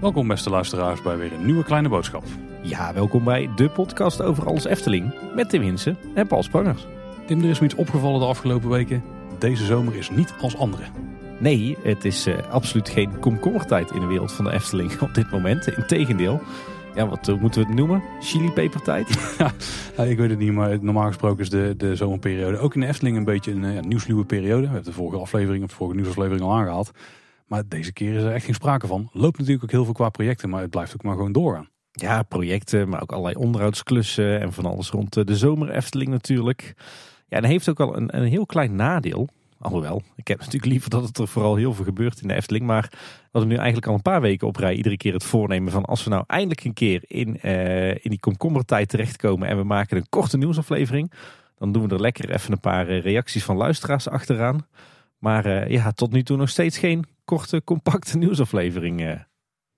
Welkom beste luisteraars bij weer een nieuwe kleine boodschap. Ja, welkom bij de podcast over alles Efteling met Tim Hinsen en Paul Sprangers. Tim, er is me iets opgevallen de afgelopen weken. Deze zomer is niet als andere. Nee, het is uh, absoluut geen komkommertijd in de wereld van de Efteling op dit moment. Integendeel. Ja, wat uh, moeten we het noemen? Chilipepertijd? ja, ik weet het niet, maar normaal gesproken is de, de zomerperiode ook in de Efteling een beetje een uh, nieuwsluwe periode. We hebben de vorige aflevering of de vorige nieuwsaflevering al aangehaald. Maar deze keer is er echt geen sprake van. Loopt natuurlijk ook heel veel qua projecten, maar het blijft ook maar gewoon doorgaan. Ja, projecten, maar ook allerlei onderhoudsklussen en van alles rond de zomer Efteling natuurlijk. Ja, en heeft ook wel een, een heel klein nadeel. Alhoewel, ik heb natuurlijk liever dat het er vooral heel veel gebeurt in de Efteling. Maar wat we nu eigenlijk al een paar weken op rij iedere keer het voornemen van als we nou eindelijk een keer in, uh, in die komkommertijd terechtkomen en we maken een korte nieuwsaflevering. Dan doen we er lekker even een paar reacties van luisteraars achteraan. Maar uh, ja, tot nu toe nog steeds geen korte, compacte nieuwsaflevering.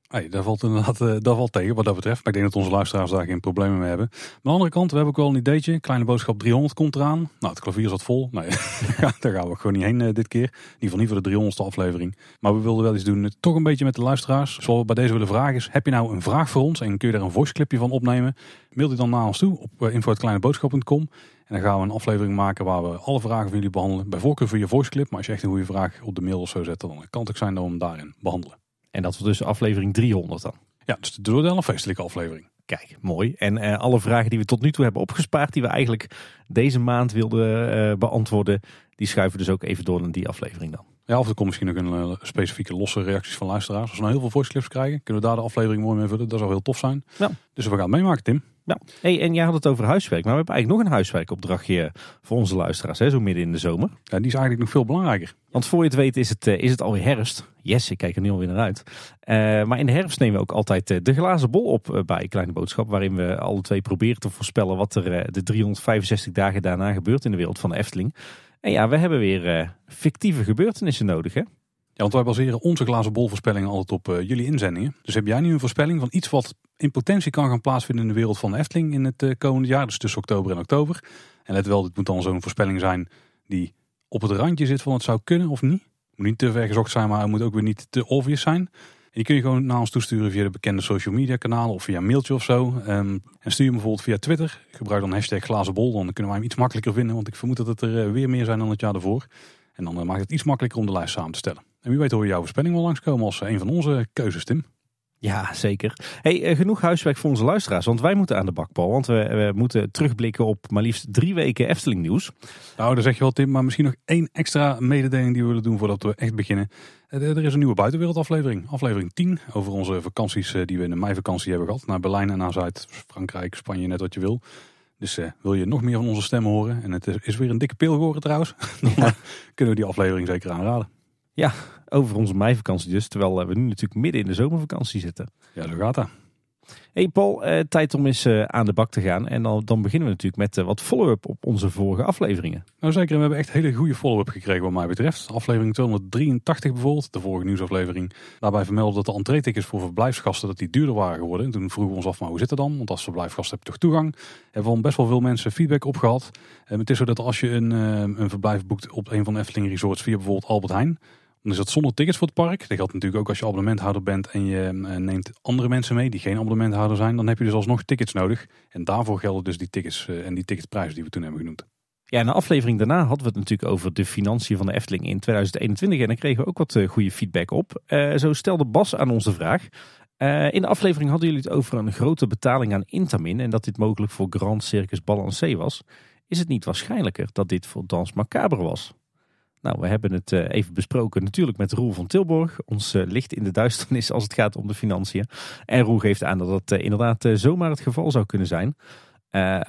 Hey, daar valt inderdaad uh, daar valt tegen wat dat betreft. Maar ik denk dat onze luisteraars daar geen problemen mee hebben. Maar aan de andere kant, we hebben ook wel een ideetje. Kleine boodschap 300 komt eraan. Nou, het klavier zat vol. Nee, daar gaan we gewoon niet heen uh, dit keer. In ieder geval niet voor de 300ste aflevering. Maar we wilden wel iets doen, toch een beetje met de luisteraars. Zoals we bij deze willen vragen is, heb je nou een vraag voor ons en kun je daar een voice clipje van opnemen? Mail die dan naar ons toe op info.kleineboodschap.com. En dan gaan we een aflevering maken waar we alle vragen van jullie behandelen. Bij voorkeur via voice clip. Maar als je echt een goede vraag op de mail of zo zet, dan kan het ook zijn dat we hem daarin behandelen. En dat was dus aflevering 300 dan? Ja, dus de een feestelijke aflevering. Kijk, mooi. En uh, alle vragen die we tot nu toe hebben opgespaard, die we eigenlijk deze maand wilden uh, beantwoorden, die schuiven dus ook even door naar die aflevering dan. Ja, of er komt misschien ook een uh, specifieke losse reacties van luisteraars. Als we nou heel veel voice clips krijgen, kunnen we daar de aflevering mooi mee vullen. Dat zou heel tof zijn. Ja. Dus we gaan het meemaken, Tim. Ja. Hey, en jij had het over huiswerk, maar we hebben eigenlijk nog een huiswerkopdrachtje voor onze luisteraars, hè, zo midden in de zomer. Ja, die is eigenlijk nog veel belangrijker. Want voor je het weet is het, is het alweer herfst. Yes, ik kijk er nu alweer naar uit. Uh, maar in de herfst nemen we ook altijd de glazen bol op bij Kleine Boodschap, waarin we alle twee proberen te voorspellen wat er de 365 dagen daarna gebeurt in de wereld van de Efteling. En ja, we hebben weer fictieve gebeurtenissen nodig, hè? Ja, want wij baseren onze glazen bol voorspellingen altijd op uh, jullie inzendingen. Dus heb jij nu een voorspelling van iets wat in potentie kan gaan plaatsvinden in de wereld van de Efteling in het uh, komende jaar, dus tussen oktober en oktober. En let wel, dit moet dan zo'n voorspelling zijn die op het randje zit van het zou kunnen of niet. Moet niet te ver gezocht zijn, maar het moet ook weer niet te obvious zijn. En die kun je gewoon naar ons toesturen via de bekende social media kanalen of via een mailtje of zo. Um, en stuur hem bijvoorbeeld via Twitter. Gebruik dan hashtag glazenbol, dan kunnen wij hem iets makkelijker vinden. Want ik vermoed dat het er weer meer zijn dan het jaar daarvoor. En dan maakt het iets makkelijker om de lijst samen te stellen. En wie weet hoor je jouw voorspelling wel langskomen als een van onze keuzes, Tim. Ja, zeker. Hey, uh, genoeg huiswerk voor onze luisteraars, want wij moeten aan de bak, Paul. Want we, we, moeten terugblikken op maar liefst drie weken Efteling nieuws. Nou, dat zeg je wel, Tim. Maar misschien nog één extra mededeling die we willen doen voordat we echt beginnen. Er is een nieuwe buitenwereldaflevering. Aflevering 10 over onze vakanties die we in de meivakantie hebben gehad. Naar Berlijn en naar Zuid-Frankrijk, Spanje, net wat je wil. Dus uh, wil je nog meer van onze stemmen horen, en het is weer een dikke pil geworden trouwens, dan ja. kunnen we die aflevering zeker aanraden. Ja, over onze meivakantie dus, terwijl we nu natuurlijk midden in de zomervakantie zitten. Ja, zo gaat dat. Hey Paul, eh, tijd om eens uh, aan de bak te gaan. En dan, dan beginnen we natuurlijk met wat follow-up op onze vorige afleveringen. Nou zeker, we hebben echt hele goede follow-up gekregen wat mij betreft. Aflevering 283 bijvoorbeeld, de vorige nieuwsaflevering. Daarbij vermelden dat de entreetickets voor verblijfsgasten dat die duurder waren geworden. En toen vroegen we ons af, maar hoe zit het dan? Want als verblijfsgast heb je toch toegang? Hebben we best wel veel mensen feedback op gehad. En het is zo dat als je een, een verblijf boekt op een van de Efteling resorts via bijvoorbeeld Albert Heijn dan is dat zonder tickets voor het park. Dat geldt natuurlijk ook als je abonnementhouder bent en je eh, neemt andere mensen mee die geen abonnementhouder zijn. Dan heb je dus alsnog tickets nodig. En daarvoor gelden dus die tickets eh, en die ticketprijzen die we toen hebben genoemd. Ja, in de aflevering daarna hadden we het natuurlijk over de financiën van de Efteling in 2021. En daar kregen we ook wat eh, goede feedback op. zo stelde Bas aan onze vraag. in de aflevering hadden jullie het over een grote betaling aan Intamin. En dat dit mogelijk voor Grand Circus Balancé was. Is het niet waarschijnlijker dat dit voor Dans Macabre was? Nou, we hebben het eh, even besproken natuurlijk met Roel van Tilborg. Ons eh, licht in de duisternis als het gaat om de financiën. En Roel geeft aan dat dat eh, inderdaad zomaar het geval zou kunnen zijn.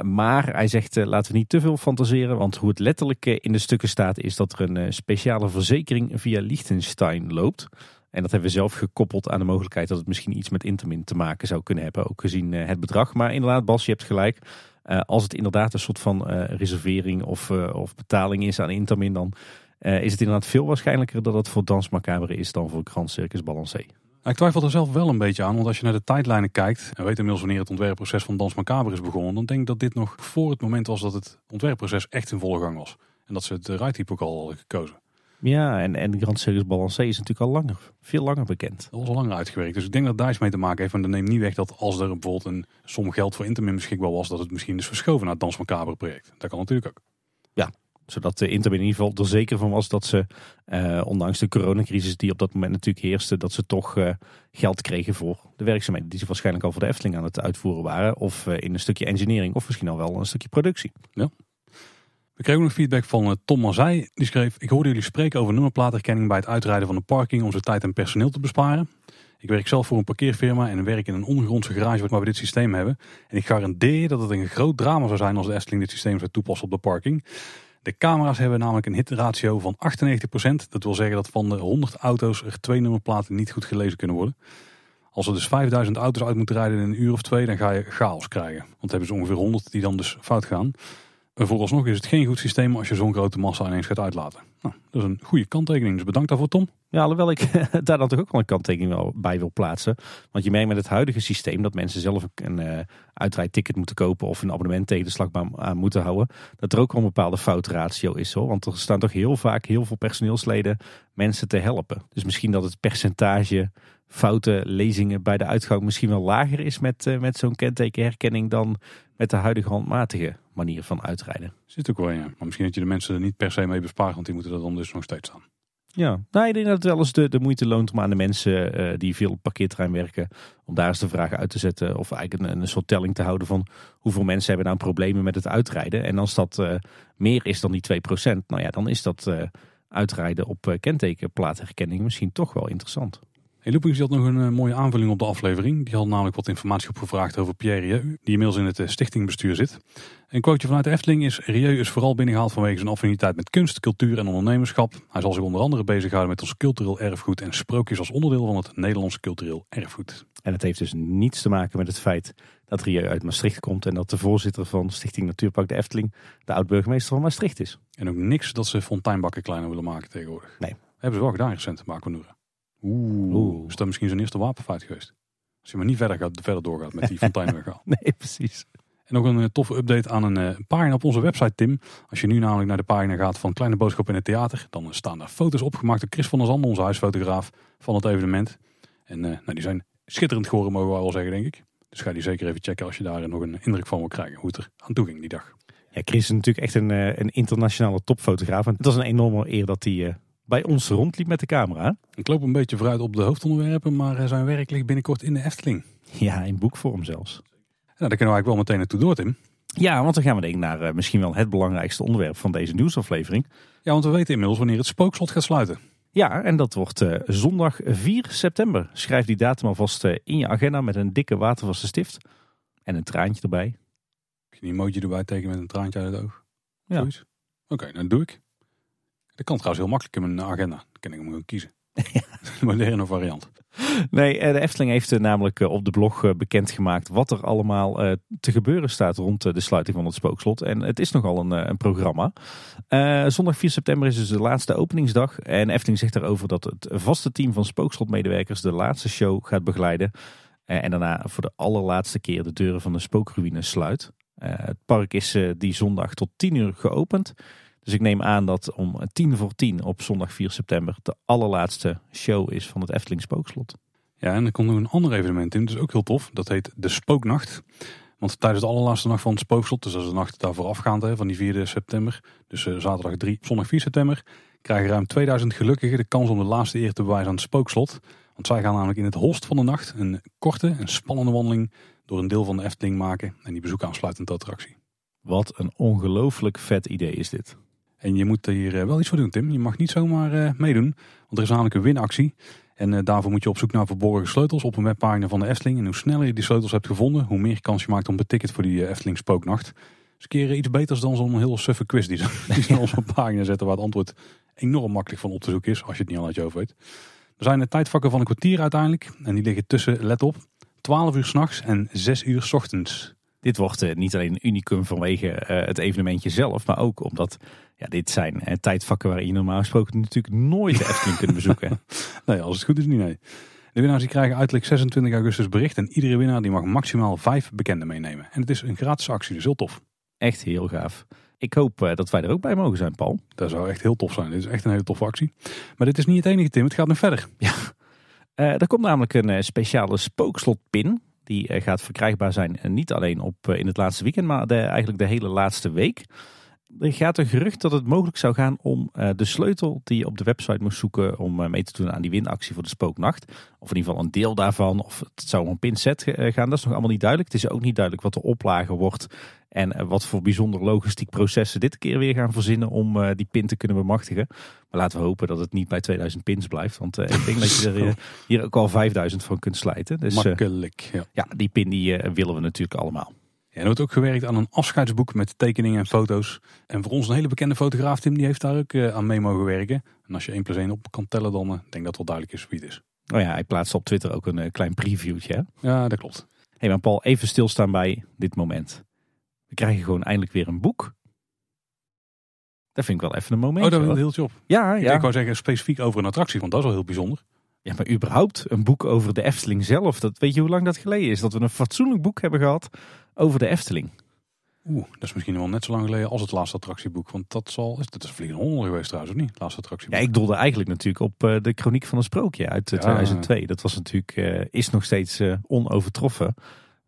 maar hij zegt, laten we niet te veel fantaseren. Want hoe het letterlijk in de stukken staat, is dat er een speciale verzekering via Liechtenstein loopt. En dat hebben we zelf gekoppeld aan de mogelijkheid dat het misschien iets met Intermin te maken zou kunnen hebben. Ook gezien het bedrag. Maar inderdaad, Bas, je hebt gelijk. als het inderdaad een soort van reservering of, of betaling is aan Intermin, dan uh, is het inderdaad veel waarschijnlijker dat het voor Dans Macabre is dan voor Grand Circus Balancé. Ik twijfel er zelf wel een beetje aan, want als je naar de tijdlijnen kijkt en weet inmiddels wanneer het ontwerpproces van Dans Macabre is begonnen, dan denk ik dat dit nog voor het moment was dat het ontwerpproces echt in volle gang was. En dat ze het rijtype ook al hadden gekozen. Ja, en, en Grand Series Balancé is natuurlijk al langer, veel langer bekend. Dat was al langer uitgewerkt. Dus ik denk dat daar iets mee te maken heeft. En dan neemt niet weg dat als er bijvoorbeeld een som geld voor Intermin beschikbaar was, dat het misschien is verschoven naar het Dans Macabre project. Dat kan natuurlijk ook. Zodat de Intermin in ieder geval er zeker van was dat ze, eh, ondanks de coronacrisis die op dat moment natuurlijk heerste, dat ze toch eh, geld kregen voor de werkzaamheden die ze waarschijnlijk al voor de Efteling aan het uitvoeren waren. Of eh, in een stukje engineering of misschien al wel een stukje productie. We kregen nog feedback van Tom Mazij. Die schreef, ik hoorde jullie spreken over nummerplaatherkenning bij het uitrijden van de parking om zo tijd en personeel te besparen. Ik werk zelf voor een parkeerfirma en werk in een ondergrondse garage waar we dit systeem hebben. En ik garandeer dat het een groot drama zou zijn als de Efteling dit systeem zou toepassen op de parking. De camera's hebben namelijk een hitratio van 98%. Dat wil zeggen dat van de 100 auto's er twee nummerplaten niet goed gelezen kunnen worden. Als er dus 5000 auto's uit moeten rijden in een uur of twee, dan ga je chaos krijgen. Want dan hebben ze ongeveer 100 die dan dus fout gaan. Vooralsnog is het geen goed systeem als je zo'n grote massa ineens gaat uitlaten. Nou, dat is een goede kanttekening, dus bedankt daarvoor Tom. Ja, alhoewel ik daar dan toch ook wel een kanttekening bij wil plaatsen. Want je merkt met het huidige systeem dat mensen zelf een uitrijdticket moeten kopen of een abonnement tegen de slagboom aan moeten houden. Dat er ook wel een bepaalde foutratio is hoor. Want er staan toch heel vaak heel veel personeelsleden mensen te helpen. Dus misschien dat het percentage foute lezingen bij de uitgang misschien wel lager is met, eh, met zo'n kentekenherkenning dan met de huidige handmatige manier van uitrijden. Zit ook wel ja. Maar misschien dat je de mensen er niet per se mee bespaart, want die moeten er dan dus nog steeds staan. Ja, nou, ik denk dat het wel eens de, de moeite loont om aan de mensen eh, die veel op parkeerterrein werken, om daar eens de vraag uit te zetten. Of eigenlijk een, een soort telling te houden van hoeveel mensen hebben nou problemen met het uitrijden. En als dat eh, meer is dan die 2%, nou ja, dan is dat uitrijden op kentekenplaatherkenning misschien toch wel interessant. Hey, Loopings had nog een eh, mooie aanvulling op de aflevering. Die had namelijk wat informatie opgevraagd over Pierre Rieu, die inmiddels in het eh, stichtingbestuur zit. Een quoteje vanuit de Efteling is, Rieu is vooral binnengehaald vanwege zijn affiniteit met kunst, cultuur en ondernemerschap. Hij zal zich onder andere bezighouden met ons cultureel erfgoed en sprookjes als onderdeel van het Nederlands cultureel erfgoed. En het heeft dus niets te maken met het feit dat Rieu uit Maastricht komt en dat de voorzitter van Stichting Natuurpark de Efteling de oud-burgemeester van Maastricht is. En ook niks dat ze fonteinbakken kleiner willen maken tegenwoordig. Nee. Hebben ze wel gedaan recent, Marco Noeren. Oeh. Oeh. Is dat misschien zijn eerste wapenfeit geweest? Als je maar niet verder, gaat, verder doorgaat met die fonteinweghaal. Nee, precies. En nog een eh, toffe update aan een eh, pagina op onze website, Tim. Als je nu namelijk naar de pagina gaat van Kleine Boodschap in het Theater, dan eh, staan daar foto's opgemaakt door Chris van der Zanden, onze huisfotograaf van het evenement. En nou, die zijn schitterend geworden, mogen we wel zeggen, denk ik. Dus ga die zeker even checken als je daar nog een indruk van wil krijgen, hoe het er aan toe ging die dag. Ja, Chris is natuurlijk echt een, een internationale topfotograaf. En het was een enorme eer dat hij bij ons rondliep met de camera. Ik loop een beetje vooruit op de hoofdonderwerpen, maar eh, zijn werk ligt binnenkort in de Efteling. Ja, in boekvorm zelfs. Nou, daar kunnen we eigenlijk wel meteen naartoe door, Tim. Ja, want dan gaan we denk ik naar eh, misschien wel het belangrijkste onderwerp van deze nieuwsaflevering. Ja, want we weten inmiddels wanneer het spookslot gaat sluiten. Ja, en dat wordt eh, zondag 4 september. Schrijf die datum alvast in je agenda met een dikke watervaste stift. En een traantje erbij. Kun je een emoji erbij tekenen met een traantje uit het oog? Ja. Oké, dan doe ik. Dat kan trouwens heel makkelijk in mijn agenda. Dan kan ik hem gewoon kiezen. De moderne variant. Nee, eh, de Efteling heeft eh, namelijk eh, op de blog bekendgemaakt wat er allemaal te gebeuren staat rond de sluiting van het spookslot. En het is nogal een, een programma. Zondag 4 september is dus de laatste openingsdag. En Efteling zegt daarover dat het vaste team van spookslotmedewerkers de laatste show gaat begeleiden. En daarna voor de allerlaatste keer de deuren van de spookruïne sluit. Het park is die zondag tot 10 uur geopend. Dus ik neem aan dat om tien voor tien op zondag 4 september de allerlaatste show is van het Efteling Spookslot. Ja, en er komt nog een ander evenement in. Is ook heel tof. Dat heet de Spooknacht. Want tijdens de allerlaatste nacht van het spookslot, dus dat is de nacht daar voorafgaand hè, van die 4 september, dus eh, zaterdag 3, zondag 4 september, krijgen ruim 2000 gelukkigen de kans om de laatste eer te bewijzen aan het spookslot. Want zij gaan namelijk in het holst van de nacht een korte en spannende wandeling door een deel van de Efteling maken en die bezoeken aansluitend de attractie. Wat een ongelooflijk vet idee is dit. En je moet hier eh, wel iets voor doen, Tim. Je mag niet zomaar eh, meedoen, want er is namelijk een winactie. En eh, daarvoor moet je op zoek naar verborgen sleutels op een webpagina van de Efteling. En hoe sneller je die sleutels hebt gevonden, hoe meer kans je maakt om het ticket voor die Efteling Spooknacht. Dus een keer iets beters dan zo'n heel suffe quiz die ze, die op een pagina zetten waar het antwoord enorm makkelijk van op te zoeken is, als je het niet al uit je hoofd weet. Er zijn de tijdvakken van een kwartier uiteindelijk. En die liggen tussen, let op, 12 uur s'nachts en 6 uur s ochtends. Dit wordt eh, niet alleen een unicum vanwege eh, het evenementje zelf, maar ook omdat ja, dit zijn eh, tijdvakken waarin je normaal gesproken natuurlijk nooit de Efteling kunt bezoeken. Nee, als het goed is niet, nee. De winnaars die krijgen uiterlijk 26 augustus bericht. En iedere winnaar die mag maximaal vijf bekenden meenemen. En het is een gratis actie, dus heel tof. Echt heel gaaf. Ik hoop dat wij er ook bij mogen zijn, Paul. Dat zou echt heel tof zijn. Dit is echt een hele toffe actie. Maar dit is niet het enige, Tim. Het gaat nog verder. Ja. Uh, er komt namelijk een speciale spookslotpin. Die gaat verkrijgbaar zijn niet alleen op, in het laatste weekend, maar de, eigenlijk de hele laatste week. Er gaat een gerucht dat het mogelijk zou gaan om de sleutel die je op de website moest zoeken om mee te doen aan die winactie voor de spooknacht. Of in ieder geval een deel daarvan. Of het zou om een pinset gaan. Dat is nog allemaal niet duidelijk. Het is ook niet duidelijk wat de oplage wordt en eh, wat voor bijzonder logistiek processen dit keer weer gaan verzinnen om uh, die pin te kunnen bemachtigen. Maar laten we hopen dat het niet bij 2000 pins blijft. Want uh, ik denk dat je er hier ook al 5000 van kunt slijten. Dus, Makkelijk. Ja. ja, die pin die willen we natuurlijk allemaal. Er wordt ook gewerkt aan een afscheidsboek met tekeningen en foto's. En voor ons een hele bekende fotograaf, Tim, die heeft daar ook aan mee mogen werken. En als je 1 plus 1 op kan tellen, dan denk ik dat wel duidelijk is wie het is. Oh ja, hij plaatst op Twitter ook een klein previewtje. Hè? Ja, dat klopt. hey, maar Paul, even stilstaan bij dit moment. We krijgen gewoon eindelijk weer een boek. Dat vind ik wel even een moment. Oh, dat is een heel job. Ja, ja. Ik wou zeggen specifiek over een attractie, want dat is wel heel bijzonder. Ja, maar überhaupt een boek over de Efteling zelf. Dat, weet je hoe lang dat geleden is? Dat we een fatsoenlijk boek hebben gehad over de Efteling. Oeh, dat is misschien wel net zo lang geleden als het laatste attractieboek. Want dat, zal, dat is Vliegende Honden geweest trouwens, of niet? Laatste attractieboek. Ja, ik doelde eigenlijk natuurlijk op uh, de Chroniek van een Sprookje uit uh, 2002. Dat was natuurlijk, uh, is nog steeds onovertroffen.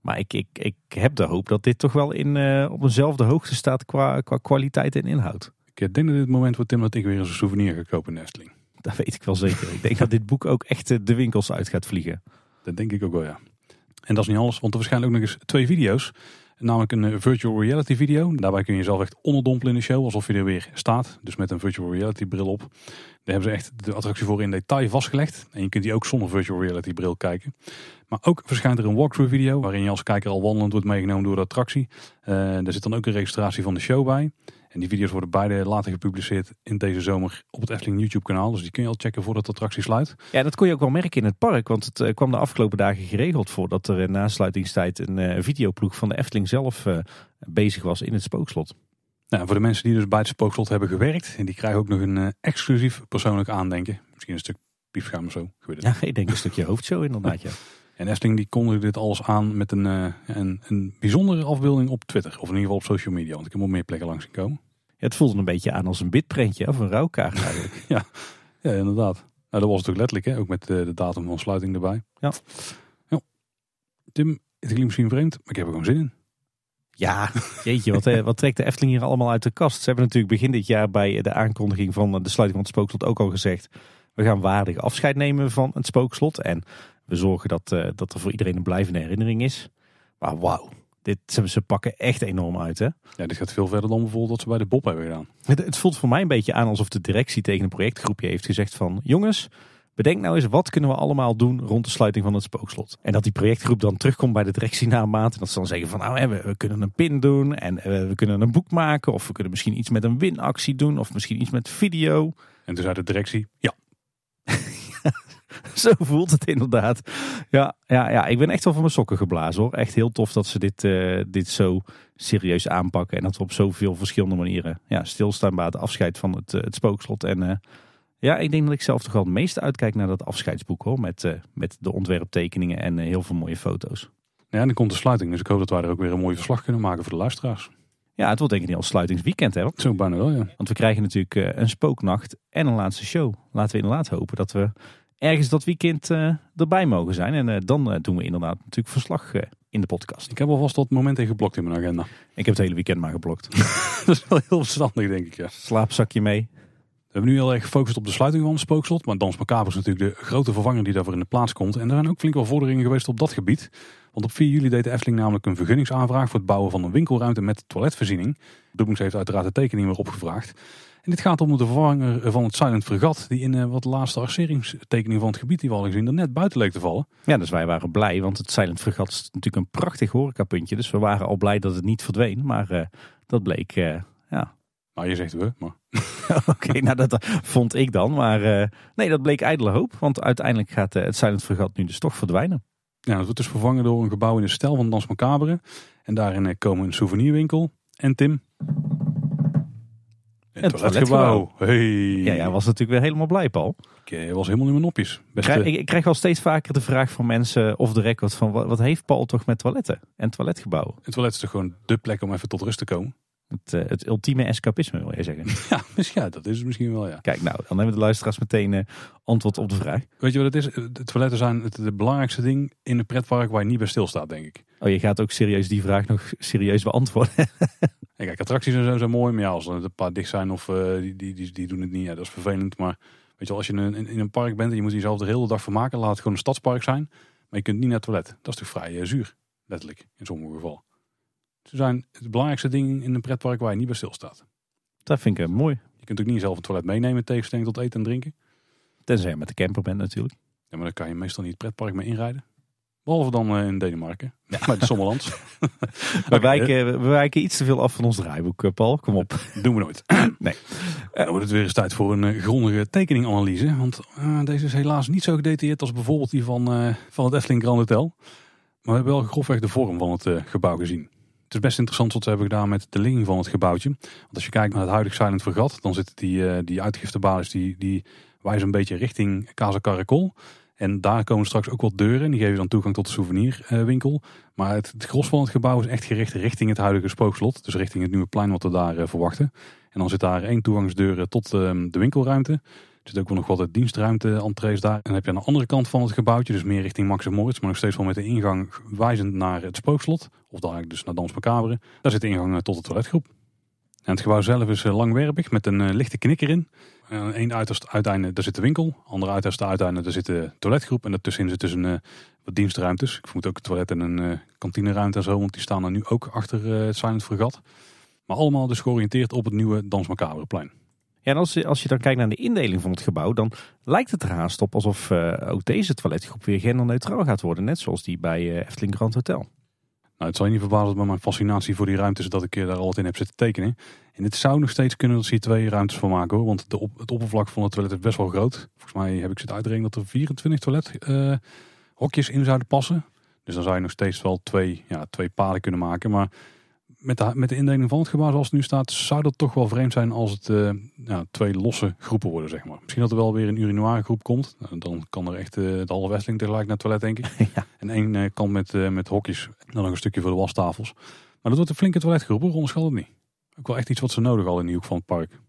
Maar ik, ik, ik heb de hoop dat dit toch wel in, op eenzelfde hoogte staat qua, qua kwaliteit en inhoud. Ik denk dat dit het moment wordt Tim dat ik weer eens een souvenir ga kopen in Efteling. Dat weet ik wel zeker. ik denk dat dit boek ook echt eh, de winkels uit gaat vliegen. Dat denk ik ook wel, ja. En dat is niet alles, want er verschijnen ook nog eens twee video's. Namelijk een eh, virtual reality video. Daarbij kun je jezelf echt onderdompelen in de show, alsof je er weer staat. Dus met een virtual reality bril op. Daar hebben ze echt de attractie voor in detail vastgelegd. En je kunt die ook zonder virtual reality bril kijken. Maar ook verschijnt er een walkthrough video waarin je als kijker al wandelend wordt meegenomen door de attractie. Uh, daar zit dan ook een registratie van de show bij. En die video's worden beide later gepubliceerd in deze zomer op het Efteling YouTube kanaal. Dus die kun je al checken voordat de attractie sluit. Ja, dat kon je ook wel merken in het park. Want het uh, kwam de afgelopen dagen geregeld voordat er in nasluitingstijd een uh, videoploeg van de Efteling zelf bezig was in het spookslot. Nou, voor de mensen die dus bij het spookslot hebben gewerkt. En die krijgen ook nog een exclusief persoonlijk aandenken. Misschien een stuk piepschuim of zo. Ik ja, ik denk een stukje hoofdshow inderdaad, ja. En Efteling die kondigde dit alles aan met een, uh, een, een bijzondere afbeelding op Twitter. Of in ieder geval op social media, want ik heb op meer plekken langs zien komen. Ja, het voelde een beetje aan als een bitprintje of een rouwkaart eigenlijk. ja, ja, inderdaad. Nou, dat was het ook letterlijk, hè? ook met de, de datum van sluiting erbij. Ja. ja. Tim, het klinkt misschien vreemd, maar ik heb er gewoon zin in. Ja, jeetje, wat, eh, wat trekt de Efteling hier allemaal uit de kast? Ze hebben natuurlijk begin dit jaar bij de aankondiging van de sluiting van het spookslot ook al gezegd... we gaan waardig afscheid nemen van het spookslot. En we zorgen dat, uh, dat er voor iedereen een blijvende herinnering is. Maar wauw, dit, ze, ze, pakken echt enorm uit hè. Ja, dit gaat veel verder dan bijvoorbeeld wat ze bij de Bob hebben gedaan. Het, het voelt voor mij een beetje aan alsof de directie tegen een projectgroepje heeft gezegd van... jongens, bedenk nou eens wat kunnen we allemaal doen rond de sluiting van het spookslot. En dat die projectgroep dan terugkomt bij de directie na een maand. En dat ze dan zeggen van nou we, we kunnen een pin doen en uh, we kunnen een boek maken. Of we kunnen misschien iets met een winactie doen of misschien iets met video. En toen zei de directie ja. zo voelt het inderdaad. Ja, ja, ja, ik ben echt wel van mijn sokken geblazen hoor. Echt heel tof dat ze dit, uh, dit zo serieus aanpakken. En dat we op zoveel verschillende manieren ja, stilstaan bij het afscheid van het, uh, het spookslot. En uh, ja, ik denk dat ik zelf toch wel het meeste uitkijk naar dat afscheidsboek hoor. Met, met de ontwerptekeningen en heel veel mooie foto's. Ja, en dan komt de sluiting. Dus ik hoop dat wij er ook weer een mooi verslag kunnen maken voor de luisteraars. Ja, het wordt denk ik niet als sluitingsweekend hè. Zo bijna wel, ja. Want we krijgen natuurlijk een spooknacht en een laatste show. Laten we inderdaad hopen dat we ergens dat weekend uh, erbij mogen zijn. En uh, dan uh, doen we inderdaad natuurlijk verslag in de podcast. Ik heb alvast dat moment in geblokt in mijn agenda. Ik heb het hele weekend maar geblokt. dat is wel heel verstandig, denk ik. Ja. Slaapzakje mee. We hebben nu heel erg gefocust op de sluiting van het spookslot. Maar Dans Macabre is natuurlijk de grote vervanger die daarvoor in de plaats komt. En er zijn ook flink wel vorderingen geweest op dat gebied. Want op 4 juli deed de Efteling namelijk een vergunningsaanvraag voor het bouwen van een winkelruimte met toiletvoorziening. Doebings heeft uiteraard de tekening weer opgevraagd. En dit gaat om de vervanger van het Silent Fregat, die in uh, wat laatste arceringstekening van het gebied die we al gezien er net buiten leek te vallen. Ja, dus wij waren blij, want het Silent Fregat is natuurlijk een prachtig horecapuntje. Dus we waren al blij dat het niet verdween, maar uh, dat bleek, uh, ja. Nou, je zegt we, maar... Oké, okay, nou dat vond ik dan, maar nee, dat bleek ijdele hoop, want uiteindelijk gaat het Silent Fregat nu dus toch verdwijnen. Ja, het wordt dus vervangen door een gebouw in de stijl van Dans Macabre. En daarin komen een souvenirwinkel en Tim, Het toiletgebouw. Hey. Ja, ja, was natuurlijk weer helemaal blij, Paul. Ik eh, was helemaal in mijn nopjes. Krijg- ik, ik krijg al steeds vaker de vraag van mensen of de record van wat, wat heeft Paul toch met toiletten en toiletgebouwen? Het toilet is toch gewoon de plek om even tot rust te komen? Het, eh, het ultieme escapisme wil je zeggen. Ja, misschien, ja, dat is het misschien wel, ja. Kijk nou, dan hebben de luisteraars meteen eh, antwoord op de vraag. Weet je wat het is? De toiletten zijn het, het belangrijkste ding in een pretpark waar je niet bij stilstaat, denk ik. Oh, je gaat ook serieus die vraag nog serieus beantwoorden. En kijk, attracties en zo zijn mooi, maar ja, als er een paar dicht zijn of eh, die, die, die, die doen het niet, ja, dat is vervelend. Maar weet je wel, als je in, in, in een park bent en je moet jezelf de hele dag vermaken, laat het gewoon een stadspark zijn. Maar je kunt niet naar het toilet. Dat is toch vrij eh, zuur, letterlijk, in sommige gevallen. Ze zijn het belangrijkste ding in een pretpark waar je niet bij stilstaat. Dat vind ik eh, mooi. Je kunt ook niet zelf een toilet meenemen in tegenstelling tot eten en drinken. Tenzij je met de camper bent natuurlijk. Ja, maar dan kan je meestal niet het pretpark mee inrijden. Behalve dan eh, in Denemarken, bij de Sommerlands. We, wijken, we wijken iets te veel af van ons draaiboek, eh, Paul. Kom op. Doen we nooit. Nee. Dan wordt het weer eens tijd voor een eh, grondige tekeninganalyse. Want eh, deze is helaas niet zo gedetailleerd als bijvoorbeeld die van, eh, van het Efteling Grand Hotel. Maar we hebben wel grofweg de vorm van het eh, gebouw gezien. Het is best interessant wat ze hebben gedaan met de ligging van het gebouwtje. Want als je kijkt naar het huidige Silent Vergat, dan zitten die, eh die uitgiftebalies die, die wijzen een beetje richting Casa Caracol. En daar komen straks ook wat deuren. En die geven dan toegang tot de souvenirwinkel. Maar het, het gros van het gebouw is echt gericht richting het huidige spookslot. Dus richting het nieuwe plein wat we daar eh, verwachten. En dan zit daar één toegangsdeur eh, tot ehm, de winkelruimte. Er zit ook wel nog wat dienstruimte, entrees daar. En dan heb je aan de andere kant van het gebouwtje, dus meer richting Max en Moritz, maar nog steeds wel met de ingang wijzend naar het spookslot. Of eigenlijk dus naar Dans Macabre. Daar zit de ingang eh, tot de toiletgroep. En het gebouw zelf is eh, langwerpig met een eh, lichte knikker in. En aan één uiterste uiteinde, daar zit de winkel. Andere uiterste uiteinde, daar zit de toiletgroep. En daartussenin zit dus een, eh, wat dienstruimtes. Ik vermoed ook een toilet en een eh kantineruimte en zo, want die staan er nu ook achter eh, het Silent Fregat. Maar allemaal dus georiënteerd op het nieuwe Dans Macabre plein. Ja, en als, je- als je dan kijkt naar de indeling van het gebouw, dan lijkt het er haast op alsof eh, ook deze toiletgroep weer genderneutraal gaat worden. Net zoals die bij eh, Efteling Grand Hotel. Nou, het zal je niet verbazen dat mijn fascinatie voor die ruimtes dat ik eh, daar al wat in heb zitten tekenen. En het zou nog steeds kunnen dat ze hier twee ruimtes van maken hoor. Want de op, het oppervlak van het toilet is best wel groot. Volgens mij heb ik zitten uitrekenen dat er 24 toilet eh, hokjes in zouden passen. Dus dan zou je nog steeds wel twee, ja, twee paden kunnen maken. Maar met de, met de indeling van het gebouw zoals het nu staat, zou dat toch wel vreemd zijn als het eh, twee losse groepen worden, zeg maar. Misschien dat er wel weer een urinoire groep komt. Nou, dan kan er echt eh, de halve Westling tegelijk naar het toilet, denk ik. Ja. En één eh, kant met, met hokjes. En dan nog een stukje voor de wastafels. Maar dat wordt een flinke toiletgroep, hoor. onderschat het niet. Ook wel echt iets wat ze nodig hadden in die hoek van het park.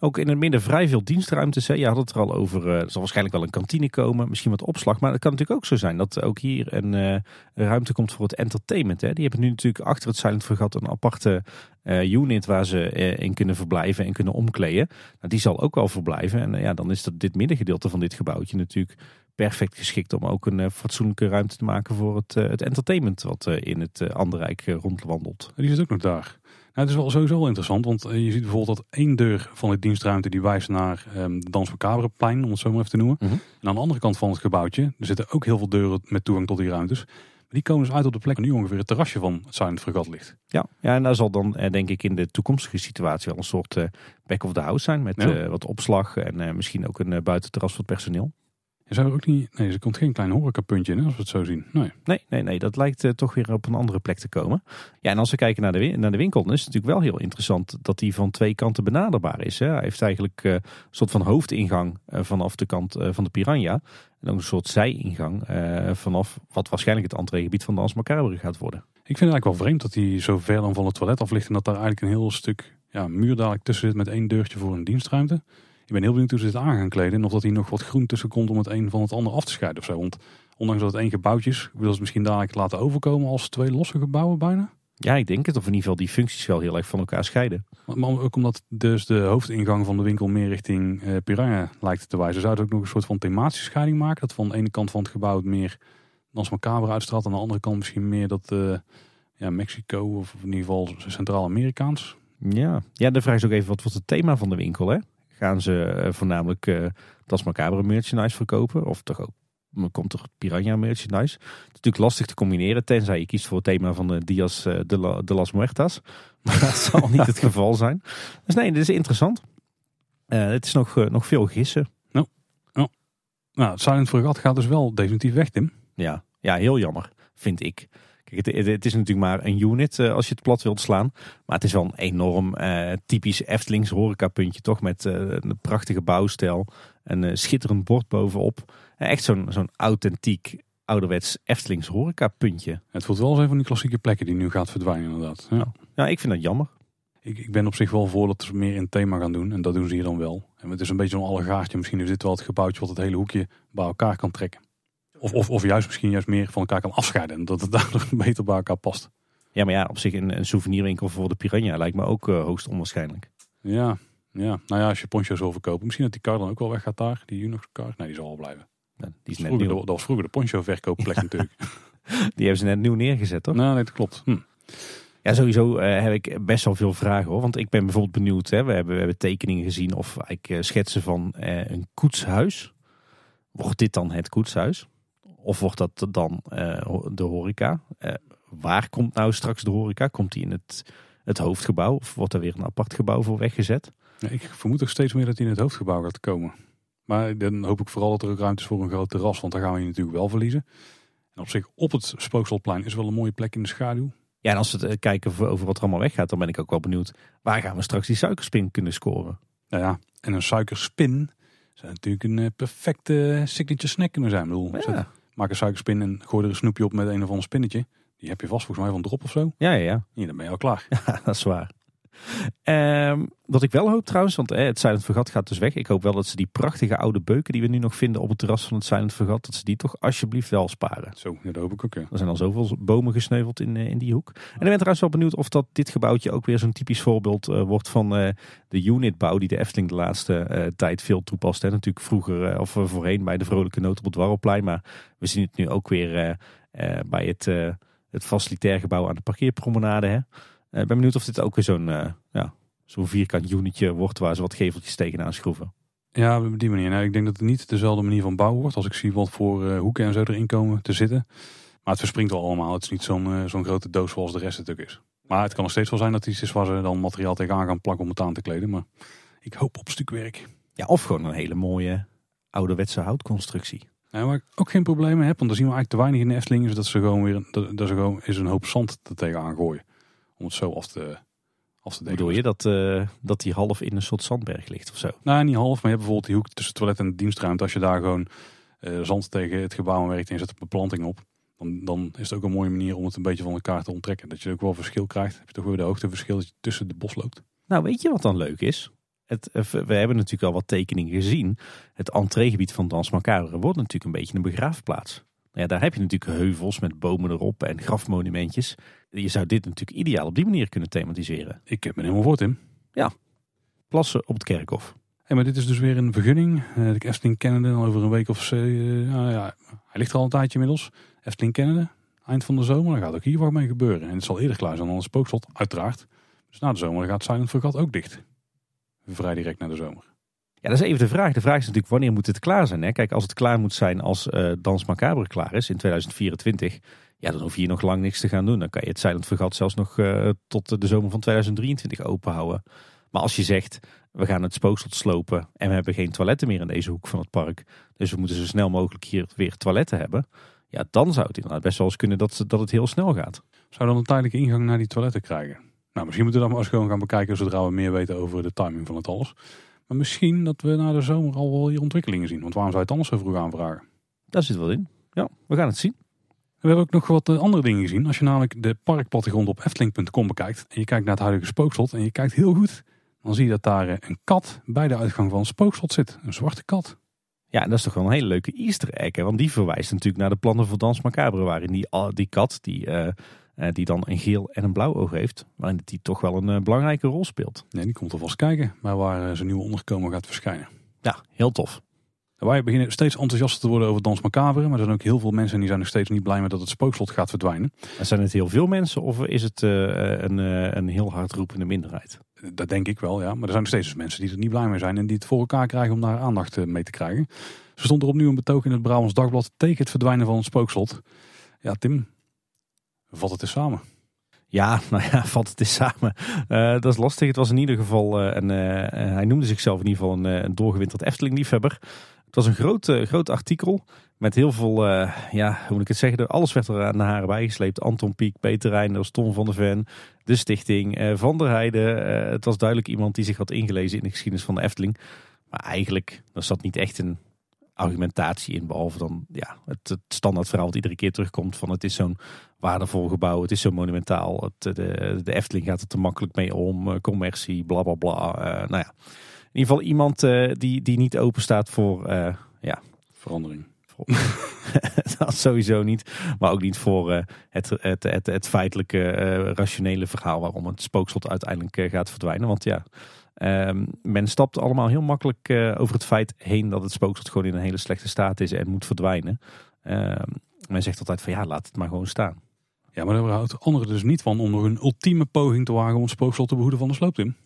Ook in het midden vrij veel dienstruimtes. Hè. Je had het er al over. eh, er zal waarschijnlijk wel een kantine komen, misschien wat opslag. Maar het kan natuurlijk ook zo zijn dat ook hier een, eh, ruimte komt voor het entertainment. Hè. Die hebben nu natuurlijk achter het Silent Vergat een aparte eh, unit waar ze in kunnen verblijven en kunnen omkleden. Nou, die zal ook wel verblijven. En ja, dan is dat dit middengedeelte van dit gebouwtje natuurlijk perfect geschikt om ook een fatsoenlijke ruimte te maken voor het, het entertainment wat in het Anderrijk rondwandelt. En die zit ook nog daar. Nou, het is wel sowieso wel interessant, want eh, je ziet bijvoorbeeld dat één deur van de dienstruimte die wijst naar de Dans plein, om het zo maar even te noemen. Mhm. En aan de andere kant van het gebouwtje, er zitten ook heel veel deuren met toegang tot die ruimtes. Maar die komen dus uit op de plek waar nu ongeveer het terrasje van het Silent Fregat ligt. Ja, ja, en daar zal dan eh, denk ik in de toekomstige situatie wel een soort eh, back of the house zijn. Met Ja. wat opslag en misschien ook een buitenterras voor het personeel. En zou er ook niet, nee, er komt geen klein horecapuntje in, als we het zo zien. Nee. Nee, nee, nee, dat lijkt eh, toch weer op een andere plek te komen. Ja, en als we kijken naar de, win- naar de winkel, dan is het natuurlijk wel heel interessant dat die van twee kanten benaderbaar is. Hè. Hij heeft eigenlijk eh, een soort van hoofdingang eh, vanaf de kant van de Piranha. En ook een soort zijingang vanaf wat waarschijnlijk het entreegebied van de Macabre gaat worden. Ik vind het eigenlijk wel vreemd dat hij zo ver dan van het toilet af ligt en dat daar eigenlijk een heel stuk ja, muur dadelijk tussen zit met één deurtje voor een dienstruimte. Ik ben heel benieuwd hoe ze dit aan gaan kleden en of dat hier nog wat groen tussen komt om het een van het ander af te scheiden of zo. Want ondanks dat het één gebouwtje is, wil ze het misschien dadelijk laten overkomen als twee losse gebouwen bijna. Ja, ik denk het. Of in ieder geval die functies wel heel erg van elkaar scheiden. Maar maar ook omdat dus de hoofdingang van de winkel meer richting eh Piranha lijkt te wijzen, zou het ook nog een soort van thematische scheiding maken. Dat van de ene kant van het gebouw het meer Dans Macabre uitstraalt, aan de andere kant misschien meer dat eh, ja, Mexico of in ieder geval Centraal-Amerikaans. Ja. ja, de vraag is ook even, wat wordt het thema van de winkel? Hè? Gaan ze eh, voornamelijk Das Macabre merchandise verkopen? Of toch ook, komt er Piranha merchandise? Het is natuurlijk lastig te combineren, tenzij je kiest voor het thema van de Dias eh, de, la, de las Muertas. Maar dat zal niet het geval zijn. Dus nee, dit is interessant. Het is nog, nog veel gissen. Nou, Silent Fregat gaat dus wel definitief weg, Tim. Ja. ja, heel jammer, vind ik. Kijk, het, het, is natuurlijk maar een unit als je het plat wilt slaan. Maar het is wel een enorm typisch Eftelings horecapuntje toch? Met een prachtige bouwstijl. Een schitterend bord bovenop. echt zo'n zo'n authentiek ouderwets Eftelings horecapuntje. Het voelt wel als een van die klassieke plekken die nu gaat verdwijnen inderdaad. Ja, ja ik vind dat jammer. Ik, ik ben op zich wel voor dat ze meer in thema gaan doen. En dat doen ze hier dan wel. En het is een beetje zo'n allegaartje. Misschien is dit wel het gebouwtje wat het hele hoekje bij elkaar kan trekken. Of, of, of juist misschien juist meer van elkaar kan afscheiden. En dat het daardoor beter bij elkaar past. Ja, maar ja, op zich een, een souvenirwinkel voor de Piranha lijkt me ook uh, hoogst onwaarschijnlijk. Ja, ja, nou ja, als je poncho's wil verkopen. Misschien dat die kar dan ook wel weg gaat daar. Die Unox kar. Nee, die zal wel blijven. die is net nieuw. Dat was vroeger de poncho verkoopplek natuurlijk. Die hebben ze net nieuw neergezet, toch? Nou, nee, dat klopt. Hm. Ja, sowieso uh, heb ik best wel veel vragen hoor. Want ik ben bijvoorbeeld benieuwd. Hè, we, hebben, we hebben tekeningen gezien of ik uh, schetsen van uh, een koetshuis. Wordt dit dan het koetshuis? Of wordt dat dan de horeca? waar komt nou straks de horeca? Komt die in het, het hoofdgebouw? Of wordt er weer een apart gebouw voor weggezet? Ja, ik vermoed ook steeds meer dat hij in het hoofdgebouw gaat komen. Maar dan hoop ik vooral dat er ook ruimte is voor een groot terras. Want daar gaan we je natuurlijk wel verliezen. En op zich, op het Spookselplein is wel een mooie plek in de schaduw. Ja, en als we het kijken over wat er allemaal weggaat, dan ben ik ook wel benieuwd. Waar gaan we straks die suikerspin kunnen scoren? Nou ja, en een suikerspin zou natuurlijk een eh, perfecte signature snack kunnen zijn. Ik bedoel, ja. Maak een suikerspin en gooi er een snoepje op met een of ander spinnetje. Die heb je vast volgens mij van drop of zo. Ja, ja, ja. Ja, dan ben je al klaar. Ja, dat is waar. Um, wat ik wel hoop trouwens, want eh, het Silent Vergat gaat dus weg. Ik hoop wel dat ze die prachtige oude beuken die we nu nog vinden op het terras van het Silent Vergat, dat ze die toch alsjeblieft wel sparen. Zo, dat hoop ik ook. Ja. Er zijn al zoveel bomen gesneuveld in, eh, in die hoek. En ik ben trouwens wel benieuwd of dat dit gebouwtje ook weer zo'n typisch voorbeeld uh, wordt van uh, de unitbouw die de Efteling de laatste tijd veel toepast. Hè. Natuurlijk vroeger of voorheen bij de Vrolijke Noot op het Warrelplein, maar we zien het nu ook weer bij het, het facilitair gebouw aan de parkeerpromenade. Hè. Ik ben benieuwd of dit ook weer zo'n ja, zo'n vierkant unitje wordt waar ze wat geveltjes tegenaan schroeven. Ja, op die manier. Nou, ik denk dat het niet dezelfde manier van bouwen wordt. Als ik zie wat voor uh, hoeken en zo erin komen te zitten. Maar het verspringt wel allemaal. Het is niet zo'n uh, zo'n grote doos zoals de rest natuurlijk is. Maar het kan nog steeds wel zijn dat iets is waar ze dan materiaal tegenaan gaan plakken om het aan te kleden. Maar ik hoop op stukwerk. Ja, of gewoon een hele mooie ouderwetse houtconstructie. Ja, waar ik ook geen problemen heb, want dan zien we eigenlijk te weinig in de Efteling, is dat ze gewoon weer dat, dat ze gewoon is een hoop zand er tegenaan gooien. Om het zo af te, als Bedoel je dat, uh, dat die half in een soort zandberg ligt of zo? Nou, niet half, maar je hebt bijvoorbeeld die hoek tussen het toilet en de dienstruimte. Als je daar gewoon uh, zand tegen het gebouw werkt en je zet een beplanting op. Dan, dan is het ook een mooie manier om het een beetje van elkaar te onttrekken. Dat je ook wel verschil krijgt. Heb je toch weer de hoogteverschil dat je tussen de bos loopt. Nou, weet je wat dan leuk is? Het, eh, we hebben natuurlijk al wat tekeningen gezien. Het entreegebied van Dans Macabre wordt natuurlijk een beetje een begraafplaats. Ja, daar heb je natuurlijk heuvels met bomen erop en grafmonumentjes. Je zou dit natuurlijk ideaal op die manier kunnen thematiseren. Ik heb me helemaal voor, Tim. Ja, plassen op het kerkhof. Hey, maar dit is dus weer een vergunning. Uh, de Efteling Canada al over een week of. Uh, nou ja, hij ligt er al een tijdje inmiddels. Efteling Canada, eind van de zomer. Dan gaat ook hier wat mee gebeuren. En het zal eerder klaar zijn dan het spookslot, uiteraard. Dus na de zomer gaat Silent Forgot ook dicht. Vrij direct na de zomer. Ja, dat is even de vraag. De vraag is natuurlijk wanneer moet het klaar zijn. Hè? Kijk, als het klaar moet zijn als uh, Dans Macabre klaar is in 2024, ja, dan hoef je hier nog lang niks te gaan doen. Dan kan je het Silent Vergat zelfs nog uh, tot de zomer van 2023 open houden. Maar als je zegt, we gaan het spookslot slopen en we hebben geen toiletten meer in deze hoek van het park. Dus we moeten zo snel mogelijk hier weer toiletten hebben. Ja, dan zou het inderdaad best wel eens kunnen dat, dat het heel snel gaat. Zou dan een tijdelijke ingang naar die toiletten krijgen? Nou, misschien moeten we dan maar eens gewoon gaan bekijken zodra we meer weten over de timing van het alles. Maar misschien dat we na de zomer al wel hier ontwikkelingen zien. Want waarom zou je het anders zo vroeg aanvragen? Daar zit wel in. Ja, we gaan het zien. We hebben ook nog wat eh, andere dingen gezien. Als je namelijk de parkplattegrond op efteling.com bekijkt en je kijkt naar het huidige spookslot en je kijkt heel goed, dan zie je dat daar eh, een kat bij de uitgang van het spookslot zit. Een zwarte kat. Ja, dat is toch wel een hele leuke easter egg. Hè? Want die verwijst natuurlijk naar de plannen voor Dans Macabre. Waarin die, die kat, die, uh, die dan een geel en een blauw oog heeft. Waarin die toch wel een uh, belangrijke rol speelt. Nee, die komt alvast kijken. Maar waar zijn nieuwe onderkomen gaat verschijnen. Ja, heel tof. Wij beginnen steeds enthousiaster te worden over Dans Macabre. Maar er zijn ook heel veel mensen die zijn nog steeds niet blij met dat het spookslot gaat verdwijnen. Zijn het heel veel mensen of is het uh, een, uh, een heel hard roepende minderheid? Dat denk ik wel, ja. Maar er zijn nog steeds mensen die er niet blij mee zijn en die het voor elkaar krijgen om daar aandacht eh, mee te krijgen. Er stond er opnieuw een betoog in het Brabants Dagblad tegen het verdwijnen van het spookslot. Ja, Tim, vat het eens samen. Ja, nou ja, vat het eens samen. Uh, dat is lastig. Het was in ieder geval, een, uh, hij noemde zichzelf in ieder geval een, een doorgewinterd Efteling-liefhebber. Het was een groot, uh, groot artikel met heel veel, uh, ja, hoe moet ik het zeggen, alles werd er aan de haren bijgesleept. Anton Pieck, Peter Reinders, Tom van der Ven, de stichting, uh, Van der Heijden. het was duidelijk iemand die zich had ingelezen in de geschiedenis van de Efteling. Maar eigenlijk, er zat niet echt een argumentatie in, behalve dan ja, het, het standaard verhaal wat iedere keer terugkomt van het is zo'n waardevol gebouw, het is zo monumentaal, het, de, de Efteling gaat er te makkelijk mee om, commercie, bla bla bla. nou ja, ieder geval iemand uh, die, die niet open staat voor uh, ja. verandering. dat sowieso niet. Maar ook niet voor uh, het, het, het, het, feitelijke, rationele verhaal waarom het spookslot uiteindelijk gaat verdwijnen. Want ja, ehm, men stapt allemaal heel makkelijk over het feit heen dat het spookslot gewoon in een hele slechte staat is en moet verdwijnen. Ehm, men zegt altijd van ja, laat het maar gewoon staan. Ja, maar daar houdt anderen dus niet van om nog een ultieme poging te wagen om het spookslot te behoeden van de sloop, Tim.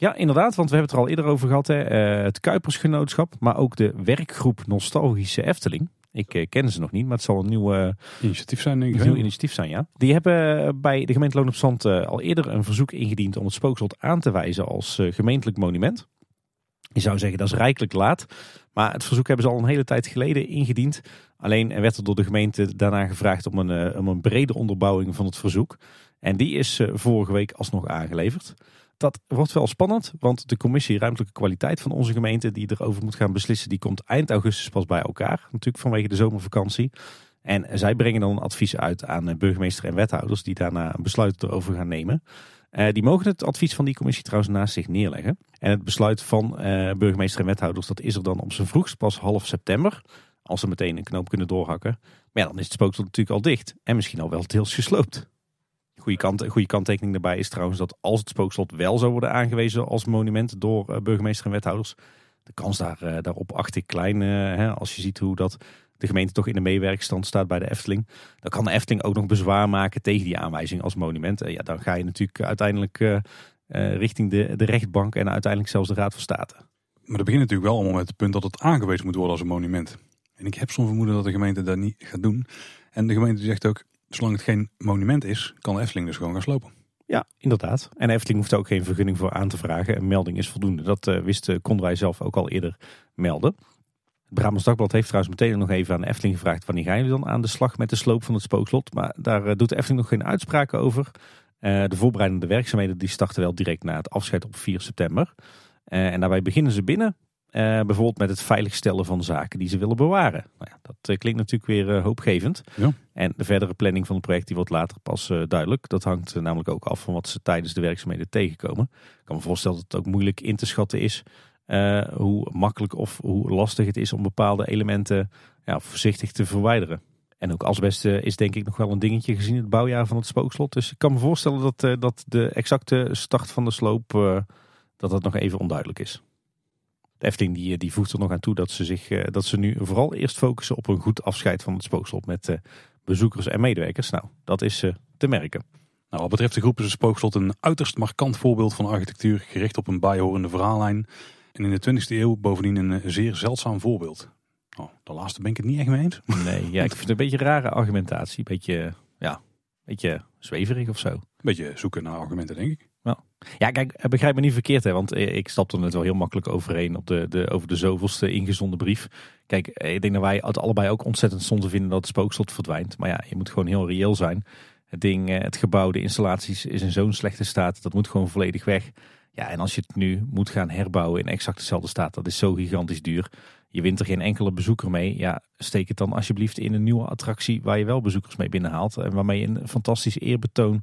Ja, inderdaad, want we hebben het er al eerder over gehad. Hè. Uh, het Kuipersgenootschap, maar ook de werkgroep Nostalgische Efteling. Ik uh, ken ze nog niet, maar het zal een nieuw uh, initiatief zijn. Denk ik, nieuw initiatief zijn, ja. Die hebben bij de gemeente Loon op Zand al eerder een verzoek ingediend om het spookslot aan te wijzen als gemeentelijk monument. Je zou zeggen dat is rijkelijk laat, maar het verzoek hebben ze al een hele tijd geleden ingediend. Alleen werd er door de gemeente daarna gevraagd om een, om een brede onderbouwing van het verzoek. En die is vorige week alsnog aangeleverd. Dat wordt wel spannend, want de commissie ruimtelijke kwaliteit van onze gemeente die erover moet gaan beslissen, die komt eind augustus pas bij elkaar. Natuurlijk vanwege de zomervakantie. En zij brengen dan een advies uit aan burgemeester en wethouders die daarna een besluit erover gaan nemen. Uh, die mogen het advies van die commissie trouwens naast zich neerleggen. En het besluit van uh, burgemeester en wethouders, dat is er dan op zijn vroegst pas half september. Als ze meteen een knoop kunnen doorhakken. Maar ja, dan is het spookslot natuurlijk al dicht. En misschien al wel deels gesloopt. Goede, kant, goede kanttekening daarbij is trouwens dat als het spookslot wel zou worden aangewezen als monument door uh, burgemeester en wethouders, de kans daar, uh, daarop acht ik klein. Uh, hè, als je ziet hoe dat de gemeente toch in de meewerkstand staat bij de Efteling. Dan kan de Efteling ook nog bezwaar maken tegen die aanwijzing als monument. ja, dan ga je natuurlijk uiteindelijk richting de, de rechtbank en uiteindelijk zelfs de Raad van State. Maar dat begint natuurlijk wel allemaal met het punt dat het aangewezen moet worden als een monument. En ik heb zo'n vermoeden dat de gemeente dat niet gaat doen. En de gemeente zegt ook, zolang het geen monument is, kan de Efteling dus gewoon gaan slopen. Ja, inderdaad. En Efteling hoeft ook geen vergunning voor aan te vragen. Een melding is voldoende. Dat uh, wist, uh, zelf ook al eerder melden. Het Brabants Dagblad heeft trouwens meteen nog even aan Efteling gevraagd... wanneer gaan jullie dan aan de slag met de sloop van het spookslot? Maar daar uh, doet de Efteling nog geen uitspraken over. de voorbereidende werkzaamheden die starten wel direct na het afscheid op 4 september. en daarbij beginnen ze binnen bijvoorbeeld met het veiligstellen van zaken die ze willen bewaren. Nou ja, dat uh, klinkt natuurlijk weer uh, hoopgevend. Ja. En de verdere planning van het project die wordt later pas duidelijk. Dat hangt namelijk ook af van wat ze tijdens de werkzaamheden tegenkomen. Ik kan me voorstellen dat het ook moeilijk in te schatten is hoe makkelijk of hoe lastig het is om bepaalde elementen ja, voorzichtig te verwijderen. En ook asbest is denk ik nog wel een dingetje gezien het bouwjaar van het spookslot. Dus ik kan me voorstellen dat, dat de exacte start van de sloop dat dat nog even onduidelijk is. De Efteling die, die voegt er nog aan toe dat ze, zich, eh, dat ze nu vooral eerst focussen op een goed afscheid van het spookslot met eh, bezoekers en medewerkers. Nou, dat is eh, te merken. Nou, wat betreft de groep is het spookslot een uiterst markant voorbeeld van architectuur gericht op een bijhorende verhaallijn. En in de 20e eeuw bovendien een zeer zeldzaam voorbeeld. Oh, de laatste ben ik het niet echt mee eens. Nee, ja, ik vind het een beetje een rare argumentatie. Beetje, ja, beetje zweverig of zo. Een beetje zoeken naar argumenten, denk ik. Ja, kijk, eh, begrijp me niet verkeerd, hè, want eh, ik stapte er net wel heel makkelijk overheen op de, de, over de zoveelste ingezonden brief. Kijk, eh, ik denk dat wij het allebei ook ontzettend zonde vinden dat het spookslot verdwijnt. Maar ja, je moet gewoon heel reëel zijn. Het ding, het gebouw, de installaties is in zo'n slechte staat. Dat moet gewoon volledig weg. Ja, en als je het nu moet gaan herbouwen in exact dezelfde staat, dat is zo gigantisch duur. Je wint er geen enkele bezoeker mee. Ja, steek het dan alsjeblieft in een nieuwe attractie waar je wel bezoekers mee binnenhaalt. En waarmee je een fantastisch eerbetoon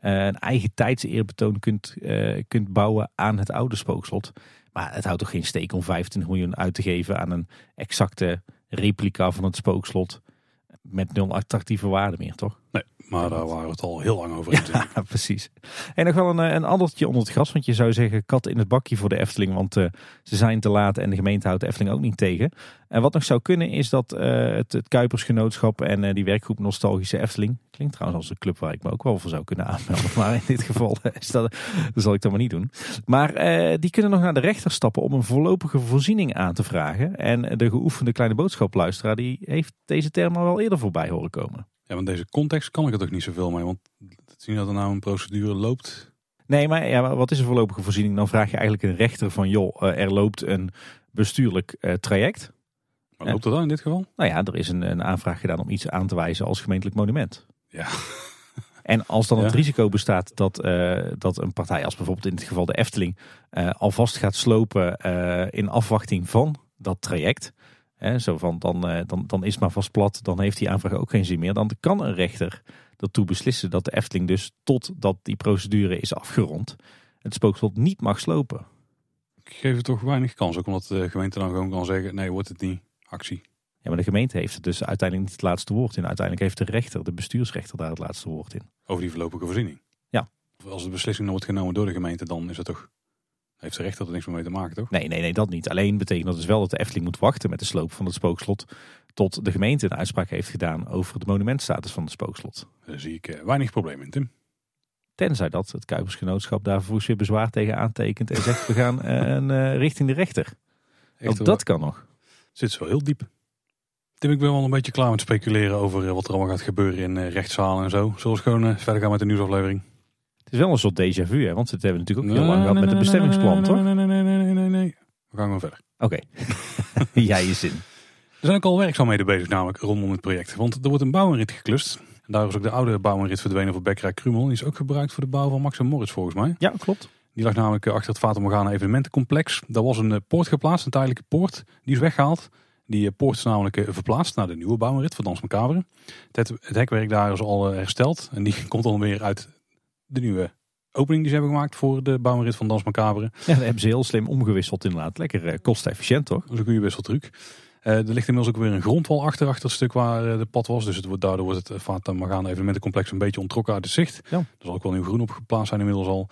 een eigen tijdseerbetoon kunt, uh, kunt bouwen aan het oude spookslot. Maar het houdt toch geen steek om 25 miljoen uit te geven aan een exacte replica van het spookslot. Met nul attractieve waarde meer, toch? Nee, maar daar waren we het al heel lang over. Ja, precies. En nog wel een, een andertje onder het gras. Want je zou zeggen kat in het bakje voor de Efteling. Want uh, ze zijn te laat en de gemeente houdt de Efteling ook niet tegen. En wat nog zou kunnen is dat uh, het, het Kuipersgenootschap en uh, die werkgroep Nostalgische Efteling. Klinkt trouwens als een club waar ik me ook wel voor zou kunnen aanmelden. Maar in dit geval is dat, dat zal ik dat maar niet doen. Maar die kunnen nog naar de rechter stappen om een voorlopige voorziening aan te vragen. En de geoefende kleine boodschapluisteraar die heeft deze term al wel eerder voorbij horen komen. Ja, want deze context kan ik er toch niet zoveel mee. Want zien dat er nou een procedure loopt. Nee, maar ja, wat is een voorlopige voorziening? Dan vraag je eigenlijk een rechter van, joh, er loopt een bestuurlijk traject. Maar loopt er dan in dit geval? Nou ja, er is een, een aanvraag gedaan om iets aan te wijzen als gemeentelijk monument. Ja. En als dan het risico bestaat dat, eh, dat een partij, als bijvoorbeeld in dit geval de Efteling, eh, alvast gaat slopen eh, in afwachting van dat traject. Hè, zo van, dan, eh, dan, dan is het maar vast plat, dan heeft die aanvraag ook geen zin meer. Dan kan een rechter ertoe beslissen dat de Efteling dus totdat die procedure is afgerond, het spookslot niet mag slopen. Ik geef het toch weinig kans. Ook omdat de gemeente dan gewoon kan zeggen, nee, wordt het niet. Actie. Ja, maar de gemeente heeft het dus uiteindelijk niet het laatste woord in. Uiteindelijk heeft de rechter, de bestuursrechter, daar het laatste woord in. Over die voorlopige voorziening. Ja. Of als de beslissing wordt genomen door de gemeente, dan is het toch... Heeft de rechter er niks meer mee te maken, toch? Nee, nee, nee, dat niet. Alleen betekent dat dus wel dat de Efteling moet wachten met de sloop van het spookslot. Tot de gemeente een uitspraak heeft gedaan over de monumentstatus van het spookslot. Daar zie ik eh, weinig probleem in, Tim. Tenzij dat het Kuipersgenootschap daar vervolgens weer bezwaar tegen aantekent en zegt we gaan eh, eh, richting de rechter. Echt, Ook hoor. dat kan nog. zit zo heel diep. Tim, ik ben wel een beetje klaar met speculeren over eh, wat er allemaal gaat gebeuren in rechtszalen en zo. Zullen we gewoon verder gaan met de nieuwsaflevering? Het is wel een soort déjà vu, hè? want dat hebben natuurlijk ook heel lang gehad met het bestemmingsplan, toch? Nee, nee, nee, nee, nee, nee, nee. We gaan gewoon verder. Oké, jij je zin. Er zijn ook al werkzaamheden bezig namelijk rondom het project. Want er wordt een bouwinrit geklust. En daar is ook de oude bouwinrit verdwenen voor Bekkerij Krumel. Die is ook gebruikt voor de bouw van Max en Moritz volgens mij. Ja, klopt. Die lag namelijk eh, achter het Fata Morgana evenementencomplex. Daar was een eh, poort geplaatst, een tijdelijke poort. Die is weggehaald. Die eh, poort is namelijk verplaatst naar de nieuwe bouwrit van Dans Macabre. Het, het hekwerk daar is al hersteld. En die komt dan weer uit de nieuwe opening die ze hebben gemaakt voor de bouwrit van Dans Macabre. Ja, dat hebben ze heel slim omgewisseld inderdaad. Lekker eh, kostefficiënt, toch? Dat is een goede wisseltruc. Eh er ligt inmiddels ook weer een grondwal achter, achter het stuk waar eh, de pad was. Dus het wordt, daardoor wordt het Fata Morgana evenementencomplex een beetje ontrokken uit het zicht. Ja. Er zal ook wel nieuw groen op geplaatst zijn inmiddels al.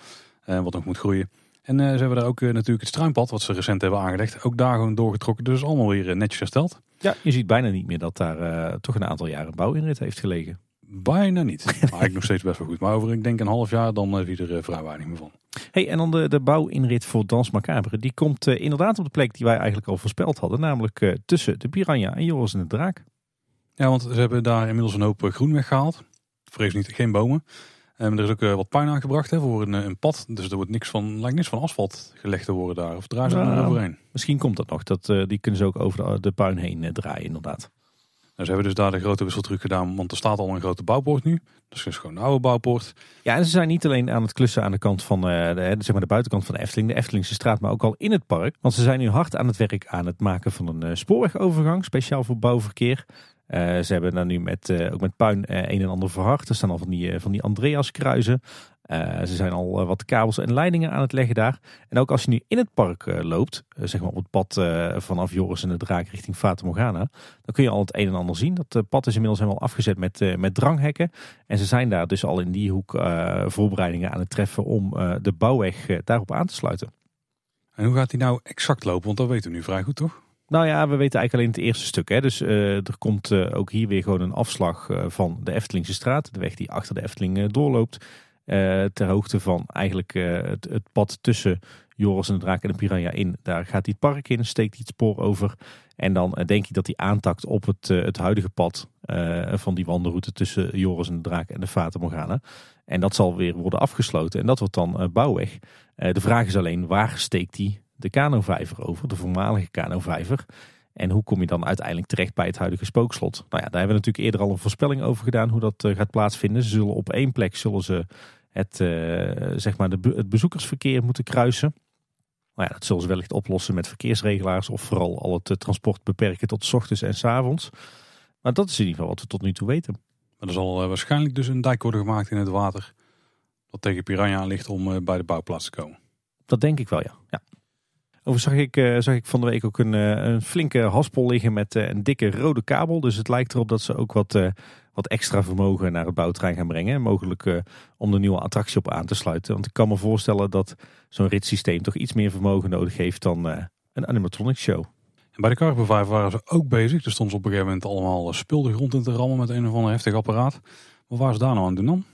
wat nog moet groeien. En ze hebben daar ook natuurlijk het struinpad, wat ze recent hebben aangelegd. Ook daar gewoon doorgetrokken. Dus allemaal weer netjes hersteld. Ja, je ziet bijna niet meer dat daar toch een aantal jaren bouwinrit heeft gelegen. Bijna niet. Maar eigenlijk nog steeds best wel goed. Maar over, ik denk een half jaar, dan zie je er uh, vrij weinig meer van. Hey, en dan de, de bouwinrit voor Dans Macabre. Die komt uh, inderdaad op de plek die wij eigenlijk al voorspeld hadden. Namelijk uh, tussen de Piranha en Joris en de Draak. Ja, want ze hebben daar inmiddels een hoop groen weggehaald. Vrees niet, geen bomen. Um, er is ook uh, wat puin aangebracht hè, voor een, een, pad. Dus er wordt niks van, lijkt niks van asfalt gelegd te worden daar. Of draaien ze er nog overheen? Misschien komt dat nog. Dat, die kunnen ze ook over de, de puin heen draaien inderdaad. Ze hebben dus daar de grote wisseltruc gedaan. Want er staat al een grote bouwpoort nu. Dus het is gewoon een oude bouwpoort. Ja, en ze zijn niet alleen aan het klussen aan de kant van de, zeg maar de buitenkant van de Efteling. De Eftelingse straat, maar ook al in het park. Want ze zijn nu hard aan het werk aan het maken van een uh, spoorwegovergang. Speciaal voor bouwverkeer. Uh, ze hebben daar nu met, ook met puin een en ander verhard. Er staan al van die, van die Andreas kruisen. ze zijn al wat kabels en leidingen aan het leggen daar. En ook als je nu in het park loopt, zeg maar op het pad vanaf Joris en de Draak richting Fata Morgana. Dan kun je al het een en ander zien. Dat pad is inmiddels helemaal afgezet met, met dranghekken. En ze zijn daar dus al in die hoek voorbereidingen aan het treffen om de bouwweg daarop aan te sluiten. En hoe gaat die nou exact lopen? Want dat weten we nu vrij goed toch? Nou ja, we weten eigenlijk alleen het eerste stuk. Hè. Dus uh, er komt uh, ook hier weer gewoon een afslag uh, van de Eftelingse straat. De weg die achter de Efteling doorloopt. Ter hoogte van eigenlijk het, het, pad tussen Joris en de Draak en de Piranha in. Daar gaat hij het park in, steekt hij het spoor over. En dan denk ik dat hij aantakt op het, het huidige pad van die wandelroute tussen Joris en de Draak en de Fata Morgana. En dat zal weer worden afgesloten. En dat wordt dan bouwweg. de vraag is alleen, waar steekt hij de kanovijver over, de voormalige kanovijver. En hoe kom je dan uiteindelijk terecht bij het huidige spookslot? Nou ja, daar hebben we natuurlijk eerder al een voorspelling over gedaan hoe dat gaat plaatsvinden. Ze zullen op één plek zullen ze het, uh, zeg maar de, het bezoekersverkeer moeten kruisen. Nou ja, dat zullen ze wellicht oplossen met verkeersregelaars of vooral al het uh, transport beperken tot ochtends en 's avonds. Maar dat is in ieder geval wat we tot nu toe weten. Maar er zal waarschijnlijk dus een dijk worden gemaakt in het water dat tegen Piranha aan ligt om bij de bouwplaats te komen. Dat denk ik wel, ja. ja. Over zag ik, uh, zag ik van de week ook een, een flinke haspel liggen met een dikke rode kabel. Dus het lijkt erop dat ze ook wat, wat extra vermogen naar het bouwtrein gaan brengen. Mogelijk om de nieuwe attractie op aan te sluiten. Want ik kan me voorstellen dat zo'n ritssysteem toch iets meer vermogen nodig heeft dan een animatronic show. En bij de Cargo waren ze ook bezig. Er stonden ze op een gegeven moment allemaal spul de grond in te rammen met een of ander heftig apparaat. Wat waren ze daar nou aan het doen dan?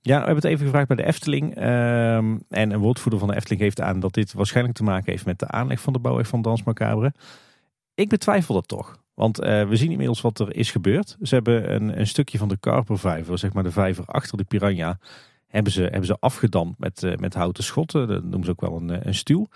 Ja, we hebben het even gevraagd bij de Efteling. Um, en een woordvoerder van de Efteling geeft aan dat dit waarschijnlijk te maken heeft met de aanleg van de bouwweg van Dans Macabre. Ik betwijfel dat toch. Want uh, we zien inmiddels wat er is gebeurd. Ze hebben een, een stukje van de Karpervijver, zeg maar de vijver achter de Piranha, hebben ze, hebben ze afgedamd met, uh, met houten schotten. Dat noemen ze ook wel een, een stuw.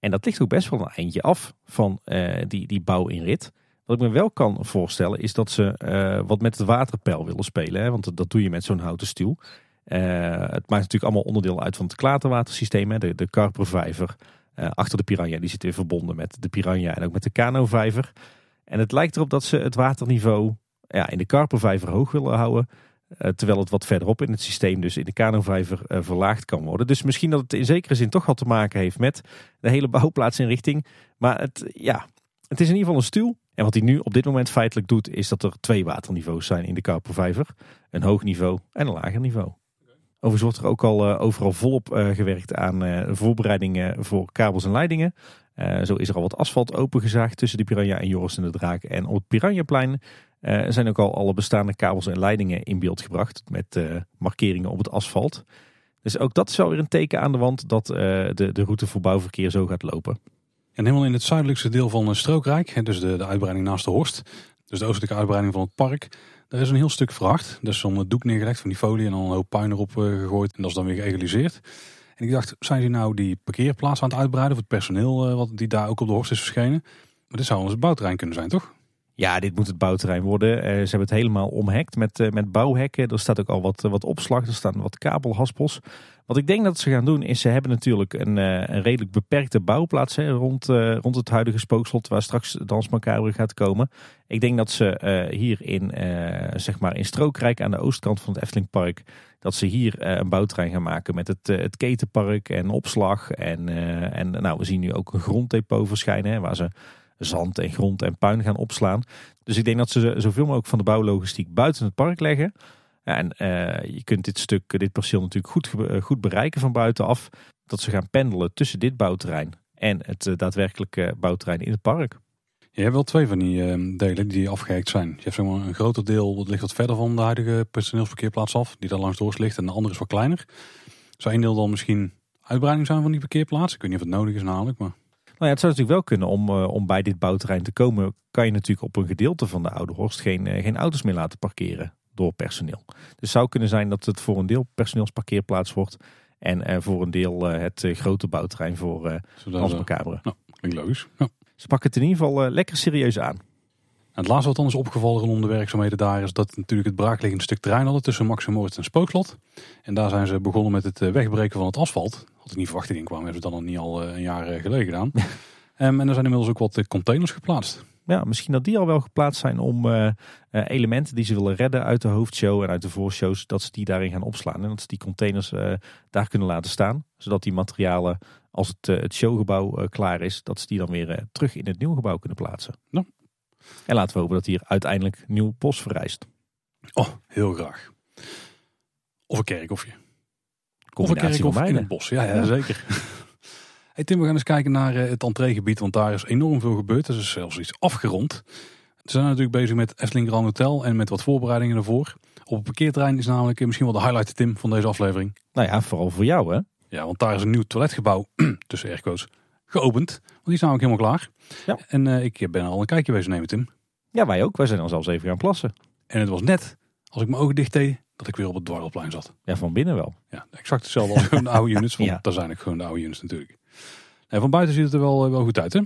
En dat ligt ook best wel een eindje af van uh, die, die bouwinrit. Wat ik me wel kan voorstellen is dat ze eh, wat met het waterpeil willen spelen. Hè? Want dat doe je met zo'n houten stuw. Het maakt natuurlijk allemaal onderdeel uit van het klaterwatersysteem. Hè? De, de karpervijver achter de piranha. Die zit weer verbonden met de piranha en ook met de kanovijver. En het lijkt erop dat ze het waterniveau ja, in de karpervijver hoog willen houden. Uh, terwijl het wat verderop in het systeem, dus in de kanovijver, uh, verlaagd kan worden. Dus misschien dat het in zekere zin toch wat te maken heeft met de hele bouwplaatsinrichting. Maar het, ja, het is in ieder geval een stuw. En wat hij nu op dit moment feitelijk doet, is dat er twee waterniveaus zijn in de karpervijver. Een hoog niveau en een lager niveau. Overigens wordt er ook al uh, overal volop gewerkt aan voorbereidingen voor kabels en leidingen. Zo is er al wat asfalt opengezaagd tussen de Piranha en Joris en de Draak. En op het Piranhaplein er zijn ook al alle bestaande kabels en leidingen in beeld gebracht met uh, markeringen op het asfalt. Dus ook dat is wel weer een teken aan de wand dat de, de route voor bouwverkeer zo gaat lopen. En helemaal in het zuidelijkste deel van Strookrijk, dus de, de uitbreiding naast de Horst, dus de oostelijke uitbreiding van het park, daar is een heel stuk. Er is zo'n doek neergelegd van die folie en dan een hoop puin erop gegooid en dat is dan weer geëgaliseerd. En ik dacht, zijn ze nou die parkeerplaats aan het uitbreiden voor het personeel wat die daar ook op de Horst is verschenen? Maar dit zou ons bouwterrein kunnen zijn, toch? Ja, dit moet het bouwterrein worden. Uh, ze hebben het helemaal omhekt met, uh, met bouwhekken. Er staat ook al wat, wat opslag, er staan wat kabelhaspels. Wat ik denk dat ze gaan doen is, ze hebben natuurlijk een, een redelijk beperkte bouwplaats rond, rond het huidige spookslot waar straks Dans gaat komen. Ik denk dat ze hier in, zeg maar in Strookrijk aan de oostkant van het Eftelingpark, dat ze hier een bouwterrein gaan maken met het, het ketenpark en opslag. En, en nou, we zien nu ook een gronddepot verschijnen hè, waar ze zand en grond en puin gaan opslaan. Dus ik denk dat ze zoveel mogelijk van de bouwlogistiek buiten het park leggen. Ja, en uh, je kunt dit stuk, dit perceel natuurlijk goed, goed bereiken van buitenaf. Dat ze gaan pendelen tussen dit bouwterrein en het uh, daadwerkelijke bouwterrein in het park. Je hebt wel twee van die uh, delen die afgehekt zijn. Je hebt zeg maar, een groter deel dat ligt wat verder van de huidige personeelsparkeerplaats af. Die daar langs door ligt. En de andere is wat kleiner. Zou een deel dan misschien uitbreiding zijn van die parkeerplaats? Ik weet niet of het nodig is namelijk, maar... Nou ja, het zou natuurlijk wel kunnen om, uh, om bij dit bouwterrein te komen. Kan je natuurlijk op een gedeelte van de Oude Horst geen, uh, geen auto's meer laten parkeren door personeel. Dus het zou kunnen zijn dat het voor een deel personeelsparkeerplaats wordt. En voor een deel het grote bouwterrein voor uh, Hans Macabre. Nou, klinkt logisch. Ja. Ze pakken het in ieder geval lekker serieus aan. Het laatste wat dan is opgevallen rondom de werkzaamheden daar is dat natuurlijk het braakliggende stuk terrein hadden tussen Maximoord en Spookslot. En daar zijn ze begonnen met het wegbreken van het asfalt. Had ik niet verwacht dat in kwam, hebben ze dan nog niet al een jaar geleden gedaan. um, en er zijn inmiddels ook wat containers geplaatst. Ja, misschien dat die al wel geplaatst zijn om uh, elementen die ze willen redden uit de hoofdshow en uit de voorshows, dat ze die daarin gaan opslaan. En dat ze die containers uh, daar kunnen laten staan. Zodat die materialen, als het, het showgebouw klaar is, dat ze die dan weer terug in het nieuwe gebouw kunnen plaatsen. Ja. En laten we hopen dat hier uiteindelijk nieuw bos vereist. Oh, heel graag. Of een kerkhofje. Of een kerkhof in het bos. Ja, ja, ja. zeker. Hey Tim, we gaan eens kijken naar het entreegebied, want daar is enorm veel gebeurd. Er is zelfs iets afgerond. We zijn natuurlijk bezig met Efteling Grand Hotel en met wat voorbereidingen ervoor. Op het parkeerterrein is namelijk misschien wel de highlight, Tim, van deze aflevering. Nou ja, vooral voor jou hè? Ja, want daar is een nieuw toiletgebouw, tussen airco's, geopend. Want die is namelijk helemaal klaar. Ja. En uh, ik ben al een kijkje wezen nemen, Tim. Ja, wij ook. Wij zijn al zelfs even gaan plassen. En het was net, als ik mijn ogen dicht deed, dat ik weer op het dwarrelplein zat. Ja, van binnen wel. Ja, exact hetzelfde als de oude units. Want ja. daar zijn ook gewoon de oude units natuurlijk. En van buiten ziet het er wel, wel goed uit, hè?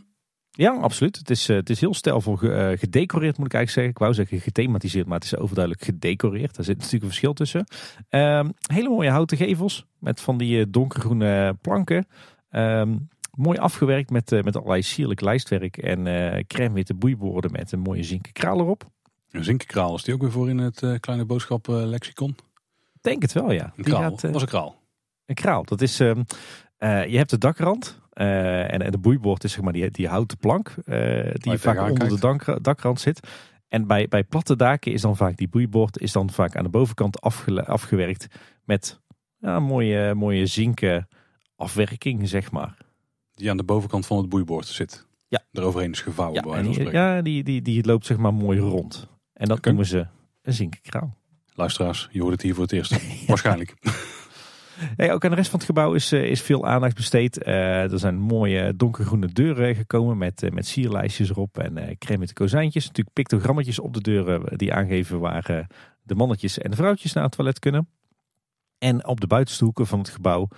Ja, absoluut. Het is, uh, het is heel stijlvol uh, gedecoreerd, moet ik eigenlijk zeggen. Ik wou zeggen gethematiseerd, maar het is overduidelijk gedecoreerd. Daar zit natuurlijk een verschil tussen. Um, hele mooie houten gevels met van die uh, donkergroene planken. Um, mooi afgewerkt met, met allerlei sierlijk lijstwerk en crème witte boeiborden met een mooie zinken kraal erop. Een zinkenkraal, is die ook weer voor in het kleine boodschap lexicon? Denk het wel, ja. Een kraal, gaat, was een kraal. Een kraal, dat is... Um, je hebt de dakrand. Uh, en, en, de boeibord is zeg maar die, die houten plank uh, die vaak onder kijkt. de dank, dakrand zit. En bij, bij platte daken is dan vaak die boeibord is dan vaak aan de bovenkant afge, afgewerkt met ja, een mooie, mooie zinken afwerking, zeg maar. Die aan de bovenkant van het boeibord zit. Ja. Eroverheen is gevouwen. Ja, die, ja die, die, die loopt zeg maar mooi rond. En dat okay. noemen ze een zinkenkraal. Luisteraars, je hoort het hier voor het eerst. Waarschijnlijk. Ook aan de rest van het gebouw is, is veel aandacht besteed. Uh, er zijn mooie donkergroene deuren gekomen met, uh, met sierlijstjes erop en uh, crème met kozijntjes. Natuurlijk pictogrammetjes op de deuren die aangeven waar de mannetjes en de vrouwtjes naar het toilet kunnen. En op de buitenste hoeken van het gebouw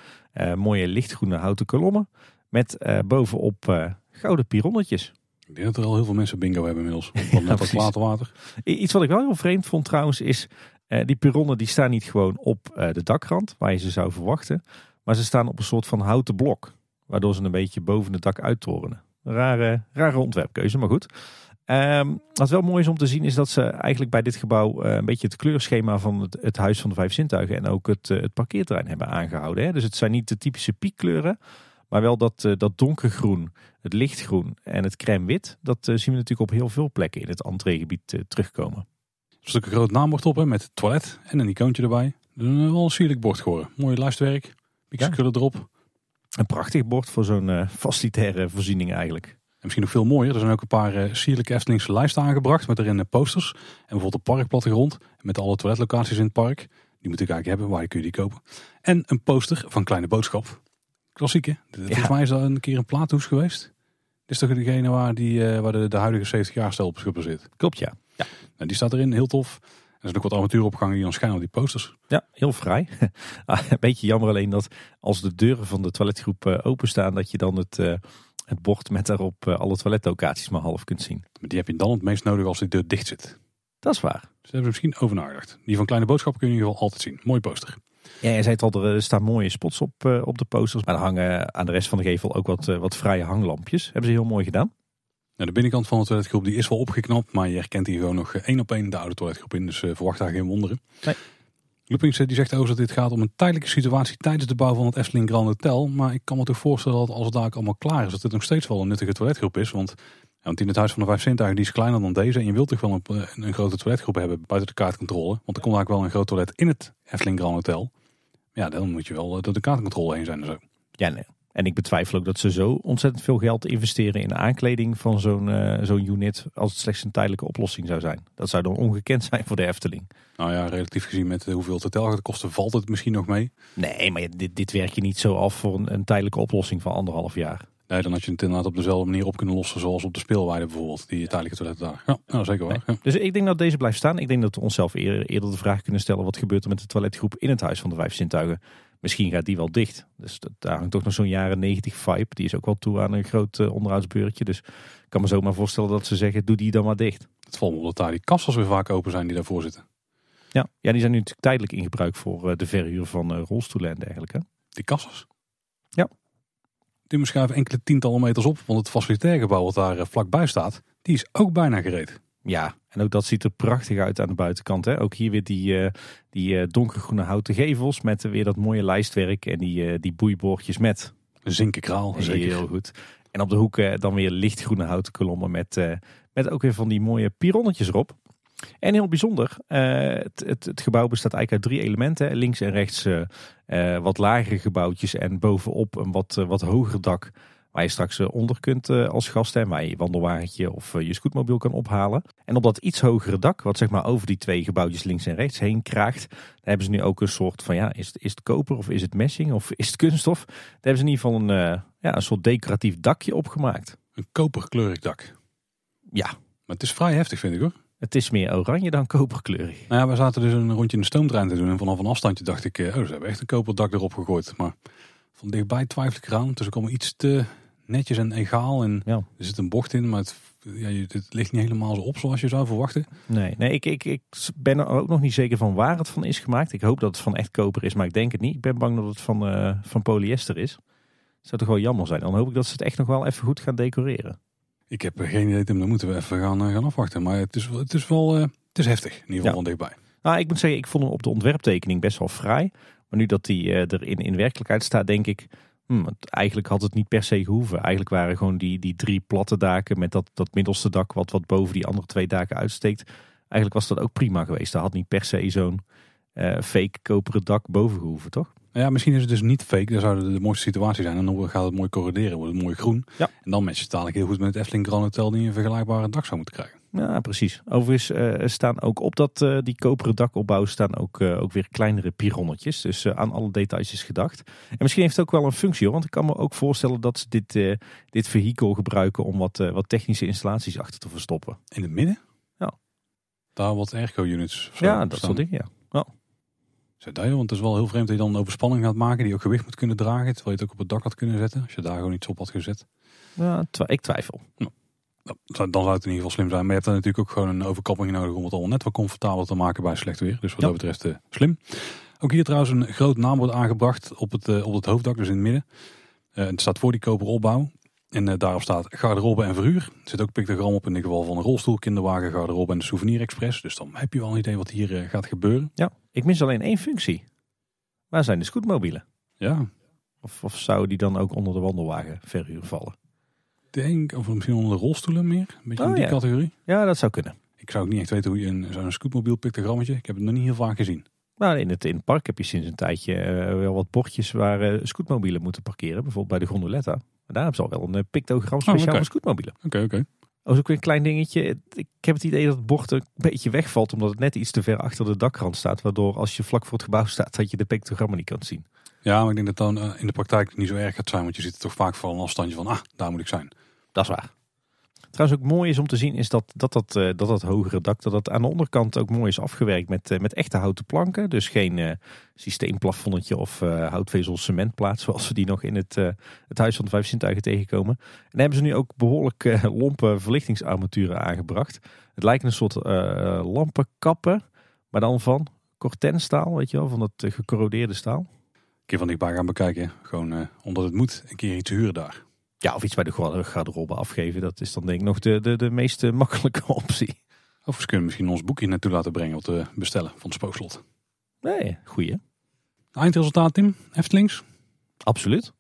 mooie lichtgroene houten kolommen met bovenop gouden pironnetjes. Ik denk dat er al heel veel mensen bingo hebben inmiddels. Als precies. waterwater. I- Iets wat ik wel heel vreemd vond trouwens is, eh, die perronnen die staan niet gewoon op eh, de dakrand, waar je ze zou verwachten. Maar ze staan op een soort van houten blok, waardoor ze een beetje boven het dak uittorenen. Rare, rare ontwerpkeuze, maar goed. Ehm, wat wel mooi is om te zien is dat ze eigenlijk bij dit gebouw eh, een beetje het kleurschema van het, het Huis van de Vijf Zintuigen en ook het, het parkeerterrein hebben aangehouden. Hè. Dus het zijn niet de typische piekkleuren, maar wel dat, dat donkergroen, het lichtgroen en het crème wit. Dat zien we natuurlijk op heel veel plekken in het entreegebied terugkomen. Ook een groot naambord op hè, met toilet en een icoontje erbij. Een wel een sierlijk bord geworden. Mooi lijstwerk. Pixelkleuren erop. Een prachtig bord voor zo'n eh, facilitaire voorziening eigenlijk. En misschien nog veel mooier. Er zijn ook een paar eh, sierlijke Eftelingse lijsten aangebracht. Met erin eh, posters. En bijvoorbeeld een parkplattegrond. Met alle toiletlocaties in het park. Die moet ik eigenlijk hebben. Waar kun je die kopen? En een poster van Kleine Boodschap. Klassiek hè? Dit- Volgens mij is dat een keer een plaathoes geweest. Dit is toch degene waar, die, eh, waar de, de huidige 70 jaar stel op gebaseerd. Klopt ja. Nou, die staat erin. Heel tof. Er zijn ook wat avontuuropgangen die dan schijnen op die posters. Ja, heel vrij. Ah, een beetje jammer alleen dat als de deuren van de toiletgroep eh, openstaan, dat je dan het, eh, het bord met daarop eh, alle toiletlocaties maar half kunt zien. Maar die heb je dan het meest nodig als die deur dicht zit. Dat is waar. Dus daar hebben ze misschien over nagedacht. Die van Kleine Boodschap kun je in ieder geval altijd zien. Mooi poster. Ja, je zei het al, er staan mooie spots op, op de posters. Maar er hangen aan de rest van de gevel ook wat, wat vrije hanglampjes. Hebben ze heel mooi gedaan. De binnenkant van de toiletgroep die is wel opgeknapt. Maar je herkent hier gewoon nog eh, één op één de oude toiletgroep in. Dus eh, verwacht daar geen wonderen. Nee. Loopings eh, die zegt over dat dit gaat om een tijdelijke situatie tijdens de bouw van het Efteling Grand Hotel. Maar ik kan me toch voorstellen dat als het daar allemaal klaar is, dat het nog steeds wel een nuttige toiletgroep is. Want, ja, want in het Huis van de Vijf Zintuigen die is kleiner dan deze. En je wilt toch wel een, een, grote toiletgroep hebben buiten de kaartcontrole. Want er komt eigenlijk wel een groot toilet in het Efteling Grand Hotel. Ja, dan moet je wel door de kaartcontrole heen zijn en zo. Ja, nee. En ik betwijfel ook dat ze zo ontzettend veel geld investeren in de aankleding van zo'n eh, zo'n unit als het slechts een tijdelijke oplossing zou zijn. Dat zou dan ongekend zijn voor de Efteling. Nou ja, relatief gezien met eh, hoeveel het hotel gaat kosten, valt het misschien nog mee. Nee, maar dit, dit werk je niet zo af voor een, een tijdelijke oplossing van anderhalf jaar. Nee, dan had je het inderdaad op dezelfde manier op kunnen lossen zoals op de speelweide bijvoorbeeld. Die tijdelijke toiletten daar. Ja, nou, zeker waar. Ja. Dus ik denk dat deze blijft staan. Ik denk dat we onszelf eerder, eerder de vraag kunnen stellen: wat gebeurt er met de toiletgroep in het Huis van de Vijf Zintuigen? Misschien gaat die wel dicht. Dus dat, daar hangt toch nog zo'n jaren 90 vibe. Die is ook wel toe aan een groot eh, onderhoudsbeurtje. Dus ik kan me zomaar voorstellen dat ze zeggen: doe die dan maar dicht. Het valt me op dat daar die kassas weer vaak open zijn die daarvoor zitten. Ja, ja die zijn nu natuurlijk tijdelijk in gebruik voor eh, de verhuur van eh, rolstoelen en dergelijke. Die kassas. Ja. Die schuiven enkele tientallen meters op, want het facilitair gebouw wat daar vlakbij staat, die is ook bijna gereed. Ja, en ook dat ziet er prachtig uit aan de buitenkant. Hè? Ook hier weer die, eh, die eh, donkergroene houten gevels met weer dat mooie lijstwerk en die, eh, die boeibordjes met. Een zinkenkraal, zeker. Heel goed. En op de hoeken dan weer lichtgroene houten kolommen met, met ook weer van die mooie pironnetjes erop. En heel bijzonder, het, het, het gebouw bestaat eigenlijk uit drie elementen. Links en rechts wat lagere gebouwtjes en bovenop een wat, wat hoger dak. Waar je straks eh, onder kunt eh, als gast en waar je je wandelwagentje of eh, je scootmobiel kan ophalen. En op dat iets hogere dak, wat zeg maar over die twee gebouwtjes links en rechts heen kraagt. Daar hebben ze nu ook een soort van, ja, is het, is het koper of is het messing of is het kunststof? Daar hebben ze in ieder geval een, ja, een soort decoratief dakje opgemaakt. Een koperkleurig dak. Ja, Maar het is vrij heftig vind ik hoor. het is meer oranje dan koperkleurig. Nou ja, we zaten dus een rondje in de stoomtrein te doen en vanaf een afstandje dacht ik, oh ze hebben echt een koperdak erop gegooid. Maar van dichtbij twijfel ik eraan. Is ook allemaal iets te netjes en egaal en Ja. er zit een bocht in, maar het, ja, het ligt niet helemaal zo op zoals je zou verwachten. Nee, nee ik, ik, ik ben er ook nog niet zeker van waar het van is gemaakt. Ik hoop dat het van echt koper is, maar ik denk het niet. Ik ben bang dat het van, eh, van polyester is. Dat zou toch wel jammer zijn. Dan hoop ik dat ze het echt nog wel even goed gaan decoreren. Ik heb geen idee, Tim, dan moeten we even gaan, eh, gaan afwachten. Maar het is, het is wel, eh, het is heftig, in ieder geval Ja. van dichtbij. Nou, ik moet zeggen, ik vond hem op de ontwerptekening best wel fraai. Maar nu dat die eh, er in, in werkelijkheid staat, denk ik... het- eigenlijk had het niet per se gehoeven. Eigenlijk waren gewoon die, die drie platte daken met dat, dat middelste dak... Wat, wat boven die andere twee daken uitsteekt. Eigenlijk was dat ook prima geweest. Daar had niet per se zo'n eh, fake koperen dak boven gehoeven, toch? Ja, misschien is het dus niet fake. Dat zou de, de mooiste situatie zijn. En dan gaat het mooi corroderen, wordt het mooi groen. Ja. En dan matcht het dadelijk heel goed met het Efteling Grand Hotel die een vergelijkbare dak zou moeten krijgen. Ja, precies. Overigens eh, staan ook op dat, eh, die koperen dakopbouw staan ook, eh, ook weer kleinere pironnetjes. Dus aan alle details is gedacht. En misschien heeft het ook wel een functie hoor. Want ik kan me ook voorstellen dat ze dit, dit vehikel gebruiken om wat, wat technische installaties achter te verstoppen. In het midden? Ja. Daar wat airco-units ja, dat soort dingen. Ja. Zeg dat, joh, want het is wel heel vreemd dat je dan een overspanning gaat maken die ook gewicht moet kunnen dragen. Terwijl je het ook op het dak had kunnen zetten. Als je daar gewoon iets op had gezet. Ja, twa- ik twijfel. Dan zou het in ieder geval slim zijn. Maar je hebt dan natuurlijk ook gewoon een overkapping nodig om het al net wat comfortabeler te maken bij slecht weer. Dus wat Ja. dat betreft uh, slim. Ook hier trouwens een groot naambord aangebracht op het, uh, op het hoofddak, dus in het midden. Uh, het staat voor die koperen opbouw. En daarop staat garderobe en verhuur. Er zit ook pictogram op in ieder geval van een rolstoel, kinderwagen, garderobe en de souvenir express. Dus dan heb je wel een idee wat hier gaat gebeuren. Ja, ik mis alleen één functie. Waar zijn de scootmobielen? Ja. Of, of zou die dan ook onder de wandelwagen verhuur vallen? Denk, of misschien onder de rolstoelen meer. Een beetje Oh, in die ja. categorie. Ja, dat zou kunnen. Ik zou ook niet echt weten hoe je een, zo'n scootmobiel pictogrammetje. Ik heb het nog niet heel vaak gezien. Maar in het, in het park heb je sinds een tijdje uh, wel wat bordjes waar uh, scootmobielen moeten parkeren. Bijvoorbeeld bij de Gondoletta. En daar hebben ze al wel een uh, pictogram speciaal Oh, voor scootmobielen. Oké, oké. Is ook weer een klein dingetje. Ik heb het idee dat het bord een beetje wegvalt. Omdat het net iets te ver achter de dakrand staat. Waardoor als je vlak voor het gebouw staat dat je de pictogrammen niet kan zien. Ja, maar ik denk dat dan uh, in de praktijk niet zo erg gaat zijn. Want je ziet het toch vaak van een afstandje van, ah, daar moet ik zijn. Dat is waar. Trouwens ook mooi is om te zien is dat dat, dat, uh, dat, dat hogere dak dat dat aan de onderkant ook mooi is afgewerkt met, uh, met echte houten planken. Dus geen uh, of houtvezel cementplaat zoals we die nog in het, het Huis van de Vijf Zintuigen tegenkomen. En daar hebben ze nu ook behoorlijk lompe verlichtingsarmaturen aangebracht. Het lijkt een soort lampenkappen, maar dan van cortenstaal, weet je wel, van dat gecorrodeerde staal. Een keer van dichtbij gaan bekijken. Gewoon omdat het moet, een keer iets huren daar. Ja, of iets bij de garderobe afgeven. Dat is dan denk ik nog de, de, de meest makkelijke optie. Of we kunnen misschien ons boekje naartoe laten brengen wat we bestellen van het spookslot. Nee, goeie. Eindresultaat Tim, Eftelings? Absoluut.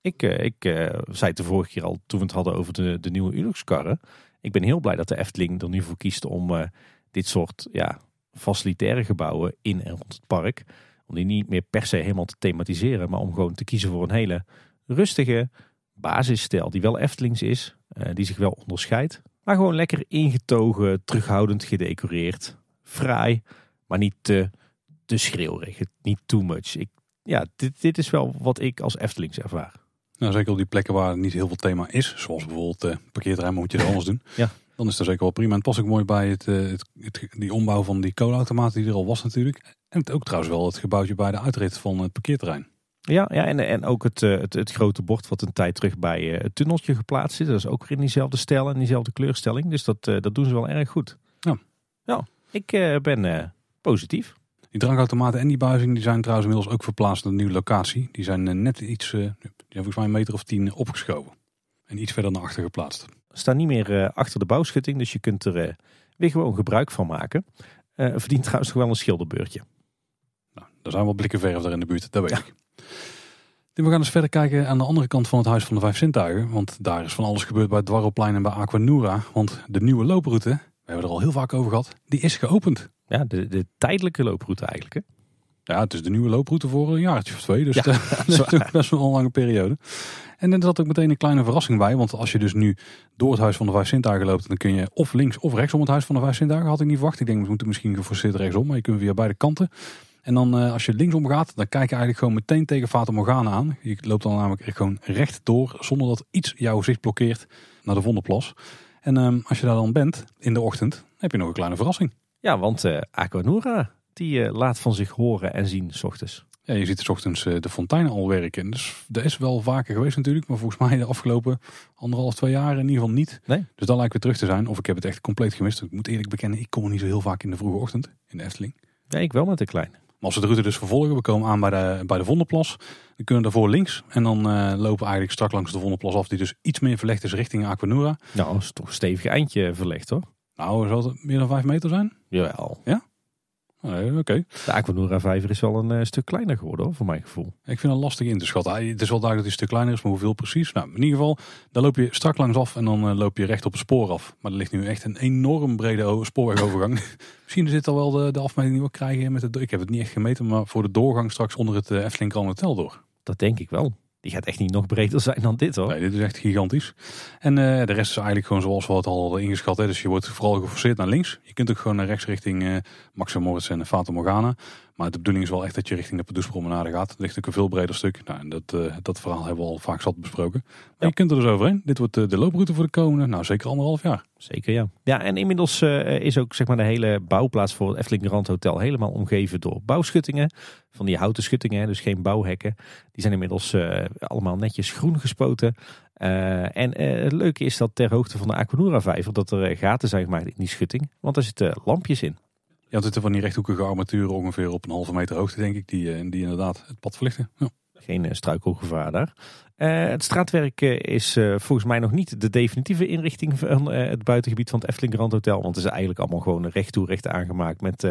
Ik, uh, ik uh, zei het de vorige keer al toen we het hadden over de, de nieuwe Unox-karren. Ik ben heel blij dat de Efteling er nu voor kiest om uh, dit soort ja, facilitaire gebouwen in en rond het park. Om die niet meer per se helemaal te thematiseren, maar om gewoon te kiezen voor een hele rustige, basisstijl die wel Eftelings is, uh, die zich wel onderscheidt. Maar gewoon lekker ingetogen, terughoudend gedecoreerd. Fraai, maar niet te, te schreeuwerig. Niet too much. Ik, ja, dit, dit is wel wat ik als Eftelings ervaar. Nou, zeker op die plekken waar niet heel veel thema is. Zoals bijvoorbeeld uh, parkeerterrein, moet je het anders doen. Ja. Dan is dat zeker wel prima. En het past ook mooi bij het, uh, het, het, die ombouw van die kolenautomaat die er al was natuurlijk. En het ook trouwens wel het gebouwtje bij de uitrit van het parkeerterrein. Ja, ja en, en ook het, het, het grote bord wat een tijd terug bij uh, het tunneltje geplaatst zit. Dat is ook weer in diezelfde stijl en diezelfde kleurstelling. Dus dat, dat doen ze wel erg goed. Ja, ja ik uh, ben positief. Die drankautomaten en die buizing die zijn trouwens inmiddels ook verplaatst naar een nieuwe locatie. Die zijn net iets, die zijn volgens mij een meter of tien opgeschoven. En iets verder naar achter geplaatst. Staan niet meer achter de bouwschutting, dus je kunt er weer gewoon gebruik van maken. verdient trouwens nog wel een schilderbeurtje. Nou, er zijn wel blikken verf daar in de buurt, dat weet ja. ik. We gaan eens verder kijken aan de andere kant van het Huis van de Vijf Zintuigen. Want daar is van alles gebeurd bij het Dwarrelplein en bij Aquanura. Want de nieuwe looproute, we hebben er al heel vaak over gehad, die is geopend. Ja, de, de tijdelijke looproute eigenlijk. Hè? Ja, het is de nieuwe looproute voor een jaartje of twee. Dus ja, dat, is toch best wel een lange periode. En er zat ook meteen een kleine verrassing bij. Want als je dus nu door het Huis van de Vijf Zintuigen loopt, dan kun je of links of rechts om het Huis van de Vijf Zintuigen. Had ik niet verwacht. Ik denk, we moeten misschien geforceerd rechtsom. Maar je kunt via beide kanten. En dan uh, als je linksom gaat, dan kijk je eigenlijk gewoon meteen tegen Fata Morgana aan. Je loopt dan namelijk gewoon recht door, zonder dat iets jouw zicht blokkeert naar de Vondelplas. En um, als je daar dan bent, in de ochtend, dan heb je nog een kleine verrassing. Ja, want uh, Aquanura, die uh, laat van zich horen en zien s ochtends. Ja, je ziet s ochtends de fontein al werken. Dus dat is wel vaker geweest natuurlijk. Maar volgens mij de afgelopen anderhalf, twee jaar in ieder geval niet. Nee? Dus dan lijkt weer terug te zijn. Of ik heb het echt compleet gemist. Ik moet eerlijk bekennen, ik kom er niet zo heel vaak in de vroege ochtend in de Efteling. Nee, ik wel met de kleine. Maar als we de route dus vervolgen, we komen aan bij de, bij de Vondelplas. Dan kunnen we daarvoor links. En dan uh, lopen we eigenlijk strak langs de Vondelplas af. Die dus iets meer verlegd is richting Aquanura. Nou, dat is toch een stevig eindje verlegd hoor. Nou, zal het meer dan vijf meter zijn? Jawel. Ja? Nee, Oké. Okay. De Aquanura vijver is wel een uh, stuk kleiner geworden hoor, voor mijn gevoel. Ik vind het lastig in te schatten. Het is wel duidelijk dat hij een stuk kleiner is, maar hoeveel precies? Nou, in ieder geval, daar loop je strak langs af en dan uh, loop je recht op het spoor af. Maar er ligt nu echt een enorm brede spoorwegovergang. Misschien zit al wel de, de afmeting die we krijgen met het... Ik heb het niet echt gemeten, maar voor de doorgang straks onder het uh, Efteling Grand Hotel door. Dat denk ik wel. Die gaat echt niet nog breder zijn dan dit hoor. Nee, dit is echt gigantisch. En uh, de rest is eigenlijk gewoon zoals we het al hadden ingeschat. Hè. Dus je wordt vooral geforceerd naar links. Je kunt ook gewoon naar rechts richting uh, Max Moritz en Fata Morgana. Maar de bedoeling is wel echt dat je richting de Padoespromenade gaat. Het ligt ook een veel breder stuk. Nou, en dat, uh, dat verhaal hebben we al vaak zat besproken. Maar ja. je kunt er dus overheen. Dit wordt de looproute voor de komende, nou zeker anderhalf jaar. Zeker ja. Ja, en inmiddels uh, is ook zeg maar de hele bouwplaats voor het Efteling Grand Hotel helemaal omgeven door bouwschuttingen. Van die houten schuttingen, dus geen bouwhekken. Die zijn inmiddels allemaal netjes groen gespoten. en het leuke is dat ter hoogte van de Aquanura vijver dat er gaten zijn gemaakt in die schutting. Want daar zitten lampjes in. Ja, het zitten van die rechthoekige armaturen ongeveer op een halve meter hoogte denk ik. Die, die inderdaad het pad verlichten. Ja. Geen struikelgevaar daar. het straatwerk is volgens mij nog niet de definitieve inrichting van het buitengebied van het Efteling Grand Hotel. Want het is eigenlijk allemaal gewoon recht toe recht aangemaakt met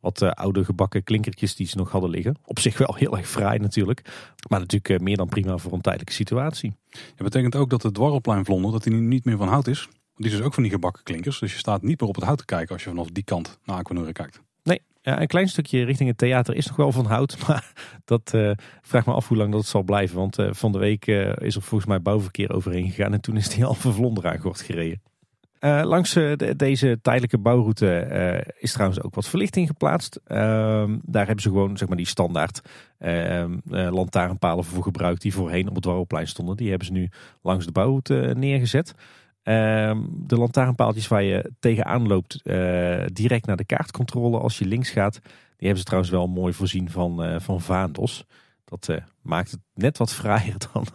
wat oude gebakken klinkertjes die ze nog hadden liggen. Op zich wel heel erg fraai natuurlijk. Maar natuurlijk meer dan prima voor een tijdelijke situatie. Dat betekent ook dat de dwarrelpleinvlonder dat die nu niet meer van hout is. Die is dus ook van die gebakken klinkers. Dus je staat niet meer op het hout te kijken als je vanaf die kant naar Aquanura kijkt. Nee, een klein stukje richting het theater is nog wel van hout. Maar dat uh, vraag me af hoe lang dat zal blijven. Want van de week is er volgens mij bouwverkeer overheen gegaan. En toen is die halve vlonder aan gort gereden. Langs de, deze tijdelijke bouwroute is trouwens ook wat verlichting geplaatst. Ehm, daar hebben ze gewoon zeg maar, die standaard ehm, lantaarnpalen voor gebruikt die voorheen op het Dwarrelplein stonden. Die hebben ze nu langs de bouwroute neergezet. Ehm, de lantaarnpaaltjes waar je tegenaan loopt direct naar de kaartcontrole als je links gaat. Die hebben ze trouwens wel mooi voorzien van, van vaandels. Dat maakt het net wat fraaier dan,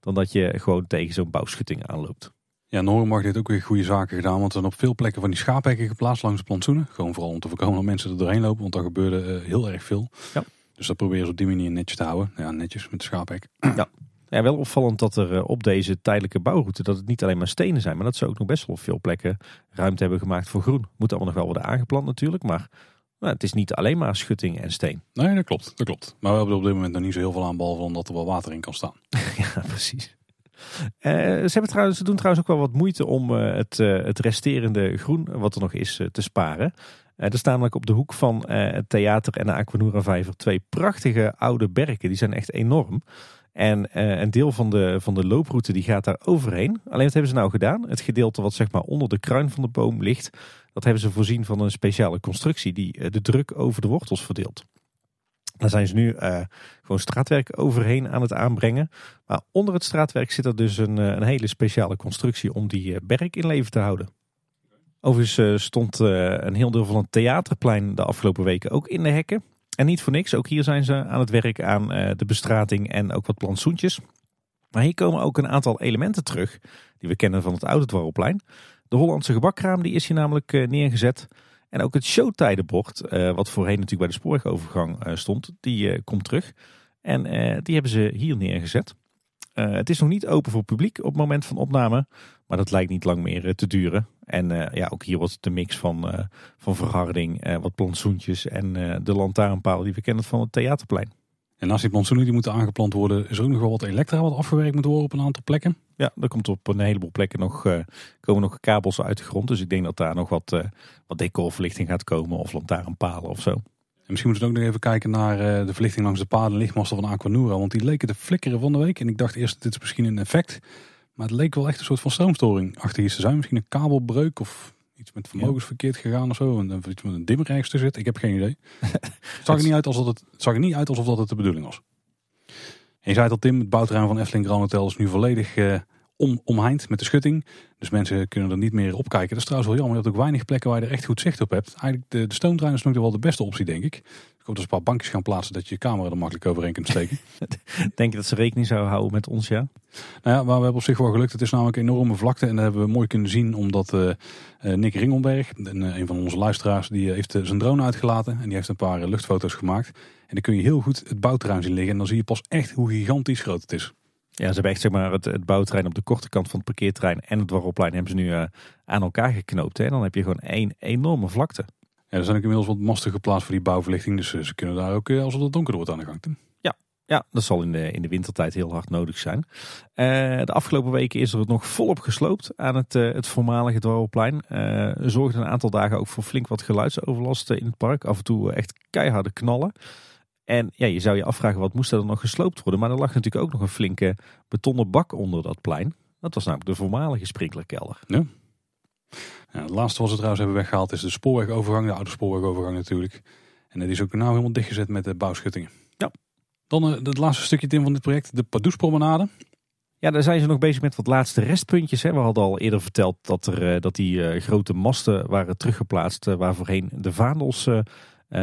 dan dat je gewoon tegen zo'n bouwschutting aanloopt. Ja, Noormark heeft ook weer goede zaken gedaan. Want er zijn op veel plekken van die schaaphekken geplaatst langs de plantsoenen. Gewoon vooral om te voorkomen dat mensen er doorheen lopen. Want daar gebeurde uh, heel erg veel. Ja. Dus dat proberen ze op die manier netjes te houden. Ja, netjes met de schaaphek. Ja. Ja, wel opvallend dat er eh, op deze tijdelijke bouwroute... dat het niet alleen maar stenen zijn. Maar dat ze ook nog best wel op veel plekken ruimte hebben gemaakt voor groen. Moet allemaal nog wel worden aangeplant natuurlijk. Maar nou, het is niet alleen maar schutting en steen. Nee, dat klopt. Dat klopt. Maar we hebben op dit moment nog niet zo heel veel aan. Behalve omdat er wel water in kan staan. ja, precies. Uh, ze, hebben trouwens, ze doen trouwens ook wel wat moeite om uh, het, uh, het resterende groen wat er nog is te sparen. er staan namelijk op de hoek van het theater en de Aquanura Vijver twee prachtige oude berken. Die zijn echt enorm. En een deel van de, van de looproute die gaat daar overheen. Alleen wat hebben ze nou gedaan? Het gedeelte wat zeg maar onder de kruin van de boom ligt. Dat hebben ze voorzien van een speciale constructie die de druk over de wortels verdeelt. Daar zijn ze nu uh, gewoon straatwerk overheen aan het aanbrengen. Maar onder het straatwerk zit er dus een, eh, een hele speciale constructie om die uh, berk in leven te houden. Overigens stond een heel deel van het theaterplein de afgelopen weken ook in de hekken. En niet voor niks, ook hier zijn ze aan het werk aan de bestrating en ook wat plantsoentjes. Maar hier komen ook een aantal elementen terug die we kennen van het oude dwarrelplein. De Hollandse gebakkraam die is hier namelijk neergezet. En ook het showtijdenbord, uh, wat voorheen natuurlijk bij de spoorwegovergang stond, die komt terug. En die hebben ze hier neergezet. het is nog niet open voor publiek op het moment van opname, maar dat lijkt niet lang meer te duren. En ja, ook hier wordt de mix van, van verharding, wat plantsoentjes en de lantaarnpalen die we kennen van het theaterplein. En naast die plantsoenen die moeten aangeplant worden, is er ook nog wel wat elektra wat afgewerkt moet worden op een aantal plekken. Ja, er komt op een heleboel plekken nog, komen nog kabels uit de grond. Dus ik denk dat daar nog wat, wat decorverlichting gaat komen of lantaarnpalen of zo. En misschien moeten we ook nog even kijken naar de verlichting langs de paden lichtmasten van Aquanura. Want die leken te flikkeren van de week. En ik dacht eerst, dit is misschien een effect. Maar het leek wel echt een soort van stroomstoring achter iets te zijn. Misschien een kabelbreuk of iets met vermogens verkeerd gegaan of zo. En iets met een dimmer ergens te zitten. Ik heb geen idee. het, zag er niet uit alsof het, het zag er niet uit alsof dat het de bedoeling was. En je zei al Tim, het bouwterrein van Efteling Grand Hotel is nu volledig uh, om, omheind met de schutting. Dus mensen kunnen er niet meer op kijken. Dat is trouwens wel jammer. Je hebt ook weinig plekken waar je er echt goed zicht op hebt. Eigenlijk de, de stoomtrein is nog wel de beste optie, denk ik. Een paar bankjes gaan plaatsen dat je je camera er makkelijk overheen kunt steken. denk je dat ze rekening zouden houden met ons, ja? Nou ja, maar we hebben op zich wel gelukt. Het is namelijk een enorme vlakte. En dat hebben we mooi kunnen zien omdat uh, Nick Ringelberg, een, een van onze luisteraars, die heeft zijn drone uitgelaten. En die heeft een paar luchtfoto's gemaakt. En dan kun je heel goed het bouwterrein zien liggen. En dan zie je pas echt hoe gigantisch groot het is. Ja, ze hebben echt zeg maar, het, het bouwterrein op de korte kant van het parkeerterrein en het dwarrelplein hebben ze nu uh, aan elkaar geknoopt. Hè? En dan heb je gewoon één enorme vlakte. Ja, er zijn ook inmiddels wat masten geplaatst voor die bouwverlichting. Dus uh, ze kunnen daar ook, uh, als het donker wordt, aan de gang. Ja, ja, dat zal in de, in de wintertijd heel hard nodig zijn. de afgelopen weken is er nog volop gesloopt aan het, het voormalige dwarrelplein. zorgde een aantal dagen ook voor flink wat geluidsoverlast in het park. Af en toe echt keiharde knallen. En ja, je zou je afvragen wat moest er dan nog gesloopt worden. Maar er lag natuurlijk ook nog een flinke betonnen bak onder dat plein. Dat was namelijk de voormalige sprinklerkelder. Ja. Het laatste wat ze trouwens hebben weggehaald is de spoorwegovergang. De oude spoorwegovergang natuurlijk. En die is ook nou helemaal dichtgezet met de bouwschuttingen. Ja. Dan uh, het laatste stukje Tim van dit project. De Padoespromenade. Ja, daar zijn ze nog bezig met wat laatste restpuntjes. Hè. We hadden al eerder verteld dat, er, uh, dat die uh, grote masten waren teruggeplaatst. waar voorheen de vaandels uh,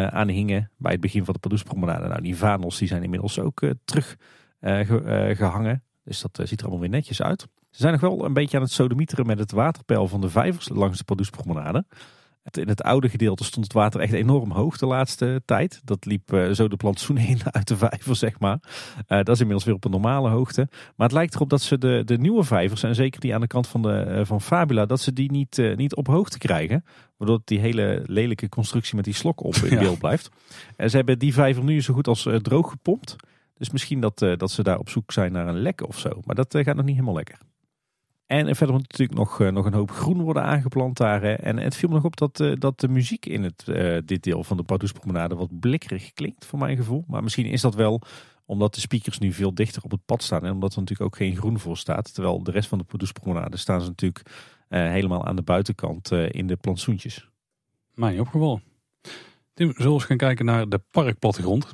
aan hingen bij het begin van de Padoespromenade. Nou, die vanels die zijn inmiddels ook uh, terug uh, gehangen. Dus dat ziet er allemaal weer netjes uit. Ze zijn nog wel een beetje aan het sodemieteren met het waterpeil van de vijvers langs de Pardoespromenade. In het oude gedeelte stond het water echt enorm hoog de laatste tijd. Dat liep uh, zo de plantsoen in uit de vijver, zeg maar. Uh, dat is inmiddels weer op een normale hoogte. Maar het lijkt erop dat ze de, de nieuwe vijvers, en zeker die aan de kant van, de, uh, van Fabula, dat ze die niet, niet op hoogte krijgen. Waardoor die hele lelijke constructie met die slok op in beeld blijft. En ze hebben die vijver nu zo goed als droog gepompt. Dus misschien dat, dat ze daar op zoek zijn naar een lek of zo. Maar dat gaat nog niet helemaal lekker. En verder moet natuurlijk nog, uh, nog een hoop groen worden aangeplant daar. Hè. En het viel me nog op dat, uh, dat de muziek in het, uh, dit deel van de Pardoespromenade wat blikkerig klinkt, voor mijn gevoel. Maar misschien is dat wel omdat de speakers nu veel dichter op het pad staan. En omdat er natuurlijk ook geen groen voor staat. Terwijl de rest van de Pardoespromenade staan ze natuurlijk helemaal aan de buitenkant in de plantsoentjes. Mij niet opgevallen. Tim, zullen we eens gaan kijken naar de parkplattegrond.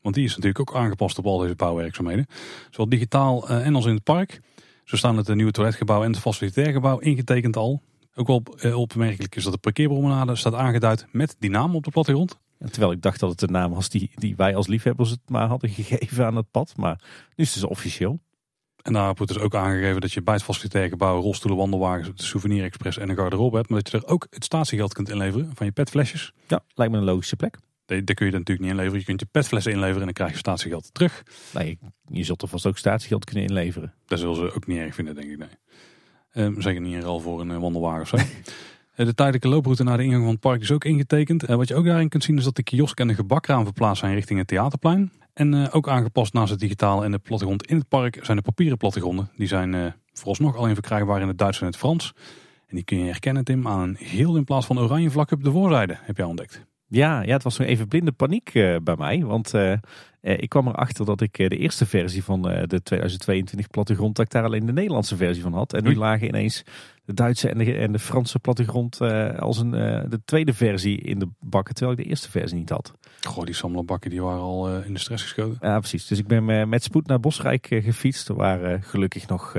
Want die is natuurlijk ook aangepast op al deze bouwwerkzaamheden. Zowel digitaal en als in het park. Zo staan het nieuwe toiletgebouw en het facilitair gebouw ingetekend al. Ook wel eh, opmerkelijk is dat de parkeerpromenade staat aangeduid met die naam op de plattegrond. Terwijl ik dacht dat het de naam was die, die wij als liefhebbers het maar hadden gegeven aan het pad. Maar nu is het dus officieel. En daar wordt dus ook aangegeven dat je bij het facilitair gebouw rolstoelen, wandelwagens, de souvenir express en een garderobe hebt. Maar dat je er ook het statiegeld kunt inleveren van je petflesjes. Ja, lijkt me een logische plek. Daar kun je natuurlijk niet inleveren. Je kunt je petflessen inleveren en dan krijg je statiegeld terug. Nee, je zult er vast ook statiegeld kunnen inleveren. Dat zullen ze ook niet erg vinden, denk ik. Nee. Um, zeker niet in ruil voor een uh, wandelwagen of zo. Eh, de tijdelijke looproute naar de ingang van het park is ook ingetekend. Uh, wat je ook daarin kunt zien is dat de kiosk en de gebakraam verplaatst zijn richting het theaterplein. En uh, ook aangepast naast het digitale en de plattegrond in het park zijn de papieren plattegronden. Die zijn vooralsnog alleen verkrijgbaar in het Duits en het Frans. En die kun je herkennen Tim aan een geel in plaats van oranje vlak op de voorzijde, heb je ontdekt. Ja, ja, het was nog even blinde paniek uh, bij mij. Want uh, ik kwam erachter dat ik de eerste versie van de 2022 plattegrond, dat ik daar alleen de Nederlandse versie van had. En nu lagen ineens de Duitse en de, en de Franse plattegrond als een, de tweede versie in de bakken, terwijl ik de eerste versie niet had. Goh, die sammelbakken die waren al in de stress geschoten. Ja, precies. Dus ik ben met spoed naar Bosrijk gefietst, waar gelukkig nog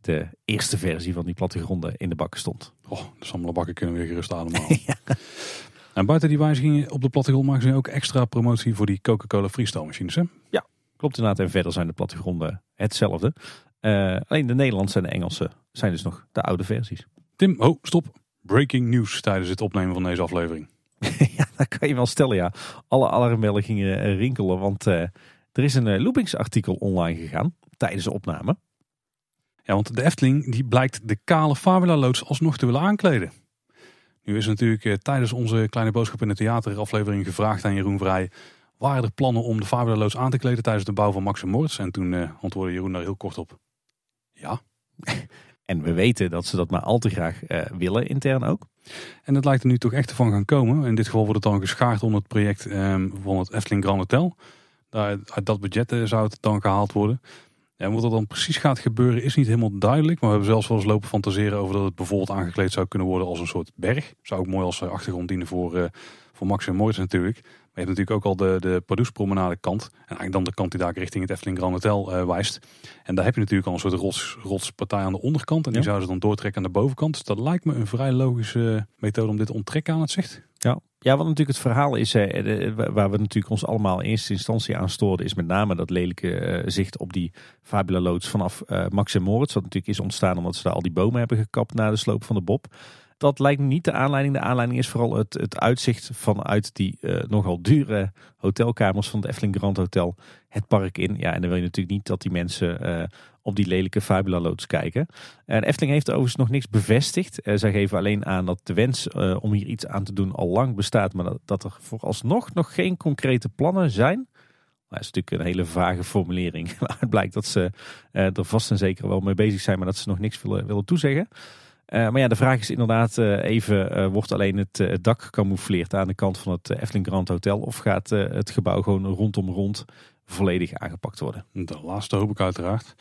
de eerste versie van die plattegronden in de bakken stond. Oh, de sammelbakken kunnen weer gerust ademhalen. ja. En buiten die wijzigingen op de plattegrond maken ze ook extra promotie voor die Coca-Cola freestyle machines. Hè? Ja, klopt inderdaad. En verder zijn de plattegronden hetzelfde. Uh, alleen de Nederlandse en de Engelse zijn dus nog de oude versies. Tim, oh stop. Breaking news tijdens het opnemen van deze aflevering. ja, dat kan je wel stellen ja. Alle alarmbellen gingen eh, rinkelen, want uh, er is een uh, loopingsartikel online gegaan tijdens de opname. Ja, want de Efteling die blijkt de kale Fabula loods alsnog te willen aankleden. Nu is natuurlijk eh, tijdens onze kleine boodschap in de theateraflevering gevraagd aan Jeroen Vrij. Waren er plannen om de Fabula loods aan te kleden tijdens de bouw van Max en Moritz? En toen uh, antwoordde Jeroen daar heel kort op. Ja. En we weten dat ze dat maar al te graag uh, willen, intern ook. En het lijkt er nu toch echt van gaan komen. In dit geval wordt het dan geschaard onder het project um, van het Efteling Grand Hotel. Daar, uit dat budget zou het dan gehaald worden. Ja, wat er dan precies gaat gebeuren is niet helemaal duidelijk. Maar we hebben zelfs wel eens lopen fantaseren over dat het bijvoorbeeld aangekleed zou kunnen worden als een soort berg. Zou ook mooi als eh, achtergrond dienen voor, uh, voor Max en Moritz natuurlijk. Maar je hebt natuurlijk ook al de, de Pardoes promenade kant. En eigenlijk dan de kant die daar richting het Efteling Grand Hotel uh, wijst. En daar heb je natuurlijk al een soort rots, rotspartij aan de onderkant. En die ja. zouden ze dan doortrekken aan de bovenkant. Dus dat lijkt me een vrij logische methode om dit te onttrekken aan het zicht. Ja, ja, wat natuurlijk het verhaal is, waar we natuurlijk ons allemaal in eerste instantie aan stoorden, is met name dat lelijke zicht op die Fabula loods vanaf Max en Moritz. Wat natuurlijk is ontstaan omdat ze daar al die bomen hebben gekapt na de sloop van de Bob. Dat lijkt niet de aanleiding. De aanleiding is vooral het, het uitzicht vanuit die uh, nogal dure hotelkamers van het Efteling Grand Hotel het park in. Ja, en dan wil je natuurlijk niet dat die mensen op die lelijke Fabula loods kijken. En Efteling heeft overigens nog niks bevestigd. Uh, zij geven alleen aan dat de wens om hier iets aan te doen al lang bestaat, maar dat, er vooralsnog nog geen concrete plannen zijn. Dat is natuurlijk een hele vage formulering. Het blijkt dat ze er vast en zeker wel mee bezig zijn, maar dat ze nog niks willen, willen toezeggen. Maar ja, de vraag is inderdaad even, wordt alleen het dak gecamoufleerd aan de kant van het Efteling Grand Hotel? Of gaat het gebouw gewoon rondom rond volledig aangepakt worden? De laatste hoop ik uiteraard.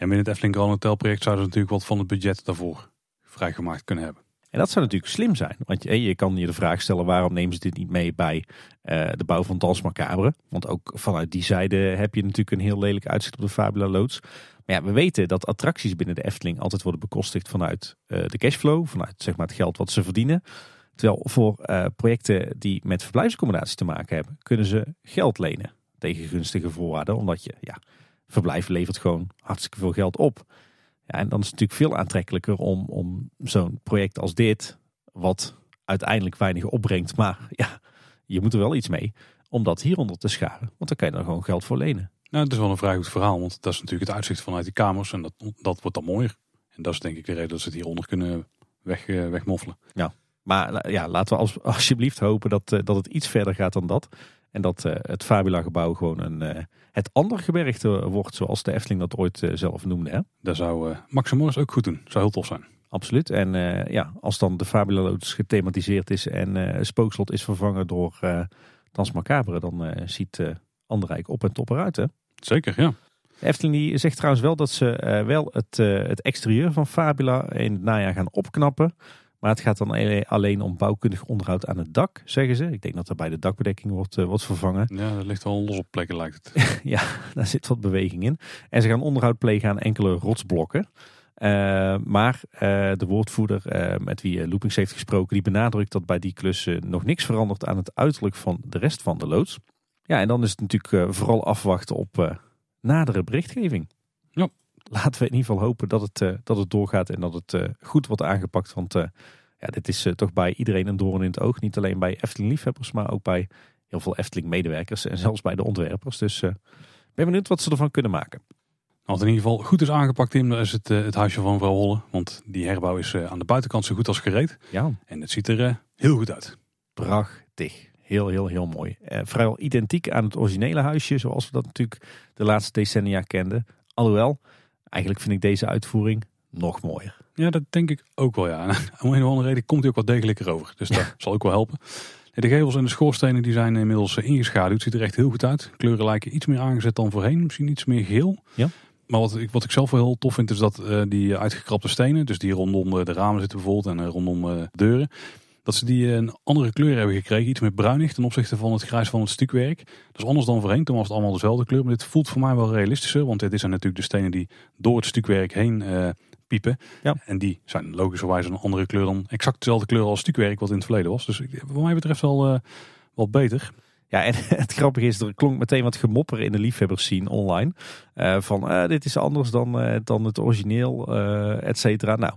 Ja, binnen het Efteling Grand Hotel project zouden ze natuurlijk wat van het budget daarvoor vrijgemaakt kunnen hebben. En dat zou natuurlijk slim zijn. Want je, je kan je de vraag stellen waarom nemen ze dit niet mee bij de bouw van Dans Macabre. Want ook vanuit die zijde heb je natuurlijk een heel lelijk uitzicht op de Fabula Loods. Maar ja, we weten dat attracties binnen de Efteling altijd worden bekostigd vanuit uh, de cashflow, vanuit zeg maar, het geld wat ze verdienen. Terwijl voor uh, projecten die met verblijfsaccommodatie te maken hebben, kunnen ze geld lenen tegen gunstige voorwaarden. Omdat je, ja, verblijf levert gewoon hartstikke veel geld op. Ja, en dan is het natuurlijk veel aantrekkelijker om, om zo'n project als dit, wat uiteindelijk weinig opbrengt, maar ja, je moet er wel iets mee, om dat hieronder te scharen. Want dan kan je er gewoon geld voor lenen. Nou, het is wel een vrij goed verhaal, want dat is natuurlijk het uitzicht vanuit die kamers en dat, dat wordt dan mooier. En dat is denk ik de reden dat ze het hieronder kunnen weg, uh, wegmoffelen. Ja, maar ja, laten we als, alsjeblieft hopen dat, uh, dat het iets verder gaat dan dat. En dat uh, het Fabula gebouw gewoon een, het andere gebergte wordt zoals de Efteling dat ooit zelf noemde. Hè? Dat zou Max Morris ook goed doen. Zou heel tof zijn. Absoluut. En ja, als dan de Fabula Lotus gethematiseerd is en Spookslot is vervangen door Dans Macabre, dan ziet uh, Anderrijk op en top eruit. Hè? Zeker, ja. De Efteling die zegt trouwens wel dat ze uh, wel het, uh, het exterieur van Fabula in het najaar gaan opknappen. Maar het gaat dan alleen om bouwkundig onderhoud aan het dak, zeggen ze. Ik denk dat er bij de dakbedekking wordt, uh, wordt vervangen. Ja, dat ligt wel los op plekken lijkt het. ja, daar zit wat beweging in. En ze gaan onderhoud plegen aan enkele rotsblokken. maar de woordvoerder met wie Loopings heeft gesproken, die benadrukt dat bij die klussen nog niks verandert aan het uiterlijk van de rest van de loods. Ja, en dan is het natuurlijk vooral afwachten op nadere berichtgeving. Ja. Laten we in ieder geval hopen dat het, uh, dat het doorgaat en dat het uh, goed wordt aangepakt. Want uh, ja, dit is toch bij iedereen een doorn in het oog. Niet alleen bij Efteling-liefhebbers, maar ook bij heel veel Efteling-medewerkers en zelfs bij de ontwerpers. Dus ben benieuwd wat ze ervan kunnen maken. Wat in ieder geval goed is aangepakt, Tim, is het, het huisje van mevrouw Holle. Want die herbouw is aan de buitenkant zo goed als gereed. Ja. En het ziet er heel goed uit. Prachtig. Heel, heel, heel mooi. Eh, vrijwel identiek aan het originele huisje, zoals we dat natuurlijk de laatste decennia kenden. Alhoewel, eigenlijk vind ik deze uitvoering nog mooier. Ja, dat denk ik ook wel, ja. Om een of andere reden komt hij ook wat degelijker over. Dus dat zal ook wel helpen. De gevels en de schoorstenen die zijn inmiddels eh, ingeschaduwd. Ziet er echt heel goed uit. Kleuren lijken iets meer aangezet dan voorheen. Misschien iets meer geel. Ja. Maar wat ik, wat ik zelf wel heel tof vind is dat uh, die uitgekrapte stenen, dus die rondom de ramen zitten bijvoorbeeld en rondom uh, deuren, dat ze die een andere kleur hebben gekregen. Iets meer bruinig ten opzichte van het grijs van het stukwerk. Dat is anders dan voorheen. Toen was het allemaal dezelfde kleur. Maar dit voelt voor mij wel realistischer. Want dit zijn natuurlijk de stenen die door het stukwerk heen uh, piepen. Ja. En die zijn logischerwijs een andere kleur dan exact dezelfde kleur als stukwerk wat in het verleden was. Dus wat mij betreft wel, uh, wel beter. Ja, en het grappige is, er klonk meteen wat gemopper in de liefhebbers zien online. Uh, van dit is anders dan, dan het origineel, et cetera. Nou,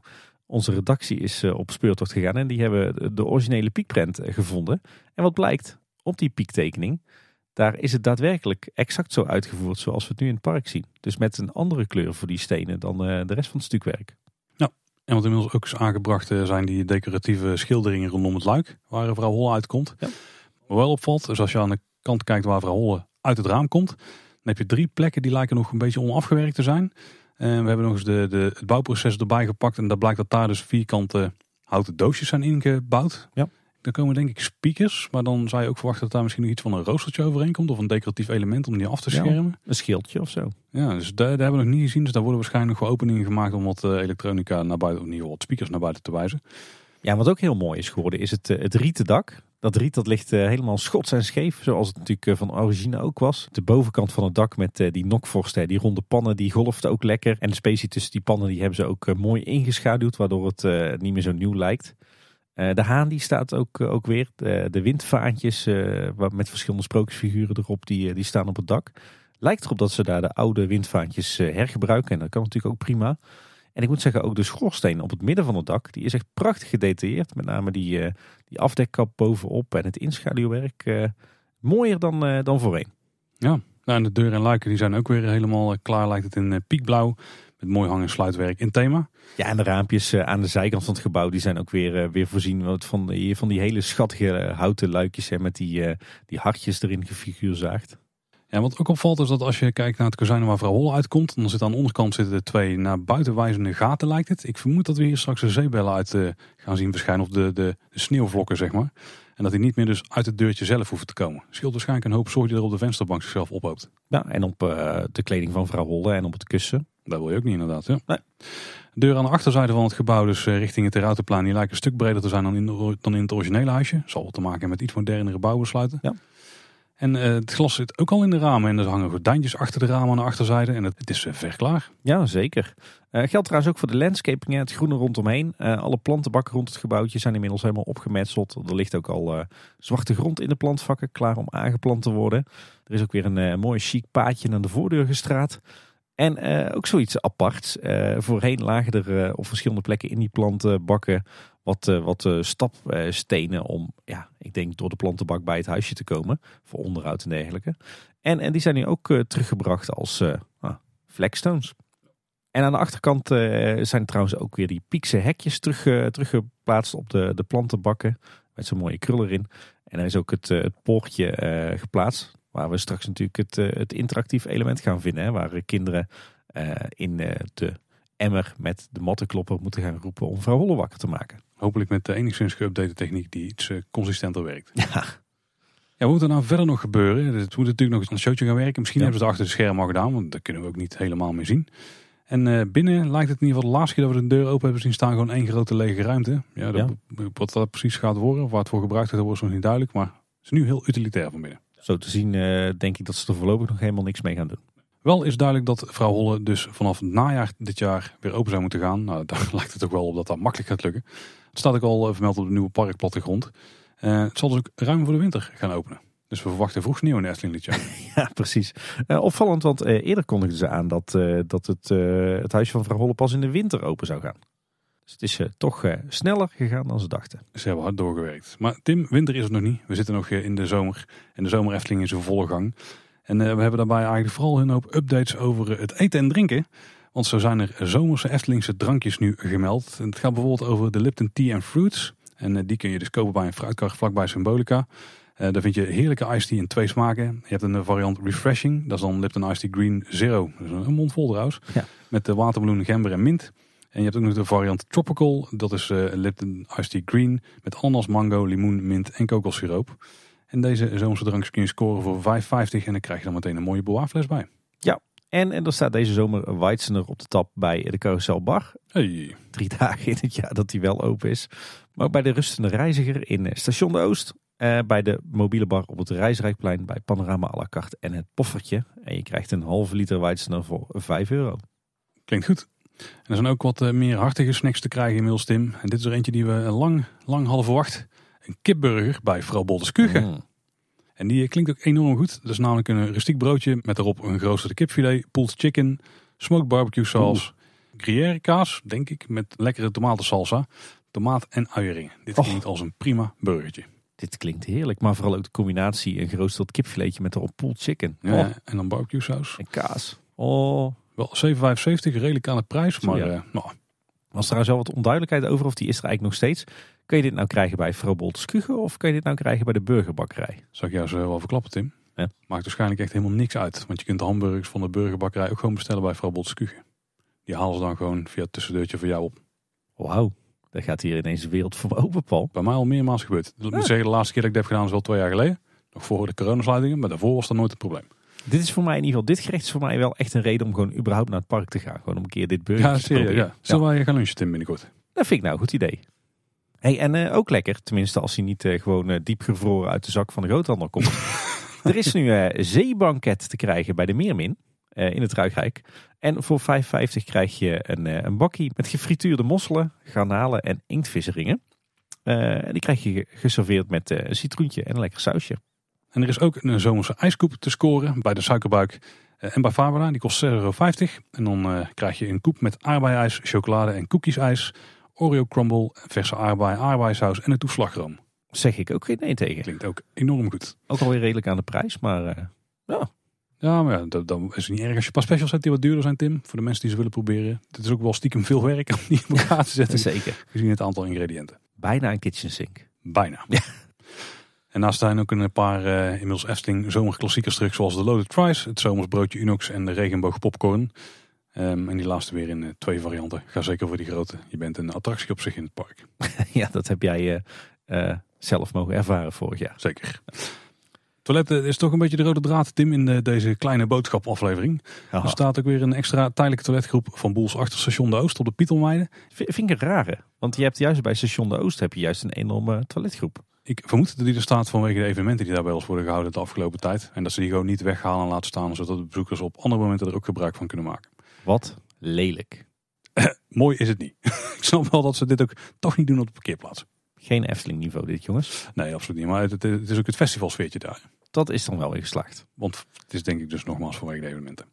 onze redactie is op speurtocht gegaan en die hebben de originele piekprent gevonden. En wat blijkt, op die piektekening, daar is het daadwerkelijk exact zo uitgevoerd zoals we het nu in het park zien. Dus met een andere kleur voor die stenen dan de rest van het stukwerk. Ja, en wat inmiddels ook is aangebracht zijn die decoratieve schilderingen rondom het luik, waar vrouw Holle uitkomt. Ja. Wat wel opvalt, is als je aan de kant kijkt waar vrouw Holle uit het raam komt, dan heb je drie plekken die lijken nog een beetje onafgewerkt te zijn. En we hebben nog eens de, de, het bouwproces erbij gepakt. En dat blijkt dat daar dus vierkante houten doosjes zijn ingebouwd. Ja. Dan komen denk ik speakers. Maar dan zou je ook verwachten dat daar misschien nog iets van een roostertje overheen komt. Of een decoratief element om die af te schermen. Ja, een schildje of zo. Ja, dus daar, daar hebben we nog niet gezien. Dus daar worden waarschijnlijk nog wel openingen gemaakt om wat elektronica naar buiten, of in ieder geval wat speakers naar buiten te wijzen. Ja, wat ook heel mooi is geworden is het, het rieten dak. Dat riet dat ligt helemaal schots en scheef, zoals het natuurlijk van origine ook was. De bovenkant van het dak met die nokvorsten, die ronde pannen, die golft ook lekker. En de specie tussen die pannen die hebben ze ook mooi ingeschaduwd, waardoor het niet meer zo nieuw lijkt. De haan die staat ook, ook weer. De windvaantjes met verschillende sprookjesfiguren erop, die, die staan op het dak. Lijkt erop dat ze daar de oude windvaantjes hergebruiken en dat kan natuurlijk ook prima. En ik moet zeggen, ook de schoorsteen op het midden van het dak, die is echt prachtig gedetailleerd. Met name die, uh, die afdekkap bovenop en het inschaduwwerk. Uh, mooier dan, uh, dan voorheen. Ja, nou, en de deuren en luiken die zijn ook weer helemaal klaar. Lijkt het in piekblauw. Met mooi hang- en sluitwerk in thema. Ja, en de raampjes aan de zijkant van het gebouw die zijn ook weer, weer voorzien van, die, van die hele schattige houten luikjes. Hè, met die, die hartjes erin gefiguurzaagd. Ja, wat ook opvalt is dat als je kijkt naar het kozijn waar vrouw Holle uitkomt, dan zit aan de onderkant zitten twee naar buiten wijzende gaten lijkt het. Ik vermoed dat we hier straks de zeebellen uit uh, gaan zien verschijnen, of de, de, de, sneeuwvlokken zeg maar. En dat die niet meer dus uit het deurtje zelf hoeven te komen. Scheelt waarschijnlijk een hoop zorg die er op de vensterbank zichzelf ophoopt. Ja, en op uh, de kleding van vrouw Holle en op het kussen. Dat wil je ook niet inderdaad. Ja. Nee. De deur aan de achterzijde van het gebouw, dus uh, richting het Terrautenplein, die lijkt een stuk breder te zijn dan in, de, dan in het originele huisje. Zal wel te maken hebben met iets modernere bouwbesluiten. Ja. En uh, het glas zit ook al in de ramen. En er hangen gordijntjes achter de ramen aan de achterzijde. En het, het is uh, verklaar. Ja, zeker. Uh, geldt trouwens ook voor de landscaping, het groene rondomheen. alle plantenbakken rond het gebouwtje zijn inmiddels helemaal opgemetseld. Er ligt ook al zwarte grond in de plantvakken, klaar om aangeplant te worden. Er is ook weer een mooi chic paadje naar de voordeur gestraat. En eh, ook zoiets aparts. Eh, voorheen lagen er eh, op verschillende plekken in die plantenbakken wat, wat stapstenen om, ja, ik denk door de plantenbak bij het huisje te komen. Voor onderhoud en dergelijke. En, en die zijn nu ook teruggebracht als ah, flagstones. En aan de achterkant zijn trouwens ook weer die piekse hekjes terug, teruggeplaatst op de, de plantenbakken. Met zo'n mooie krul erin. En er is ook het, het poortje geplaatst. Waar we straks natuurlijk het, eh, het interactief element gaan vinden. Hè, waar kinderen eh, in eh, de emmer met de mattenklopper moeten gaan roepen om vrouw Holle wakker te maken. Hopelijk met de enigszins geüpdate techniek die iets consistenter werkt. Ja, Ja, wat moet er nou verder nog gebeuren? Het moet natuurlijk nog eens het showtje gaan werken. Misschien Ja. hebben ze het achter de schermen al gedaan, want dat kunnen we ook niet helemaal meer zien. En binnen lijkt het in ieder geval de laatste keer dat we de deur open hebben zien staan gewoon één grote lege ruimte. Ja, dat, wat dat precies gaat worden, of waar het voor gebruikt gaat worden, is nog niet duidelijk. Maar het is nu heel utilitair van binnen. Zo te zien eh, denk ik dat ze er voorlopig nog helemaal niks mee gaan doen. Wel is duidelijk dat vrouw Holle dus vanaf het najaar dit jaar weer open zou moeten gaan. Nou, daar lijkt het ook wel op dat dat makkelijk gaat lukken. Het staat ook al eh, vermeld op de nieuwe parkplattegrond. Eh het zal dus ook ruim voor de winter gaan openen. Dus we verwachten vroeg sneeuw in Efteling dit jaar. Ja, precies. Eh, opvallend, want eerder kondigden ze aan dat, dat het, het huis van vrouw Holle pas in de winter open zou gaan. Dus het is eh, toch eh, sneller gegaan dan ze dachten. Ze hebben hard doorgewerkt. Maar Tim, winter is het nog niet. We zitten nog eh, in de zomer. En de zomer Efteling is in volle gang. En we hebben daarbij eigenlijk vooral een hoop updates over het eten en drinken. Want zo zijn er zomerse Eftelingse drankjes nu gemeld. En het gaat bijvoorbeeld over de Lipton Tea and Fruits. En die kun je dus kopen bij een fruitkar vlakbij Symbolica. Daar vind je heerlijke iced tea in twee smaken. Je hebt een variant Refreshing. Dat is dan Lipton Iced Tea Green Zero. Dat is een mond vol trouwens. Ja. Met de watermeloen, gember en mint. En je hebt ook nog de variant Tropical. Dat is eh Lipton Iced Tea Green. Met ananas, mango, limoen, mint en kokossiroop. En deze zomerse drankjes kun je scoren voor 5,50. En dan krijg je dan meteen een mooie boa-fles bij. En, en er staat deze zomer Weizsäcker op de tap bij de Carousel Bar. Hey. Drie dagen in het jaar dat die wel open is. Maar ook bij de Rustende Reiziger in eh, Station de Oost. eh, bij de mobiele bar op het Rijsrijkplein bij Panorama à la carte en het Poffertje. En je krijgt een halve liter Weizsäcker voor 5 euro. Klinkt goed. En er zijn ook wat eh, meer hartige snacks te krijgen inmiddels, Tim. En dit is er eentje die we lang, lang hadden verwacht. Een kipburger bij vrouw Boldeskuge. Mm. En die eh, klinkt ook enorm goed. Dat is namelijk een rustiek broodje met erop een geroosterde kipfilet, pulled chicken, smoked barbecue saus, gruyère kaas, denk ik, met lekkere tomatensalsa, tomaat en uiering. Dit Och. klinkt als een prima burgertje. Dit klinkt heerlijk, maar vooral ook de combinatie een geroosterd kipfiletje met erop pulled chicken. Ja, Oh, En dan barbecue saus. en kaas. Oh, Wel 7,75, redelijk aan de prijs, maar Ja. eh, nou, was trouwens wel wat onduidelijkheid over of die is er eigenlijk nog steeds. Kun je dit nou krijgen bij Vrouw Bolt's Kuchen of kun je dit nou krijgen bij de burgerbakkerij? Zal ik jou zo wel verklappen, Tim? Ja. Maakt waarschijnlijk echt helemaal niks uit. Want je kunt de hamburgers van de burgerbakkerij ook gewoon bestellen bij vrouw Botskuge. Die halen ze dan gewoon via het tussendeurtje voor jou op. Wauw, daar gaat hier ineens de wereld voor open, Paul. Bij mij al meermaals gebeurd. Moet zeggen, de laatste keer dat ik dat heb gedaan is wel twee jaar geleden. Nog voor de coronasluitingen, maar daarvoor was dat nooit een probleem. Dit is voor mij in ieder geval, dit gerecht is voor mij wel echt een reden om gewoon überhaupt naar het park te gaan. Gewoon om een keer dit burger Ja, te serieus. proberen. Ja. Zullen wij gaan lunchen, Tim, binnenkort? Dat vind ik nou een goed idee. Hey, en eh, ook lekker, tenminste als hij niet eh, gewoon eh, diep gevroren uit de zak van de groothandel komt. er is nu zeebanket te krijgen bij de Meermin in het Ruigrijk. En voor 5,50 krijg je een, een bakkie met gefrituurde mosselen, garnalen en inktvisseringen. Eh, en die krijg je geserveerd met een citroentje en een lekker sausje. En er is ook een zomerse ijskoep te scoren bij de suikerbuik eh, en bij Fabula. Die kost 6,50 euro. En dan eh, krijg je een koep met aardbeiijs, chocolade en koekjesijs, Oreo crumble, verse aardbei, aardbeisaus en een toeslagroom. Zeg ik ook geen nee tegen. Klinkt ook enorm goed. Ook alweer redelijk aan de prijs, maar eh, Ja, maar ja, dat, dan is het niet erg als je paar specials hebt die wat duurder zijn, Tim. Voor de mensen die ze willen proberen. Het is ook wel stiekem veel werk om die in elkaar te zetten. zeker. Gezien het aantal ingrediënten. Bijna een kitchen sink. Bijna. Ja. En naast zijn ook een paar eh, inmiddels Efteling zomerklassiekers terug. Zoals de Loaded Fries, het zomers broodje Unox en de regenboog popcorn. Ehm, en die laatste weer in eh, twee varianten. Ga zeker voor die grote. Je bent een attractie op zich in het park. ja, dat heb jij eh, eh, zelf mogen ervaren vorig jaar. Zeker. Toiletten is toch een beetje de rode draad, Tim, in de, deze kleine boodschapaflevering. Er staat ook weer een extra tijdelijke toiletgroep van Boels achter station De Oost op de Pietelmeide. V- Vind ik een rare. Want je hebt juist bij station De Oost heb je juist een enorme toiletgroep. Ik vermoed dat die er staat vanwege de evenementen die daar bij ons worden gehouden de afgelopen tijd. En dat ze die gewoon niet weghalen en laten staan, zodat de bezoekers op andere momenten er ook gebruik van kunnen maken. Wat lelijk. Mooi is het niet. ik snap wel dat ze dit ook toch niet doen op de parkeerplaats. Geen Efteling niveau dit jongens. Nee, absoluut niet. Maar het, is ook het festivalsfeertje daar. Dat is dan wel weer geslaagd. Want het is denk ik dus nogmaals vanwege de evenementen.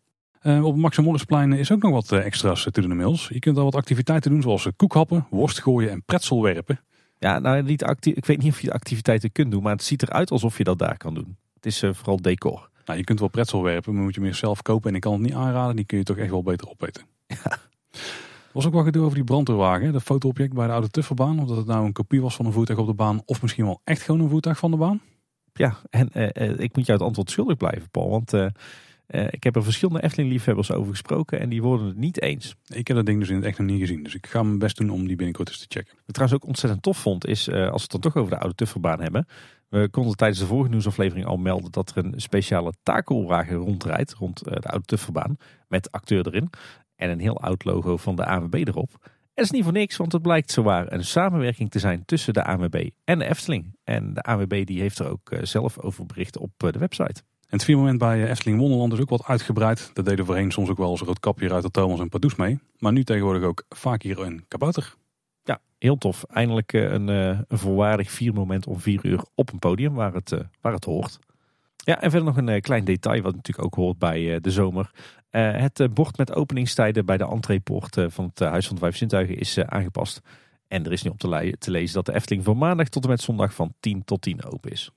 Uh, op het Maximorisplein is ook nog wat uh, extra's to the mills. Je kunt al wat activiteiten doen zoals koekhappen, worst gooien en pretzelwerpen. Ja, nou, niet actief, ik weet niet of je de activiteiten kunt doen, maar het ziet eruit alsof je dat daar kan doen. Het is uh, vooral decor. Nou, je kunt wel pretzel werpen, maar moet je meer zelf kopen. En ik kan het niet aanraden, die kun je toch echt wel beter opeten. Ja. Er was ook wat gedoe over die brandweerwagen, dat fotoobject bij de oude Tufferbaan. Of dat het nou een kopie was van een voertuig op de baan, of misschien wel echt gewoon een voertuig van de baan. Ja, en uh, ik moet jou het antwoord schuldig blijven, Paul. Want uh, ik heb er verschillende Efteling-liefhebbers over gesproken en die worden het niet eens. Ik heb dat ding dus in het echt nog niet gezien. Dus ik ga mijn best doen om die binnenkort eens te checken. Wat ik trouwens ook ontzettend tof vond, is als we het dan toch over de oude Tufferbaan hebben. We konden tijdens de vorige nieuwsaflevering al melden dat er een speciale takelwagen rondrijdt rond de oude Tufferbaan. Met acteur erin en een heel oud logo van de ANWB erop. En dat is niet voor niks, want het blijkt zowaar een samenwerking te zijn tussen de ANWB en de Efteling. En de ANWB die heeft er ook zelf over bericht op de website. En het moment bij Efteling Wonderland is ook wat uitgebreid. Dat deden voorheen soms ook wel als rood kapje uit de Thomas en Pardoes mee. Maar nu tegenwoordig ook vaak hier een kabouter. Ja, heel tof. Eindelijk een, een volwaardig vier moment om vier uur op een podium waar het, waar het hoort. Ja, en verder nog een klein detail wat natuurlijk ook hoort bij de zomer. het bord met openingstijden bij de entreepoort van het Huis van de Vijf Zintuigen is aangepast. En er is nu op te, te lezen dat de Efteling van maandag tot en met zondag van 10 tot 10 open is.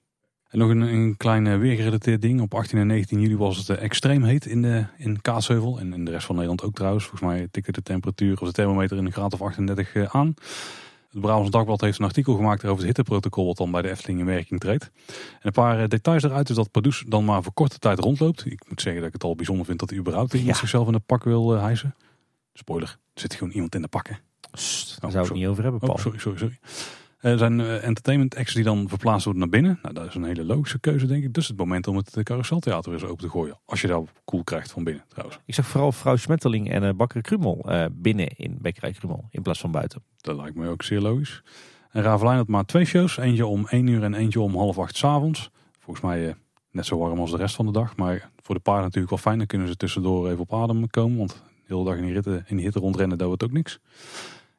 En nog een, een klein weergerelateerd ding. Op 18 en 19 juli was het extreem heet in, de, in Kaatsheuvel. En in de rest van Nederland ook trouwens. Volgens mij tikte de temperatuur of de thermometer in een graad of 38 aan. Het Brabants Dagblad heeft een artikel gemaakt over het hitteprotocol wat dan bij de Efteling in werking treedt. En een paar details eruit is dat Pardoes dan maar voor korte tijd rondloopt. Ik moet zeggen dat ik het al bijzonder vind dat hij überhaupt iemand zichzelf in de pak wil hijsen. Spoiler, er zit gewoon iemand in de pakken. Daar zou ik het niet over hebben, Paul. Oh, sorry, sorry, sorry. Er zijn entertainment acts die dan verplaatst worden naar binnen. Nou, dat is een hele logische keuze, denk ik. Dus het moment om het carouseltheater weer eens open te gooien. Als je dat cool krijgt van binnen, trouwens. Ik zag vooral vrouw Smetterling en uh, bakker Krumel uh, binnen in Bekkerij Krumel. In plaats van buiten. Dat lijkt me ook zeer logisch. En Ravelijn had maar twee shows. Eentje om één uur en eentje om half acht s'avonds. Volgens mij net zo warm als de rest van de dag. Maar voor de paarden natuurlijk wel fijn. Dan kunnen ze tussendoor even op adem komen. Want de hele dag in die, ritten, in die hitte rondrennen, dat wordt ook niks.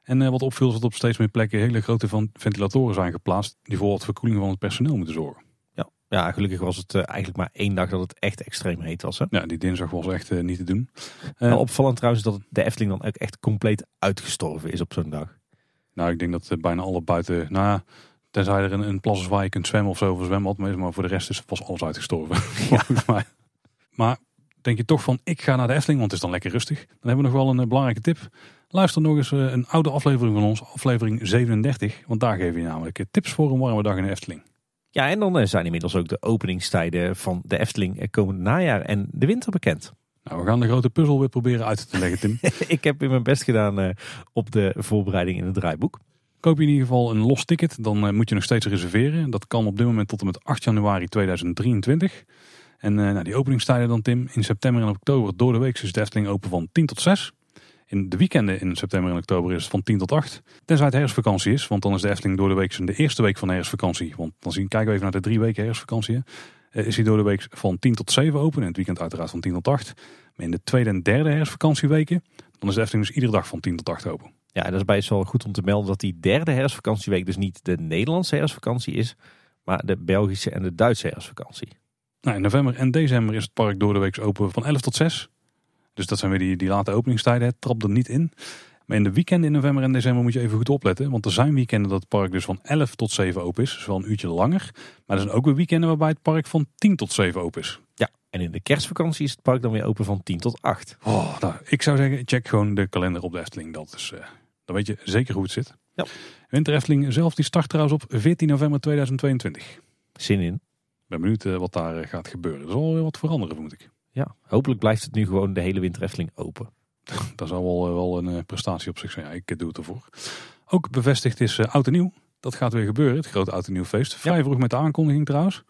En uh, wat opviel is dat op steeds meer plekken hele grote ventilatoren zijn geplaatst. Die voor wat verkoeling van het personeel moeten zorgen. Ja, ja gelukkig was het uh, eigenlijk maar één dag dat het echt extreem heet was. Hè? Ja, die dinsdag was echt uh, niet te doen. Nou, opvallend trouwens dat de Efteling dan ook echt compleet uitgestorven is op zo'n dag. Nou, ik denk dat bijna alle buiten... Nou, tenzij er een, een plas is waar je kunt zwemmen of zo, een zwembad. Maar voor de rest is, was alles uitgestorven. Ja. maar denk je toch van, ik ga naar de Efteling, want het is dan lekker rustig. Dan hebben we nog wel een belangrijke tip. Luister nog eens een oude aflevering van ons, aflevering 37. Want daar geven we namelijk tips voor een warme dag in de Efteling. Ja, en dan zijn inmiddels ook de openingstijden van de Efteling komend najaar en de winter bekend. Nou, we gaan de grote puzzel weer proberen uit te leggen, Tim. ik heb in mijn best gedaan op de voorbereiding in het draaiboek. Koop je in ieder geval een los ticket, dan moet je nog steeds reserveren. Dat kan op dit moment tot en met 8 januari 2023. En nou, die openingstijden dan Tim, in september en oktober door de week is de Efteling open van 10 tot 6. In de weekenden in september en oktober is het van 10 tot 8. Tenzij het herfstvakantie is, want dan is de Efteling door de week de eerste week van de herfstvakantie. Want dan zien, kijken we even naar de drie weken herfstvakantie. Uh, is hij door de week van 10 tot 7 open en het weekend uiteraard van 10 tot 8. Maar in de tweede en derde herfstvakantieweken, dan is de Efteling dus iedere dag van 10 tot 8 open. Ja, dat is bij het wel goed om te melden dat die derde herfstvakantieweek dus niet de Nederlandse herfstvakantie is, maar de Belgische en de Duitse herfstvakantie. Nou, in november en december is het park door de week open van 11 tot 6. Dus dat zijn weer die, die late openingstijden. Het trapt er niet in. Maar in de weekenden in november en december moet je even goed opletten. Want er zijn weekenden dat het park dus van 11 tot 7 open is. Dus wel een uurtje langer. Maar er zijn ook weer weekenden waarbij het park van 10 tot 7 open is. Ja, en in de kerstvakantie is het park dan weer open van 10 tot 8. Oh, nou, ik zou zeggen, check gewoon de kalender op de Efteling. Dat is, uh, dan weet je zeker hoe het zit. Ja. Winter Efteling zelf die start trouwens op 14 november 2022. Zin in. Ik ben benieuwd wat daar gaat gebeuren. Er zal wel wat veranderen, moet ik. Ja, hopelijk blijft het nu gewoon de hele winter Efteling open. Dat zou wel, wel een prestatie op zich zijn. Ja, ik doe het ervoor. Ook bevestigd is uh, Oud en Nieuw. Dat gaat weer gebeuren, het grote Oud en Nieuw feest. Vrij ja. vroeg met de aankondiging trouwens.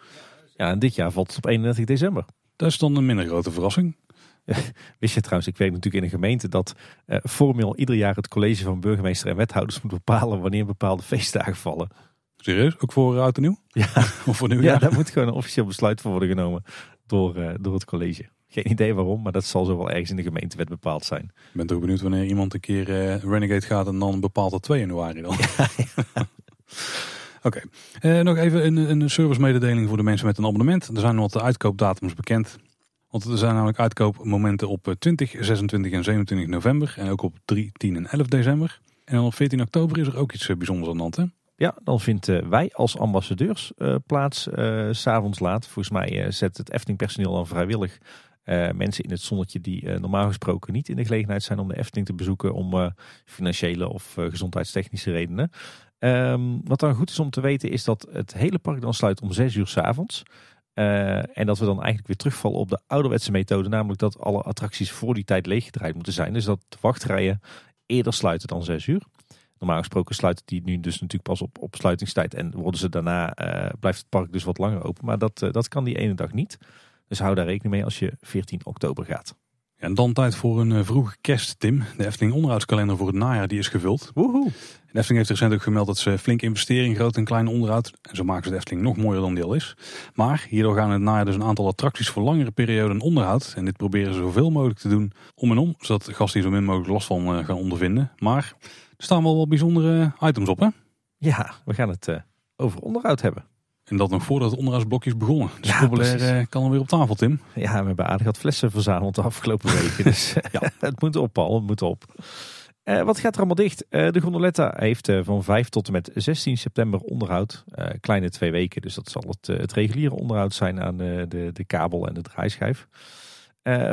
Ja, en dit jaar valt het op 31 december. Dat is dan een minder grote verrassing. Wist je trouwens, ik weet natuurlijk in een gemeente dat uh, formeel ieder jaar het college van burgemeester en wethouders moet bepalen wanneer bepaalde feestdagen vallen. Serieus? Ook voor Oud en Nieuw? Ja, of voor nieuwjaar? ja daar moet gewoon een officieel besluit voor worden genomen door, uh, door het college. Geen idee waarom, maar dat zal zo wel ergens in de gemeentewet bepaald zijn. Ik ben toch benieuwd wanneer iemand een keer uh, Renegade gaat en dan bepaalt dat 2 januari dan. Ja, ja. Oké, okay. uh, nog even een, een servicemededeling voor de mensen met een abonnement. Er zijn wat uitkoopdatums bekend. Want er zijn namelijk uitkoopmomenten op 20, 26 en 27 november. En ook op 3, 10 en 11 december. En dan op 14 oktober is er ook iets bijzonders aan de hand. Hè? Ja, dan vinden wij als ambassadeurs uh, plaats uh, s'avonds laat. Volgens mij uh, zet het Efteling personeel dan vrijwillig mensen in het zonnetje die normaal gesproken niet in de gelegenheid zijn om de Efteling te bezoeken om financiële of gezondheidstechnische redenen. Um, wat dan goed is om te weten is dat het hele park dan sluit om 6 uur s avonds. en dat we dan eigenlijk weer terugvallen op de ouderwetse methode, namelijk dat alle attracties voor die tijd leeggedraaid moeten zijn. Dus dat wachtrijen eerder sluiten dan 6 uur. Normaal gesproken sluiten die nu dus natuurlijk pas op, op sluitingstijd. En worden ze daarna, blijft het park dus wat langer open. Maar dat, dat kan die ene dag niet. Dus hou daar rekening mee als je 14 oktober gaat. Ja, en dan tijd voor een uh, vroege kerst, Tim. De Efteling onderhoudskalender voor het najaar die is gevuld. Woehoe. De Efteling heeft recent ook gemeld dat ze flink investeren in groot en klein onderhoud. En zo maken ze de Efteling nog mooier dan die al is. Maar hierdoor gaan in het najaar dus een aantal attracties voor langere perioden onderhoud. En dit proberen ze zoveel mogelijk te doen om en om. Zodat gasten hier zo min mogelijk last van gaan ondervinden. Maar er staan wel wat bijzondere items op, hè? Ja, we gaan het over onderhoud hebben. En dat nog voordat het onderhoudsblokje is begonnen. Dus ja, populair uh, kan alweer op tafel, Tim. Ja, we hebben aardig wat flessen verzameld de afgelopen weken. dus ja, het moet op, Paul. Het moet op. Uh, wat gaat er allemaal dicht? Uh, de Gondoletta heeft uh, van 5 tot en met 16 september onderhoud. kleine twee weken, dus dat zal het, het reguliere onderhoud zijn aan de, de kabel en de draaischijf.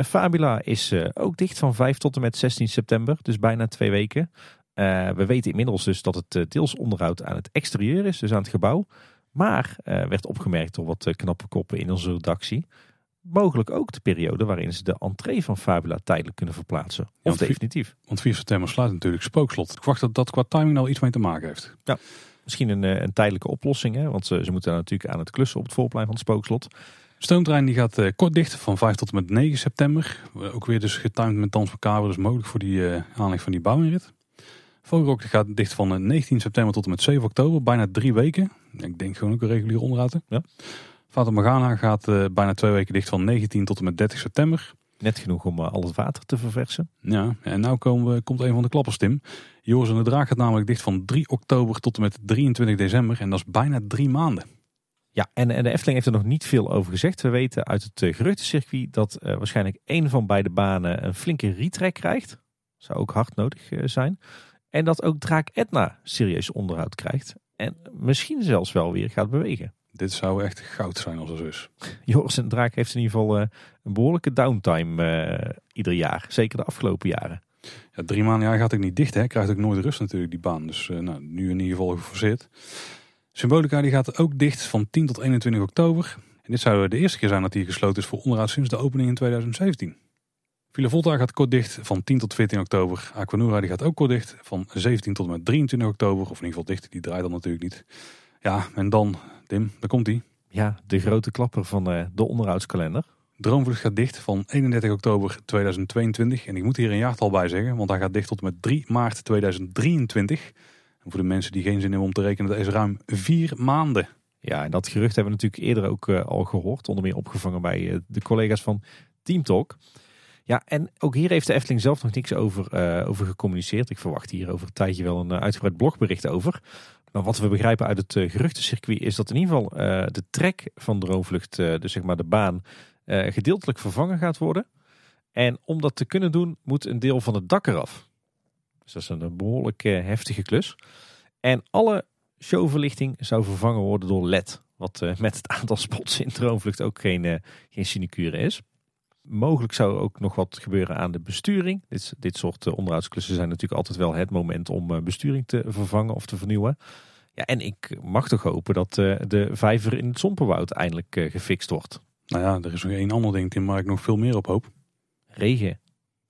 Fabula is ook dicht van 5 tot en met 16 september, dus bijna twee weken. We weten inmiddels dus dat het eh, deels onderhoud aan het exterieur is, dus aan het gebouw. Maar uh, werd opgemerkt door wat knappe koppen in onze redactie. Mogelijk ook de periode waarin ze de entree van Fabula tijdelijk kunnen verplaatsen. Of definitief. Want 4 september sluit natuurlijk Spookslot. Ik wacht dat dat qua timing nou iets mee te maken heeft. Ja, misschien een, een tijdelijke oplossing. Hè? Want ze, ze moeten natuurlijk aan het klussen op het voorplein van het Spookslot. Stoomtrein die gaat uh, kort dicht van 5 tot en met 9 september. Ook weer dus getimed met Dans dus mogelijk voor die uh, aanleg van die bouwinrit. Vogelrok gaat dicht van 19 eh, september tot en met 7 oktober. Bijna drie weken. Ik denk gewoon ook een regulier onderhoud. Ja. Fata Morgana gaat uh, bijna twee weken dicht van 19 tot en met 30 september. Net genoeg om uh, al het water te verversen. Ja, en nu komen we, komt een van de klappers, Tim. Joris en de Draak gaat namelijk dicht van 3 oktober tot en met 23 december. En dat is bijna drie maanden. Ja, en, en de Efteling heeft er nog niet veel over gezegd. We weten uit het uh, geruchtencircuit dat waarschijnlijk één van beide banen een flinke retrek krijgt. Zou ook hard nodig zijn. En dat ook Draak Etna serieus onderhoud krijgt. En misschien zelfs wel weer gaat bewegen. Dit zou echt goud zijn als het is. Joris en Draak heeft in ieder geval uh, een behoorlijke downtime uh, ieder jaar. Zeker de afgelopen jaren. Ja, drie maanden jaar gaat ik niet dicht. Hè. Krijgt ook nooit rust natuurlijk die baan. Dus uh, nou, nu in ieder geval geforceerd. Symbolica die gaat ook dicht van 10 tot 21 oktober. En dit zou de eerste keer zijn dat die gesloten is voor onderhoud sinds de opening in 2017. Villa Volta gaat kort dicht van 10 tot 14 oktober. Aquanura die gaat ook kort dicht van 17 tot en met 23 oktober. Of in ieder geval dicht, die draait dan natuurlijk niet. Ja, en dan, Tim, daar komt hij. Ja, de grote klapper van uh, de onderhoudskalender. Droomvlucht gaat dicht van 31 oktober 2022. En ik moet hier een jaartal bij zeggen, want hij gaat dicht tot en met 3 maart 2023. En voor de mensen die geen zin hebben om te rekenen, dat is ruim vier maanden. Ja, en dat gerucht hebben we natuurlijk eerder ook uh, al gehoord. Onder meer opgevangen bij uh, de collega's van Team Talk. Ja, en ook hier heeft de Efteling zelf nog niks over, uh, over gecommuniceerd. Ik verwacht hier over een tijdje wel een uh, uitgebreid blogbericht over. Maar wat we begrijpen uit het uh, geruchtencircuit is dat in ieder geval de trek van Droomvlucht, dus zeg maar de baan, gedeeltelijk vervangen gaat worden. En om dat te kunnen doen, moet een deel van het dak eraf. Dus dat is een behoorlijk heftige klus. En alle showverlichting zou vervangen worden door LED. Wat met het aantal spots in Droomvlucht ook geen, geen sinecure is. Mogelijk zou ook nog wat gebeuren aan de besturing. Dit, dit soort eh, onderhoudsklussen zijn natuurlijk altijd wel het moment om eh, besturing te vervangen of te vernieuwen. Ja, en ik mag toch hopen dat eh, de vijver in het Sompenwoud eindelijk gefixt wordt. Nou ja, er is nog één ander ding Tim waar ik nog veel meer op hoop. Regen.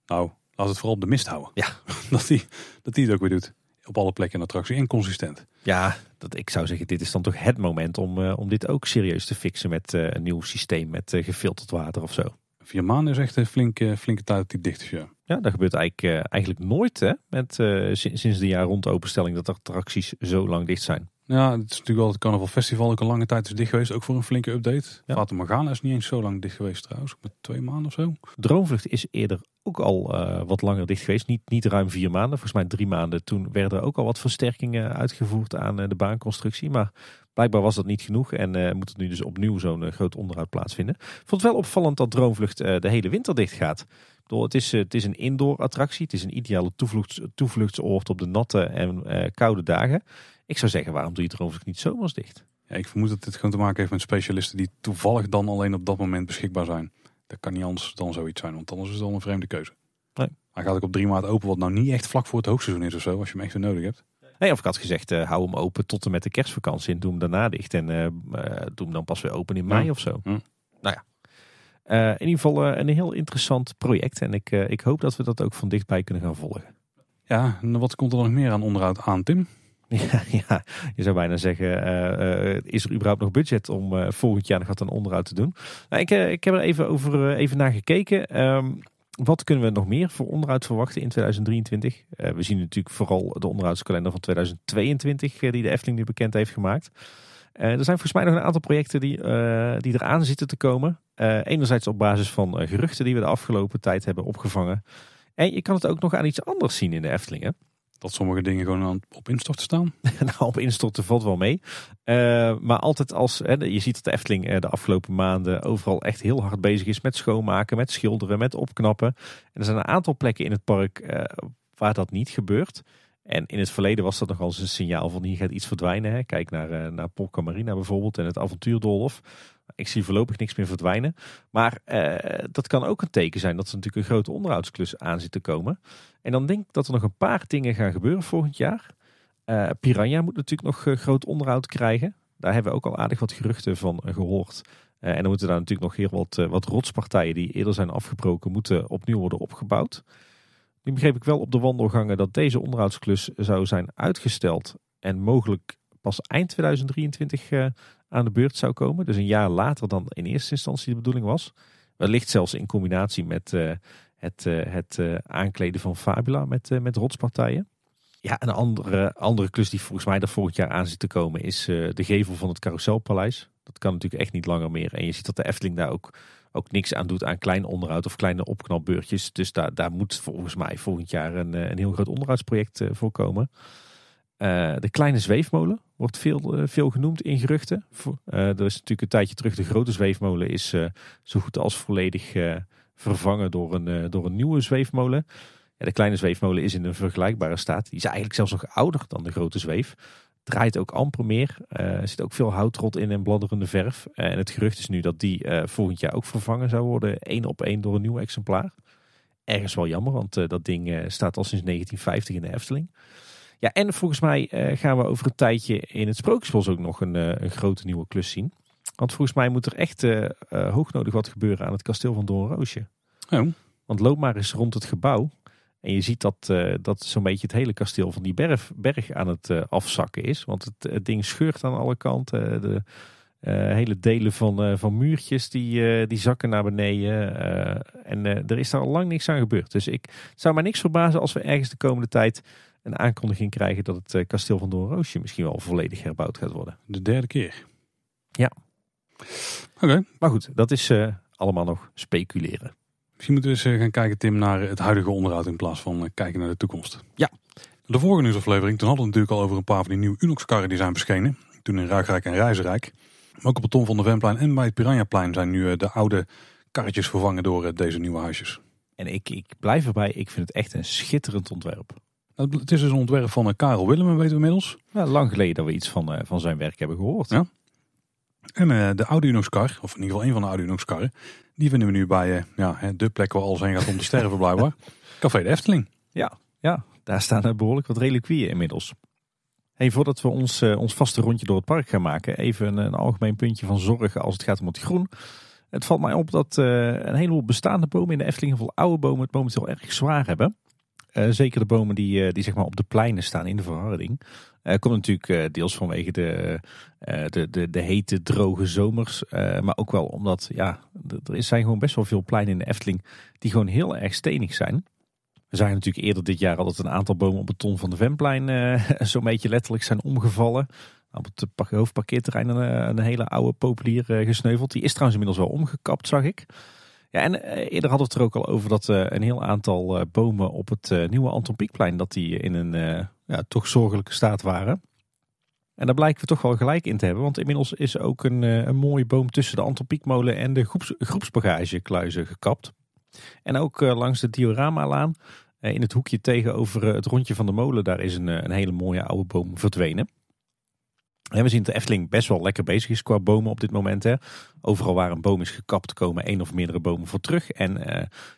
Nou, laat het vooral op de mist houden. Ja. dat hij dat het ook weer doet. Op alle plekken een attractie en consistent. Ja, dat, ik zou zeggen, dit is dan toch het moment om, om dit ook serieus te fixen met een nieuw systeem met gefilterd water of zo. Vier maanden is echt een flinke, flinke tijd die dicht is. Ja, ja dat gebeurt eigenlijk, uh, eigenlijk nooit hè, met, uh, sinds de jaar rond de openstelling dat attracties zo lang dicht zijn. Ja, het is natuurlijk wel het Carnaval Festival ook een lange tijd is dicht geweest. Ook voor een flinke update. Ja. Fata Morgana is niet eens zo lang dicht geweest trouwens. Met twee maanden of zo. Droomvlucht is eerder ook al eh, wat langer dicht geweest. Niet, niet ruim vier maanden, volgens mij drie maanden. Toen werden er ook al wat versterkingen uitgevoerd aan eh, de baanconstructie. Maar blijkbaar was dat niet genoeg en eh, moet er nu dus opnieuw zo'n eh, groot onderhoud plaatsvinden. Ik vond het wel opvallend dat Droomvlucht eh, de hele winter dicht gaat. Ik bedoel, het, is, het is een indoor attractie. Het is een ideale toevluchts, toevluchtsoord op de natte en koude dagen. Ik zou zeggen, waarom doe je Droomvlucht niet zomers dicht? Ja, ik vermoed dat dit gewoon te maken heeft met specialisten die toevallig dan alleen op dat moment beschikbaar zijn. Dat kan niet anders dan zoiets zijn, want anders is het al een vreemde keuze. Nee. Hij gaat ook op 3 maart open, wat nou niet echt vlak voor het hoogseizoen is of zo, als je hem echt weer nodig hebt. Nee, of ik had gezegd, eh, hou hem open tot en met de kerstvakantie en doe hem daarna dicht. En eh, eh, doe hem dan pas weer open in mei Ja. of zo. Ja. Nou ja, in ieder geval een heel interessant project. En ik, ik hoop dat we dat ook van dichtbij kunnen gaan volgen. Ja, en wat komt er nog meer aan onderhoud aan, Tim? Ja, ja, je zou bijna zeggen, is er überhaupt nog budget om volgend jaar nog wat aan onderhoud te doen? Nou, ik, ik heb er even, over, even naar gekeken. Ehm, wat kunnen we nog meer voor onderhoud verwachten in 2023? Eh, we zien natuurlijk vooral de onderhoudskalender van 2022 eh, die de Efteling nu bekend heeft gemaakt. Eh, er zijn volgens mij nog een aantal projecten die, die eraan zitten te komen. Enerzijds op basis van geruchten die we de afgelopen tijd hebben opgevangen. En je kan het ook nog aan iets anders zien in de Efteling. Dat sommige dingen gewoon aan, op instort staan. nou, op instorten valt wel mee. Eh, maar altijd als, hè, je ziet dat de Efteling eh, de afgelopen maanden overal echt heel hard bezig is met schoonmaken, met schilderen, met opknappen. En er zijn een aantal plekken in het park eh, waar dat niet gebeurt. En in het verleden was dat nog wel eens een signaal van hier gaat iets verdwijnen. Hè. Kijk naar, eh, naar Polka Marina bijvoorbeeld en het avontuurdolhof. Ik zie voorlopig niks meer verdwijnen. Maar eh, dat kan ook een teken zijn dat er natuurlijk een grote onderhoudsklus aan zit te komen. En dan denk ik dat er nog een paar dingen gaan gebeuren volgend jaar. Eh, Piranha moet natuurlijk nog eh, groot onderhoud krijgen. Daar hebben we ook al aardig wat geruchten van eh, gehoord. Eh, en dan moeten daar natuurlijk nog heel wat, wat rotspartijen die eerder zijn afgebroken, moeten opnieuw worden opgebouwd. Nu begreep ik wel op de wandelgangen dat deze onderhoudsklus zou zijn uitgesteld. En mogelijk pas eind 2023 eh, aan de beurt zou komen. Dus een jaar later dan in eerste instantie de bedoeling was. Wellicht zelfs in combinatie met eh, het, eh, het eh, aankleden van Fabula met, met rotspartijen. Ja, een andere, andere klus die volgens mij er volgend jaar aan zit te komen is de gevel van het Carouselpaleis. Dat kan natuurlijk echt niet langer meer. En je ziet dat de Efteling daar ook, ook niks aan doet aan klein onderhoud of kleine opknapbeurtjes. Dus daar, daar moet volgens mij volgend jaar een, een heel groot onderhoudsproject voor komen. Eh, de kleine zweefmolen wordt veel, eh, veel genoemd in geruchten. Eh, er is natuurlijk een tijdje terug. De grote zweefmolen is zo goed als volledig vervangen door een, door een nieuwe zweefmolen. Ja, de kleine zweefmolen is in een vergelijkbare staat. Die is eigenlijk zelfs nog ouder dan de grote zweef. Draait ook amper meer. Er zit ook veel houtrot in en bladderende verf. En het gerucht is nu dat die volgend jaar ook vervangen zou worden. één op één door een nieuw exemplaar. Ergens wel jammer, want dat ding staat al sinds 1950 in de Efteling. Ja, en volgens mij eh, gaan we over een tijdje in het Sprookjesbos ook nog een, eh, een grote nieuwe klus zien. Want volgens mij moet er echt eh, hoognodig wat gebeuren aan het kasteel van Doornroosje. Oh, Want loop maar eens rond het gebouw. En je ziet dat, dat zo'n beetje het hele kasteel van die berg, berg aan het afzakken is. Want het, het ding scheurt aan alle kanten. De hele delen van, van muurtjes die, die zakken naar beneden. En er is daar al lang niks aan gebeurd. Dus ik het zou mij niks verbazen als we ergens de komende tijd een aankondiging krijgen dat het eh, kasteel van Doornroosje misschien wel volledig herbouwd gaat worden. de derde keer. Ja. Oké, Maar goed, dat is eh, allemaal nog speculeren. misschien moeten we eens eh, gaan kijken, Tim, naar het huidige onderhoud in plaats van kijken naar de toekomst. Ja. De vorige nieuwsaflevering, toen hadden we natuurlijk al over een paar van die nieuwe Unox-karren die zijn verschenen. Toen in Ruigrijk en Reizenrijk. Maar ook op het Tom van de Venplein en bij het Piranhaplein zijn nu de oude karretjes vervangen door deze nieuwe huisjes. En ik, ik blijf erbij, ik vind het echt een schitterend ontwerp. Het is dus een ontwerp van eh, Karel Willemen, weten we inmiddels. Ja, lang geleden dat we iets van, eh, van zijn werk hebben gehoord. Ja. En eh, de oude Unox-kar, of in ieder geval een van de oude Unox-karren, die vinden we nu bij ja, de plek waar alles heen gaat om te sterven blijkbaar. Café de Efteling. Ja, ja, daar staan behoorlijk wat reliquieën inmiddels. Hey, voordat we ons, ons vaste rondje door het park gaan maken, even een, een algemeen puntje van zorg als het gaat om het groen. Het valt mij op dat een heleboel bestaande bomen in de Efteling, heel veel oude bomen, het momenteel erg zwaar hebben. Eh, zeker de bomen die, eh, die zeg maar op de pleinen staan in de verharding. Eh komt natuurlijk deels vanwege de, de, de, de hete, droge zomers. maar ook wel omdat ja, er zijn gewoon best wel veel pleinen in de Efteling die gewoon heel erg stenig zijn. We zagen natuurlijk eerder dit jaar al dat een aantal bomen op het Ton van de Venplein eh, zo'n beetje letterlijk zijn omgevallen. op het hoofdparkeerterrein een, een hele oude populier gesneuveld. Die is trouwens inmiddels wel omgekapt, zag ik. Ja, en eerder hadden we het er ook al over dat een heel aantal bomen op het nieuwe Anton Pieckplein, dat die in een ja, toch zorgelijke staat waren. En daar blijken we toch wel gelijk in te hebben. Want inmiddels is ook een, een mooie boom tussen de Anton Pieckmolen en de groeps, groepsbagagekluizen gekapt. En ook langs de Diorama-laan in het hoekje tegenover het rondje van de molen, daar is een, een hele mooie oude boom verdwenen. We zien dat de Efteling best wel lekker bezig is qua bomen op dit moment. Hè. Overal waar een boom is gekapt komen één of meerdere bomen voor terug. En uh,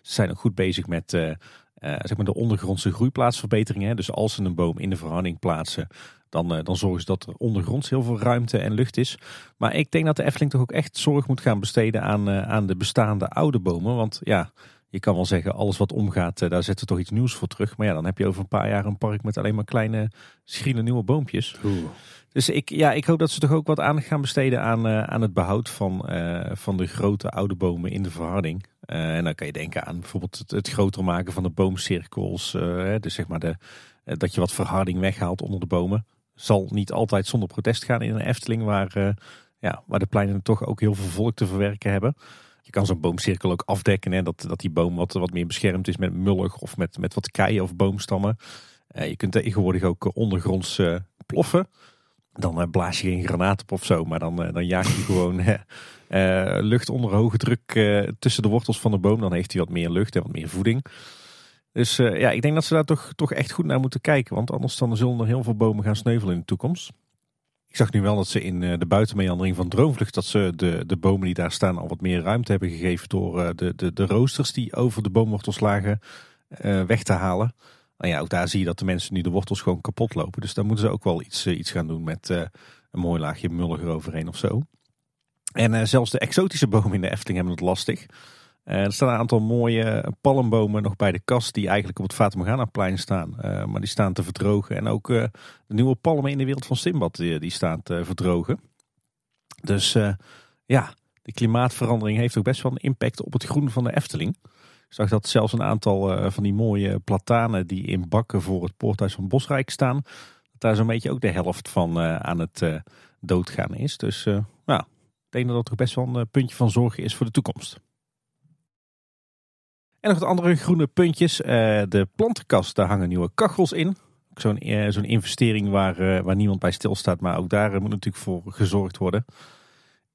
ze zijn ook goed bezig met uh, uh, zeg maar de ondergrondse groeiplaatsverbeteringen. Dus als ze een boom in de verhouding plaatsen, dan, dan zorgen ze dat er ondergronds heel veel ruimte en lucht is. Maar ik denk dat de Efteling toch ook echt zorg moet gaan besteden aan, aan de bestaande oude bomen. Want ja, je kan wel zeggen, alles wat omgaat, daar zetten we toch iets nieuws voor terug. Maar ja, dan heb je over een paar jaar een park met alleen maar kleine, schriele nieuwe boompjes. Dus ik, ja, ik hoop dat ze toch ook wat aandacht gaan besteden aan, uh, aan het behoud van, uh, van de grote oude bomen in de verharding. Uh, en dan kan je denken aan bijvoorbeeld het, het groter maken van de boomcirkels. dus zeg maar de, dat je wat verharding weghaalt onder de bomen. Zal niet altijd zonder protest gaan in een Efteling waar, ja, waar de pleinen toch ook heel veel volk te verwerken hebben. Je kan zo'n boomcirkel ook afdekken. Hè, dat, dat die boom wat, wat meer beschermd is met mullig of met, met wat keien of boomstammen. je kunt tegenwoordig ook ondergronds ploffen. Dan uh, blaas je geen granaat op of zo, maar dan, uh, dan jaag je gewoon uh, lucht onder hoge druk tussen de wortels van de boom. Dan heeft hij wat meer lucht en wat meer voeding. Dus ja, ik denk dat ze daar toch, toch echt goed naar moeten kijken. Want anders dan zullen er heel veel bomen gaan sneuvelen in de toekomst. Ik zag nu wel dat ze in de buitenmeandering van Droomvlucht... dat ze de, de bomen die daar staan al wat meer ruimte hebben gegeven... door de, de, de roosters die over de boomwortels lagen weg te halen. Nou ja, ook daar zie je dat de mensen nu de wortels gewoon kapot lopen. Dus daar moeten ze ook wel iets, eh, iets gaan doen met uh, een mooi laagje mullig eroverheen of zo. En uh, zelfs de exotische bomen in de Efteling hebben het lastig. er staan een aantal mooie palmbomen nog bij de kast die eigenlijk op het Fata plein staan. maar die staan te verdrogen. En ook de nieuwe palmen in de wereld van Simbad die staan te verdrogen. Dus ja, de klimaatverandering heeft ook best wel een impact op het groen van de Efteling zag dat zelfs een aantal uh, van die mooie platanen die in bakken voor het poorthuis van Bosrijk staan, dat daar zo'n beetje ook de helft van uh, aan het uh, doodgaan is. Dus nou, ik denk dat dat toch best wel een puntje van zorg is voor de toekomst. En nog wat andere groene puntjes. de plantenkast, daar hangen nieuwe kachels in. Zo'n zo'n investering waar, waar niemand bij stilstaat, maar ook daar moet natuurlijk voor gezorgd worden.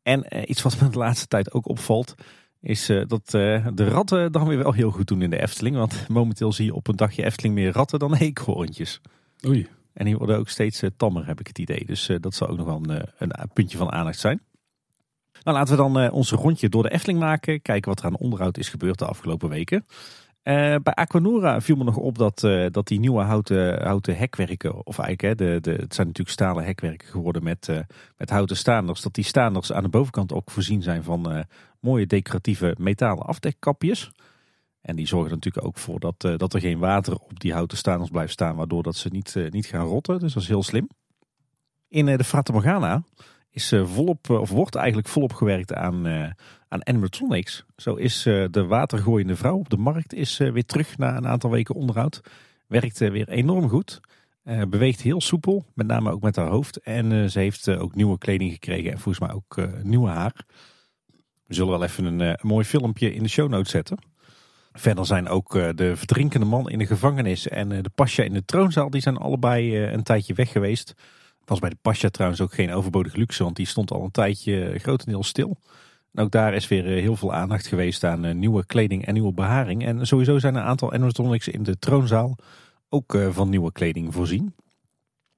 En iets wat me de laatste tijd ook opvalt, is uh, dat uh, de ratten dan weer wel heel goed doen in de Efteling. Want momenteel zie je op een dagje Efteling meer ratten dan eekhoorntjes. Oei. En die worden ook steeds uh, tammer, heb ik het idee. Dus dat zal ook nog wel een, een, puntje van aandacht zijn. Nou, laten we dan ons rondje door de Efteling maken. Kijken wat er aan onderhoud is gebeurd de afgelopen weken. Bij Aquanura viel me nog op dat, dat die nieuwe houten, houten hekwerken, of eigenlijk hè, de, de, het zijn natuurlijk stalen hekwerken geworden met, met houten staanders, dat die staanders aan de bovenkant ook voorzien zijn van mooie decoratieve metalen afdekkapjes. En die zorgen er natuurlijk ook voor dat, dat er geen water op die houten staanders blijft staan, waardoor dat ze niet, niet gaan rotten. Dus dat is heel slim. In de Fata Morgana is volop, of wordt eigenlijk volop gewerkt aan, aan animatronics. Zo is de watergooiende vrouw op de markt is, weer terug na een aantal weken onderhoud. Werkt weer enorm goed. beweegt heel soepel, met name ook met haar hoofd. En ze heeft ook nieuwe kleding gekregen en volgens mij ook nieuwe haar. We zullen wel even een, uh, mooi filmpje in de show notes zetten. Verder zijn ook de verdrinkende man in de gevangenis en de pasja in de troonzaal, die zijn allebei een tijdje weg geweest. Was bij de pasja trouwens ook geen overbodige luxe, want die stond al een tijdje grotendeels stil. En ook daar is weer heel veel aandacht geweest aan nieuwe kleding en nieuwe beharing. En sowieso zijn een aantal animatronics in de troonzaal ook van nieuwe kleding voorzien.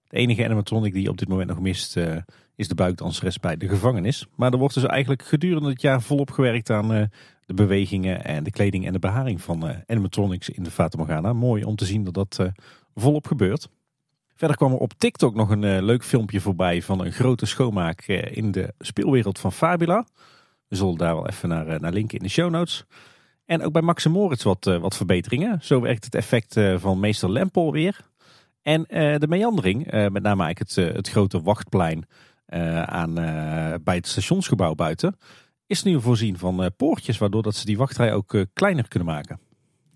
De enige animatronic die op dit moment nog mist is de buikdanseres bij de gevangenis. Maar er wordt dus eigenlijk gedurende het jaar volop gewerkt aan de bewegingen en de kleding en de beharing van animatronics in de Fata Morgana. Mooi om te zien dat dat volop gebeurt. Verder kwam er op TikTok nog een leuk filmpje voorbij van een grote schoonmaak in de speelwereld van Fabula. We zullen daar wel even naar, naar linken in de show notes. En ook bij Max Moritz wat, wat verbeteringen. Zo werkt het effect van meester Lempel weer. En de meandering, met name eigenlijk het, het grote wachtplein aan, bij het stationsgebouw buiten, is nu voorzien van poortjes, waardoor dat ze die wachtrij ook kleiner kunnen maken.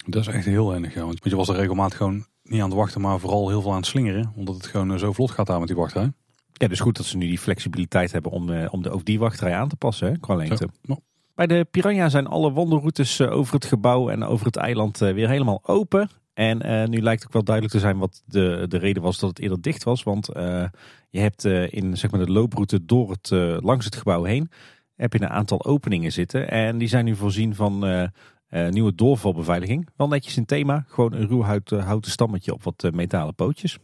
Dat is echt heel erg, ja. Want je was er regelmatig gewoon niet aan het wachten, maar vooral heel veel aan het slingeren. Omdat het gewoon zo vlot gaat daar met die wachtrij. Ja, dus goed dat ze nu die flexibiliteit hebben om, uh, om de, ook die wachtrij aan te passen hè, qua lengte. Zo. Bij de Piranha zijn alle wandelroutes uh, over het gebouw en over het eiland uh, weer helemaal open. En nu lijkt ook wel duidelijk te zijn wat de, de reden was dat het eerder dicht was. Want je hebt in zeg maar, de looproute door het, langs het gebouw heen heb je een aantal openingen zitten. En die zijn nu voorzien van nieuwe doorvalbeveiliging. Wel netjes in thema. Gewoon een ruw houten stammetje op wat metalen pootjes.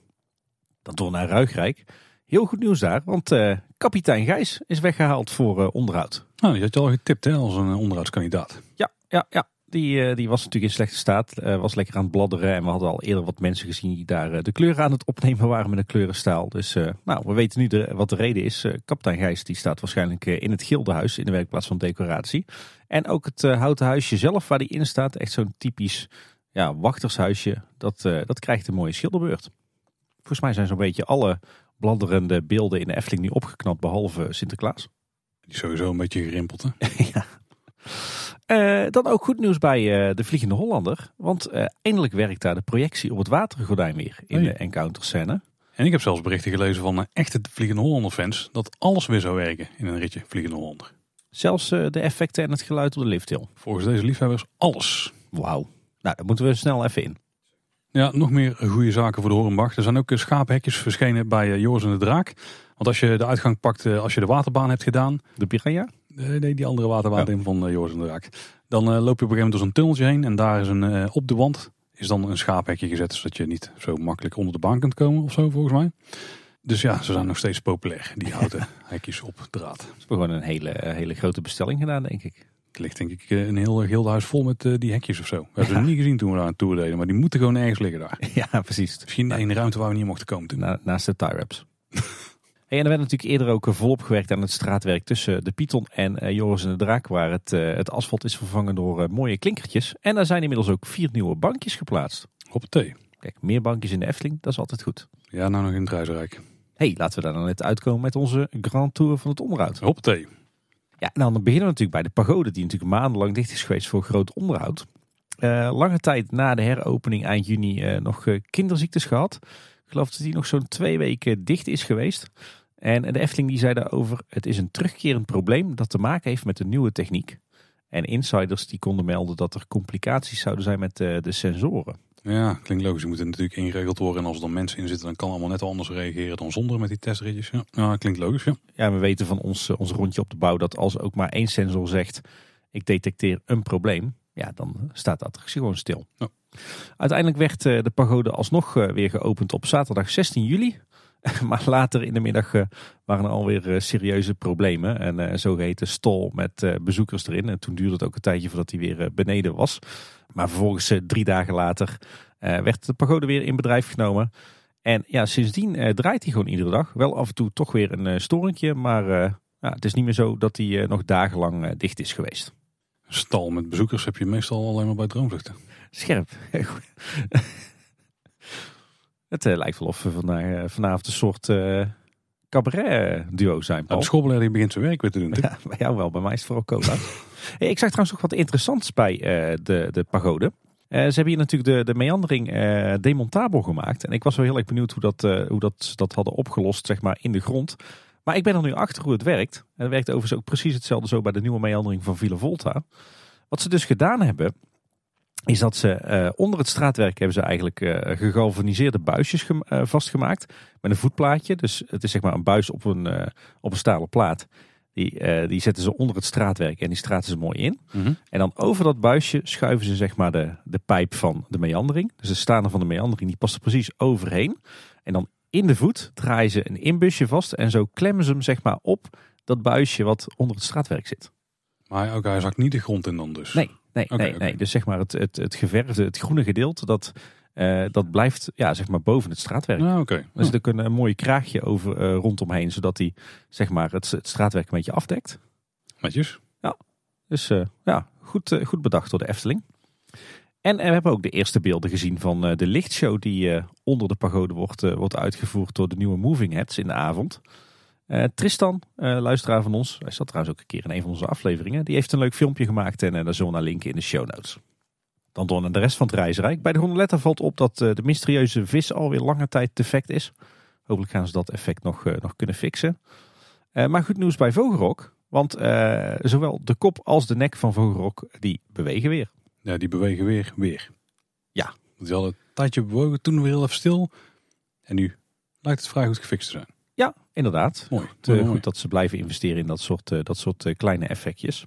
Dan door naar Ruigrijk. Heel goed nieuws daar, want uh, kapitein Gijs is weggehaald voor uh, onderhoud. Nou, die had je al getipt hè, als een onderhoudskandidaat. Ja, ja, ja. Die, uh, die was natuurlijk in slechte staat. was lekker aan het bladderen. En we hadden al eerder wat mensen gezien die daar de kleuren aan het opnemen waren met een kleurenstaal. Dus nou, we weten nu de, wat de reden is. kapitein Gijs die staat waarschijnlijk in het gildehuis in de werkplaats van decoratie. En ook het houten huisje zelf waar die in staat. Echt zo'n typisch ja, wachtershuisje. Dat, dat krijgt een mooie schilderbeurt. Volgens mij zijn zo'n beetje alle bladderende beelden in de Efteling nu opgeknapt, behalve Sinterklaas. Die is sowieso een beetje gerimpeld, hè? ja. Uh, dan ook goed nieuws bij uh, de Vliegende Hollander. Want uh, eindelijk werkt daar de projectie op het watergordijn weer in de encounter scène. En ik heb zelfs berichten gelezen van echte Vliegende Hollander fans dat alles weer zou werken in een ritje Vliegende Hollander. Zelfs de effecten en het geluid op de lifthill. Volgens deze liefhebbers alles. Wauw. Nou, daar moeten we snel even in. Ja, nog meer goede zaken voor de Horenbach. Er zijn ook schaaphekjes verschenen bij eh, Joris en de Draak. Want als je de uitgang pakt, eh, als je de waterbaan hebt gedaan. De Piranha? Nee, die andere waterbaan ja. van eh, Joris en de Draak. Dan loop je op een gegeven moment door zo'n tunneltje heen. En daar is een, op de wand is dan een schaaphekje gezet. Zodat je niet zo makkelijk onder de baan kunt komen of zo, volgens mij. Dus ja, ze zijn nog steeds populair, die houten hekjes op draad. Ze hebben gewoon een hele, hele grote bestelling gedaan, denk ik. Het ligt denk ik een heel gildehuis vol met uh, die hekjes of zo. We hebben ze niet gezien toen we daar aan tour deden, maar die moeten gewoon ergens liggen daar. Ja, precies. Misschien in de ruimte waar we niet mochten komen. Na, naast de tie en er werd natuurlijk eerder ook volop gewerkt aan het straatwerk tussen de Python en uh, Joris en de Draak, waar het, het asfalt is vervangen door mooie klinkertjes. En daar zijn inmiddels ook vier nieuwe bankjes geplaatst. Hoppatee. Kijk, meer bankjes in de Efteling, dat is altijd goed. Ja, nou nog in het Ruizenrijk. hey, laten we daar dan net uitkomen met onze Grand Tour van het onderhoud. Hoppatee. Ja, en dan beginnen we natuurlijk bij de pagode, die natuurlijk maandenlang dicht is geweest voor groot onderhoud. Uh, lange tijd na de heropening eind juni uh, nog kinderziektes gehad. Ik geloof dat die nog zo'n twee weken dicht is geweest. En de Efteling die zei daarover, het is een terugkerend probleem dat te maken heeft met de nieuwe techniek. En insiders die konden melden dat er complicaties zouden zijn met de sensoren. Ja, klinkt logisch. Je moet natuurlijk ingeregeld worden. En als er dan mensen in zitten, dan kan allemaal net anders reageren dan zonder met die testritjes. Ja, ja klinkt logisch. Ja. ja, we weten van ons, eh, ons rondje op de bouw dat als ook maar één sensor zegt: ik detecteer een probleem, ja, dan staat de attractie gewoon stil. Ja. Uiteindelijk werd eh, de pagode alsnog eh, weer geopend op zaterdag 16 juli. Maar later in de middag waren er alweer serieuze problemen. En een zogeheten stol met bezoekers erin. En toen duurde het ook een tijdje voordat hij weer beneden was. Maar vervolgens, eh, drie dagen later, eh, werd de pagode weer in bedrijf genomen. En ja, sindsdien eh, draait hij gewoon iedere dag. Wel af en toe toch weer een storingje, maar ja, het is niet meer zo dat hij nog dagenlang dicht is geweest. Stal met bezoekers heb je meestal alleen maar bij droomvluchten. Scherp. het lijkt wel of we vandaag, vanavond een soort cabaret-duo zijn. Paul. de schoolbeleider begint zijn werk weer te doen. Ja, bij jou wel, bij mij is het vooral cola. hey, ik zag trouwens ook wat interessants bij uh, de, de pagode. Uh, ze hebben hier natuurlijk de, de meandering uh, demontabel gemaakt. En ik was wel heel erg benieuwd hoe, dat, hoe dat, dat hadden opgelost zeg maar, in de grond. Maar ik ben er nu achter hoe het werkt. En het werkt overigens ook precies hetzelfde zo bij de nieuwe meandering van Villa Volta. Wat ze dus gedaan hebben, is dat ze uh, onder het straatwerk hebben ze eigenlijk uh, gegalvaniseerde buisjes uh, vastgemaakt met een voetplaatje. Dus het is zeg maar een buis op een, op een stalen plaat. Die, die zetten ze onder het straatwerk en die straten ze mooi in. Mhm. En dan over dat buisje schuiven ze zeg maar de, de pijp van de meandering. Dus de staande van de meandering die past er precies overheen. En dan in de voet draaien ze een inbusje vast en zo klemmen ze hem zeg maar op dat buisje wat onder het straatwerk zit. Maar ook hij zakt niet de grond in dan dus? Nee, Nee, nee, nee. Dus zeg maar het, het, het geverfde, het groene gedeelte, dat, uh, dat blijft ja, zeg maar boven het straatwerk. Ah, okay. Er zit ook een, een mooi kraagje over, uh, rondomheen, zodat hij zeg maar, het, het straatwerk een beetje afdekt. Netjes. Ja, dus uh, ja, goed, goed bedacht door de Efteling. En we hebben ook de eerste beelden gezien van de lichtshow die onder de pagode wordt, wordt uitgevoerd door de nieuwe Moving Heads in de avond. Uh, Tristan, uh, luisteraar van ons, hij zat trouwens ook een keer in een van onze afleveringen, die heeft een leuk filmpje gemaakt en uh, daar zullen we naar linken in de show notes. Dan door naar de rest van het reisrijk. Bij de Gondoletta valt op dat de mysterieuze vis alweer lange tijd defect is. Hopelijk gaan ze dat effect nog, nog kunnen fixen. maar goed nieuws bij Vogelrok. Want zowel de kop als de nek van Vogelrok die bewegen weer. Ja, die bewegen weer, weer. Ja. Die hadden een tijdje bewogen, toen weer heel even stil. En nu lijkt het vrij goed gefixt te zijn. Ja, inderdaad. Mooi. Te mooi, goed dat ze blijven investeren in dat soort, dat soort kleine effectjes.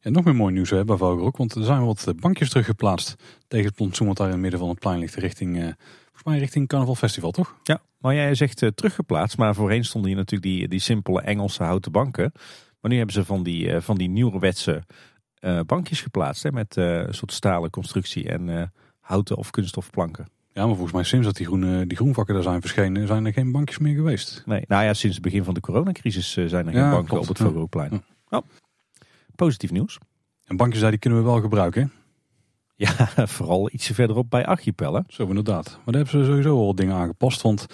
En nog meer mooi nieuws hè, bij Vogelrok, want er zijn wat bankjes teruggeplaatst tegen het plantsoen wat daar in het midden van het plein ligt, richting, uh, volgens mij richting Carnaval Festival, toch? Ja, maar jij zegt uh, teruggeplaatst, maar voorheen stonden hier natuurlijk die, die simpele Engelse houten banken. Maar nu hebben ze van die, uh, van die nieuwerwetse bankjes geplaatst, hè, met een soort stalen constructie en houten of kunststofplanken. Ja, maar volgens mij sinds dat die, groene, die groenvakken daar zijn verschenen, zijn er geen bankjes meer geweest. Nee, nou ja, sinds het begin van de coronacrisis zijn er geen banken klopt. op het Vogelrokplein. Ja. Oh positief nieuws. En bankjes daar die kunnen we wel gebruiken. Ja, vooral ietsje verderop bij Archipel. Zo inderdaad. Maar daar hebben ze sowieso al dingen aangepast. Want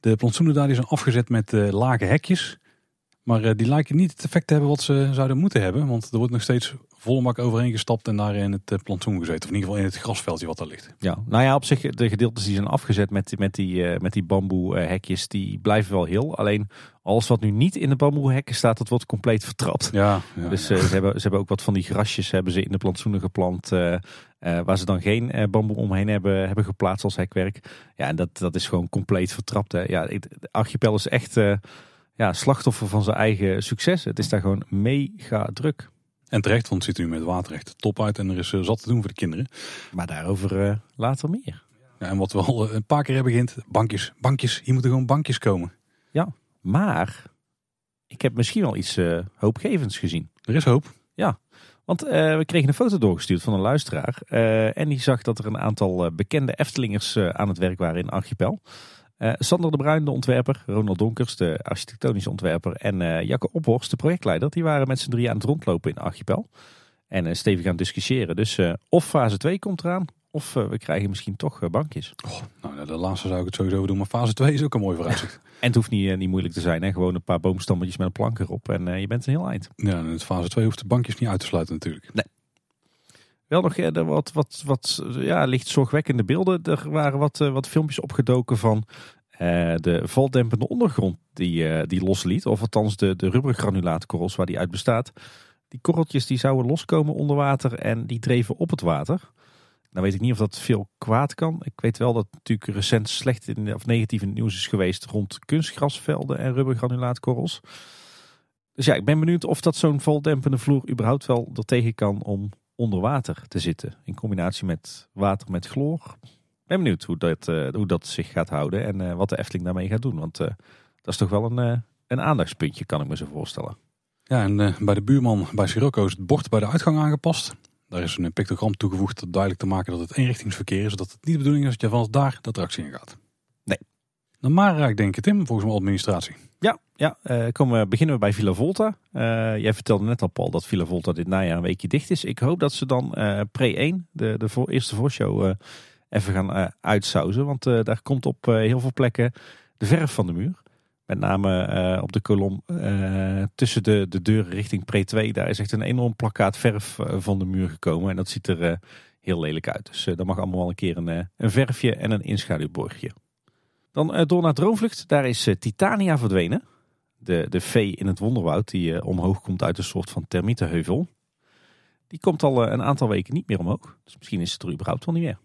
de plantsoenen daar die zijn afgezet met uh, lage hekjes. Maar uh, die lijken niet het effect te hebben wat ze zouden moeten hebben. Want er wordt nog steeds volle mak overheen gestapt en daar in het uh, plantsoen gezeten. Of in ieder geval in het grasveldje wat daar ligt. Ja, nou ja, op zich de gedeeltes die zijn afgezet met, met die, met die bamboe hekjes, die blijven wel heel. Alleen alles wat nu niet in de bamboehekken staat, dat wordt compleet vertrapt. Ja, dus uh, ze, hebben, ze hebben ook wat van die grasjes hebben ze in de plantsoenen geplant. Uh, waar ze dan geen bamboe omheen hebben, hebben geplaatst als hekwerk. Ja, en dat, dat is gewoon compleet vertrapt. Hè. Ja, de archipel is echt ja, slachtoffer van zijn eigen succes. Het is daar gewoon mega druk. En terecht, want het ziet er nu met water echt top uit en er is zat te doen voor de kinderen. Maar daarover later meer. Ja, en wat we al een paar keer hebben begint, bankjes, bankjes, hier moeten gewoon bankjes komen. Ja, maar ik heb misschien wel iets uh, hoopgevends gezien. Er is hoop. Ja, want uh, we kregen een foto doorgestuurd van een luisteraar. Uh, en die zag dat er een aantal bekende Eftelingers aan het werk waren in Archipel. Sander de Bruin, de ontwerper, Ronald Donkers, de architectonische ontwerper en Jacke Ophorst, de projectleider, die waren met z'n drie aan het rondlopen in Archipel. En stevig aan discussiëren. Dus of fase 2 komt eraan, of we krijgen misschien toch bankjes. Oh, nou, de laatste zou ik het sowieso doen, maar fase 2 is ook een mooi vooruitzicht. En het hoeft niet, eh, niet moeilijk te zijn. Hè? Gewoon een paar boomstammetjes met een plank erop en uh, je bent een heel eind. Ja, en in fase 2 hoeft de bankjes niet uit te sluiten natuurlijk. Nee. Wel nog uh, wat, wat, wat ja, licht zorgwekkende beelden. Er waren wat, wat filmpjes opgedoken van de valdempende ondergrond die, die losliet. Of althans de, de rubbergranulaatkorrels waar die uit bestaat. Die korreltjes die zouden loskomen onder water en die dreven op het water. Nou weet ik niet of dat veel kwaad kan. Ik weet wel dat het natuurlijk recent slecht in, of negatief nieuws is geweest rond kunstgrasvelden en rubbergranulaatkorrels. Dus ja, ik ben benieuwd of dat zo'n voldempende vloer überhaupt wel er tegen kan om onder water te zitten. In combinatie met water met chloor. Ben benieuwd hoe dat, uh, hoe dat zich gaat houden en uh, wat de Efteling daarmee gaat doen. Want uh, dat is toch wel een, een aandachtspuntje, kan ik me zo voorstellen. Ja, en bij de buurman bij Sirocco is het bord bij de uitgang aangepast. Daar is een pictogram toegevoegd om duidelijk te maken dat het eenrichtingsverkeer is. Zodat het niet de bedoeling is dat je vanaf daar de attractie in gaat. Nee. Dan maar raak denk ik Tim, volgens mijn administratie. Ja, ja uh, komen we, beginnen we bij Villa Volta. Uh, jij vertelde net al Paul dat Villa Volta dit najaar een weekje dicht is. Ik hoop dat ze dan uh, pre-1, de, de eerste voorshow, even gaan uitsauzen. Want daar komt op heel veel plekken de verf van de muur. Met name op de kolom tussen de, de deuren richting Pre 2. Daar is echt een enorm plakkaat verf van de muur gekomen. En dat ziet er heel lelijk uit. Dus dat mag allemaal wel een keer een, een verfje en een inschaduwborgje. Dan door naar Droomvlucht. Daar is Titania verdwenen. De, de vee in het wonderwoud die omhoog komt uit een soort van termietenheuvel. Die komt al een aantal weken niet meer omhoog. Dus misschien is het er überhaupt wel niet meer.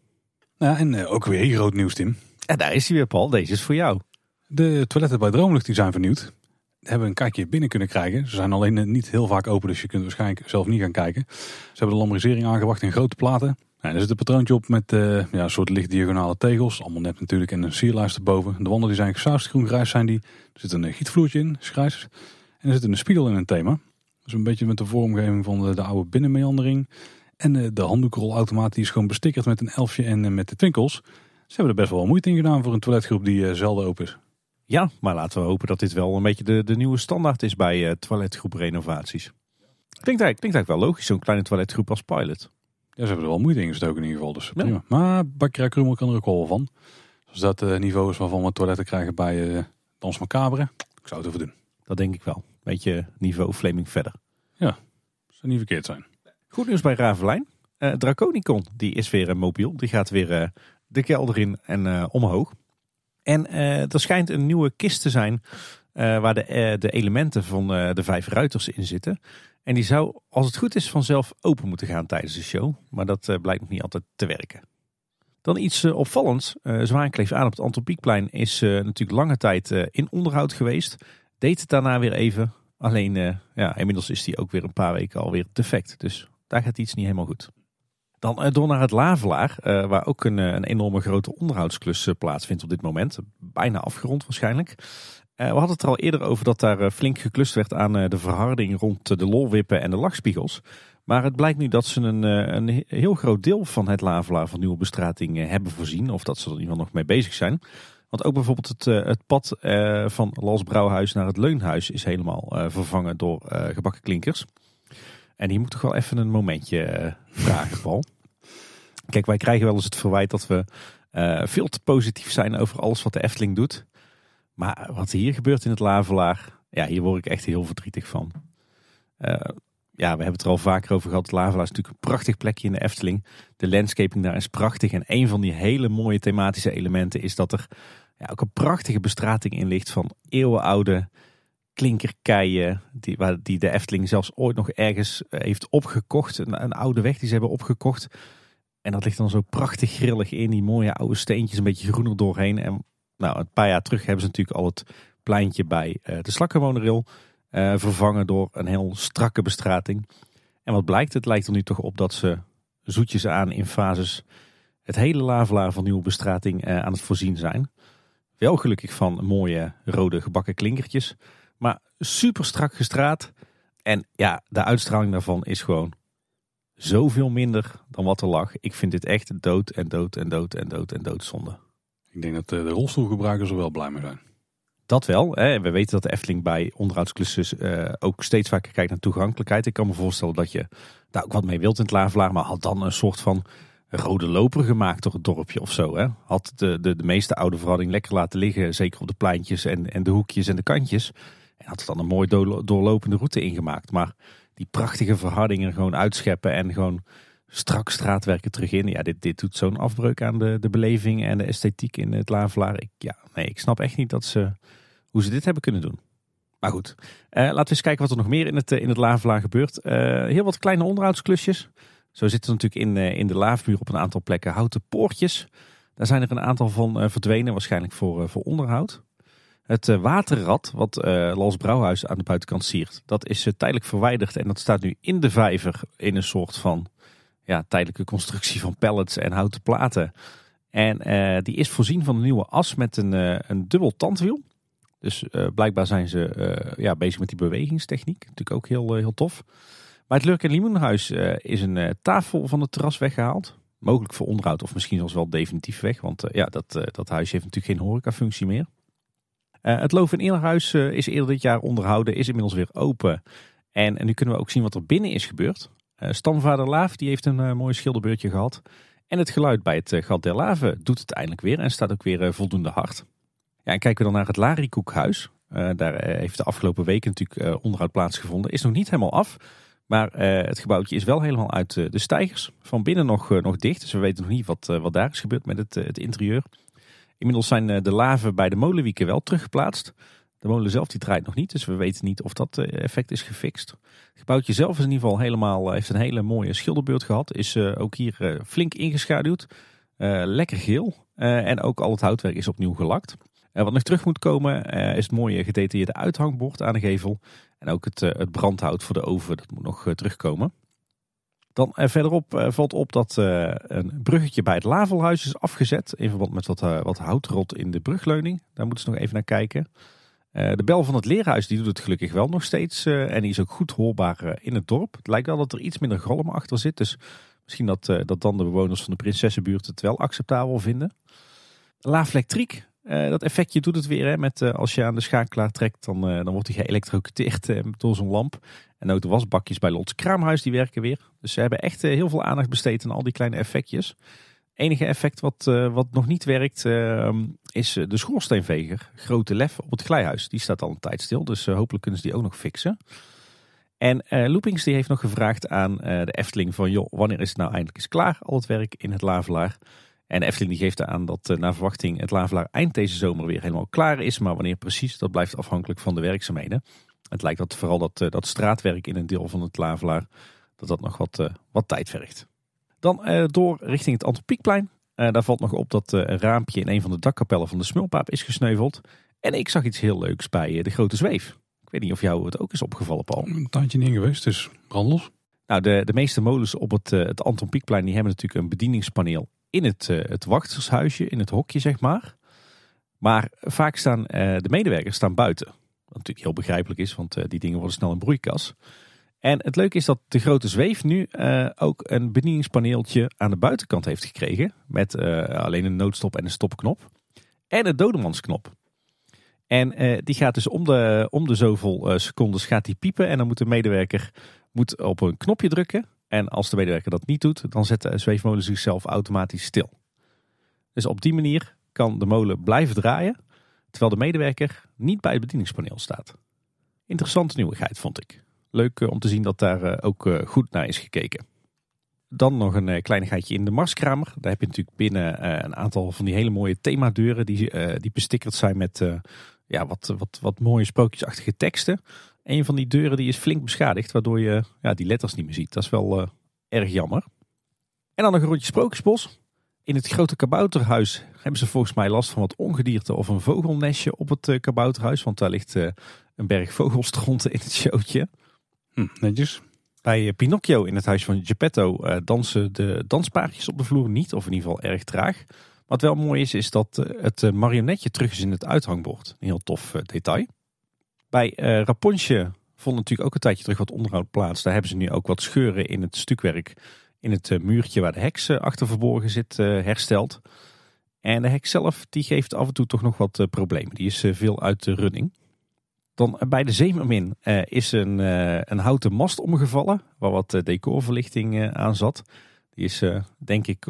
Ja, en ook weer groot nieuws Tim. En daar is hij weer Paul. Deze is voor jou. De toiletten bij Droomlucht die zijn vernieuwd. Hebben we een kijkje binnen kunnen krijgen. Ze zijn alleen niet heel vaak open, dus je kunt waarschijnlijk zelf niet gaan kijken. Ze hebben de lambrisering aangebracht in grote platen. En er zit een patroontje op met uh, ja, een soort licht diagonale tegels. Allemaal net natuurlijk en een sierlijst erboven. De wanden die zijn gesausd groen-grijs zijn die. Er zit een eh, gietvloertje in, grijs. En er zit een spiegel in een thema. Dus een beetje met de vormgeving van de, de oude binnenmeandering. En uh, de handdoekrolautomaat die is gewoon bestikkerd met een elfje en met de twinkels. Ze hebben er best wel moeite in gedaan voor een toiletgroep die zelden open is. Ja, maar laten we hopen dat dit wel een beetje de, de nieuwe standaard is bij uh, toiletgroep renovaties. Klinkt eigenlijk, klinkt eigenlijk wel logisch, zo'n kleine toiletgroep als pilot. Ja, ze hebben er wel moeite in gestoken in ieder geval, dus prima. Maar Bakkerij Krummel kan er ook wel van. Dus dat uh, niveau is waarvan we toiletten krijgen bij uh, Dans Macabre. Ik zou het even doen. Dat denk ik wel. Beetje niveau Flaming verder. Ja, zou niet verkeerd zijn. Goed nieuws bij Ravelijn. Uh, Draconicon, die is weer mobiel. Die gaat weer de kelder in en omhoog. En er schijnt een nieuwe kist te zijn waar de, de elementen van de vijf ruiters in zitten. En die zou, als het goed is, vanzelf open moeten gaan tijdens de show. Maar dat blijkt nog niet altijd te werken. Dan iets opvallends. Zwaankleef aan op het Antropiekplein is natuurlijk lange tijd in onderhoud geweest. Deed het daarna weer even. Alleen, uh, ja, inmiddels is die ook weer een paar weken alweer defect. Dus daar gaat iets niet helemaal goed. Dan uh, door naar het Lavelaar, uh, waar ook een, een, enorme grote onderhoudsklus plaatsvindt op dit moment. Bijna afgerond waarschijnlijk. We hadden het er al eerder over dat daar flink geklust werd aan de verharding rond de lolwippen en de lachspiegels. Maar het blijkt nu dat ze een, een heel groot deel van het Lavelaar van nieuwe bestrating hebben voorzien. Of dat ze er in nog mee bezig zijn. Want ook bijvoorbeeld het, eh, het pad van Lals Brouwhuis naar het Leunhuis is helemaal vervangen door gebakken klinkers. En hier moet toch wel even een momentje vragen, Paul. Kijk, wij krijgen wel eens het verwijt dat we veel te positief zijn over alles wat de Efteling doet. Maar wat hier gebeurt in het Lavelaar, ja, hier word ik echt heel verdrietig van. ja, we hebben het er al vaker over gehad. Het Lavelaar is natuurlijk een prachtig plekje in de Efteling. De landscaping daar is prachtig. En een van die hele mooie thematische elementen is dat er ja, ook een prachtige bestrating in ligt van eeuwenoude klinkerkeien. Die, waar, die de Efteling zelfs ooit nog ergens eh, heeft opgekocht. Een, een oude weg die ze hebben opgekocht. En dat ligt dan zo prachtig grillig in. Die mooie oude steentjes, een beetje groener doorheen. En nou, een paar jaar terug hebben ze natuurlijk al het pleintje bij uh, de slakkenwoneril uh, vervangen door een heel strakke bestrating. En wat blijkt? Het lijkt er nu toch op dat ze zoetjes aan in fases het hele lavelaar van nieuwe bestrating aan het voorzien zijn. Wel gelukkig van mooie rode gebakken klinkertjes. Maar super strak gestraat. En ja, de uitstraling daarvan is gewoon zoveel minder dan wat er lag. Ik vind dit echt dood en dood en dood en dood en dood zonde. Ik denk dat eh, de rolstoelgebruikers er wel blij mee zijn. Dat wel. Hè. We weten dat de Efteling bij onderhoudsklussen uh, ook steeds vaker kijkt naar toegankelijkheid. Ik kan me voorstellen dat je daar ook wat mee wilt in het Lavelaar. Maar had dan een soort van rode loper gemaakt door het dorpje of zo. Hè? Had de, de, de meeste oude verhouding lekker laten liggen, zeker op de pleintjes en, en de hoekjes en de kantjes. En had er dan een mooi doorlopende route ingemaakt. Maar die prachtige verhardingen gewoon uitscheppen en gewoon strak straatwerken terug in. Ja, dit, dit doet zo'n afbreuk aan de, de beleving en de esthetiek in het Lavelaar. Ik, ja, nee, ik snap echt niet dat ze, hoe ze dit hebben kunnen doen. Maar goed, uh, laten we eens kijken wat er nog meer in het, in het Lavelaar gebeurt. Uh, heel wat kleine onderhoudsklusjes. Zo zitten natuurlijk in, eh, in de laafmuur op een aantal plekken houten poortjes. Daar zijn er een aantal van eh, verdwenen, waarschijnlijk voor, eh, voor onderhoud. Het waterrad, wat Lals Brouwhuis aan de buitenkant siert, dat is tijdelijk verwijderd. En dat staat nu in de vijver in een soort van ja, tijdelijke constructie van pallets en houten platen. En die is voorzien van een nieuwe as met een, een dubbel tandwiel. Dus blijkbaar zijn ze ja, bezig met die bewegingstechniek. Natuurlijk ook heel, heel tof. Bij het Lurk en Limoenhuis is een tafel van het terras weggehaald. Mogelijk voor onderhoud of misschien zelfs wel definitief weg. Want ja, dat, dat huisje heeft natuurlijk geen horecafunctie meer. het Loof en is eerder dit jaar onderhouden. Is inmiddels weer open. En, en, nu kunnen we ook zien wat er binnen is gebeurd. Stamvader Laaf die heeft een mooi schilderbeurtje gehad. En het geluid bij het Gat der Lave doet het eindelijk weer. En staat ook weer voldoende hard. Ja, en kijken we dan naar het Larikoekhuis. daar heeft de afgelopen weken natuurlijk onderhoud plaatsgevonden. Is nog niet helemaal af. Maar uh, het gebouwtje is wel helemaal uit uh, de stijgers. Van binnen nog, uh, nog dicht. Dus we weten nog niet wat, wat daar is gebeurd met het, het interieur. Inmiddels zijn de laven bij de molenwieken wel teruggeplaatst. De molen zelf die draait nog niet. Dus we weten niet of dat effect is gefixt. Het gebouwtje zelf is in ieder geval helemaal, heeft een hele mooie schilderbeurt gehad. Is ook hier flink ingeschaduwd. lekker geel. en ook al het houtwerk is opnieuw gelakt. wat nog terug moet komen is het mooie gedetailleerde uithangbord aan de gevel. En ook het, eh, het brandhout voor de oven, dat moet nog eh, terugkomen. Dan eh, verderop valt op dat een bruggetje bij het Lavelhuis is afgezet. In verband met wat, wat houtrot in de brugleuning. Daar moeten ze nog even naar kijken. De bel van het leerhuis die doet het gelukkig wel nog steeds. en die is ook goed hoorbaar in het dorp. Het lijkt wel dat er iets minder galm achter zit. Dus misschien dat, dat dan de bewoners van de Prinsessenbuurt het wel acceptabel vinden. Laaflektriek uh, dat effectje doet het weer. Hè, met, als je aan de schakelaar trekt, dan, dan wordt hij geëlektrocuteerd door zo'n lamp. En ook de wasbakjes bij Lots Kraamhuis die werken weer. Dus ze hebben echt heel veel aandacht besteed aan al die kleine effectjes. Enige effect wat, wat nog niet werkt ehm, is de schoorsteenveger. Grote lef op het glijhuis. Die staat al een tijd stil. Dus hopelijk kunnen ze die ook nog fixen. En Loopings die heeft nog gevraagd aan de Efteling van... joh, wanneer is het nou eindelijk klaar, al het werk in het Lavelaar? En Efteling die geeft aan dat naar verwachting het Lavelaar eind deze zomer weer helemaal klaar is. Maar wanneer precies, dat blijft afhankelijk van de werkzaamheden. Het lijkt dat vooral dat, dat straatwerk in een deel van het Lavelaar, dat dat nog wat, wat tijd vergt. Dan door richting het Antropiekplein. daar valt nog op dat een raampje in een van de dakkapellen van de Smulpaap is gesneuveld. En ik zag iets heel leuks bij de Grote Zweef. Ik weet niet of jou het ook is opgevallen, Paul. Een tijdje niet geweest, dus brandlos. Nou, de, de meeste molens op het, het Anton Pieckplein die hebben natuurlijk een bedieningspaneel in het, het wachtershuisje, in het hokje zeg maar. Maar vaak staan de medewerkers staan buiten. Wat natuurlijk heel begrijpelijk is, want die dingen worden snel een broeikas. En het leuke is dat de grote zweef nu ook een bedieningspaneeltje aan de buitenkant heeft gekregen. Met alleen een noodstop en een stopknop. En een dodemansknop. En uh, die gaat dus om de, om de zoveel secondes gaat die piepen. En dan moet de medewerker moet op een knopje drukken. En als de medewerker dat niet doet, dan zet de zweefmolen zichzelf automatisch stil. Dus op die manier kan de molen blijven draaien. Terwijl de medewerker niet bij het bedieningspaneel staat. Interessante nieuwigheid vond ik. Leuk uh, om te zien dat daar ook goed naar is gekeken. Dan nog een kleinigheidje in de Marskramer. Daar heb je natuurlijk binnen een aantal van die hele mooie themadeuren. Die, die bestikkerd zijn met ja, wat, wat, wat mooie sprookjesachtige teksten. Een van die deuren die is flink beschadigd, waardoor je ja, die letters niet meer ziet. Dat is wel erg jammer. En dan nog een rondje sprookjesbos. In het grote kabouterhuis hebben ze volgens mij last van wat ongedierte of een vogelnestje op het kabouterhuis. Want daar ligt een berg vogelstronten in het showtje. Hm. Bij Pinocchio in het huis van Geppetto dansen de danspaardjes op de vloer niet, of in ieder geval erg traag. Wat wel mooi is, is dat eh, het eh, marionetje terug is in het uithangbord. Een heel tof eh, detail. Bij Rapunzel vond natuurlijk ook een tijdje terug wat onderhoud plaats. Daar hebben ze nu ook wat scheuren in het stukwerk. In het muurtje waar de heks achter verborgen zit hersteld. En de heks zelf die geeft af en toe toch nog wat problemen. Die is veel uit de running. Dan bij de Zeemermin is een, een houten mast omgevallen. Waar wat decorverlichting aan zat. Die is denk ik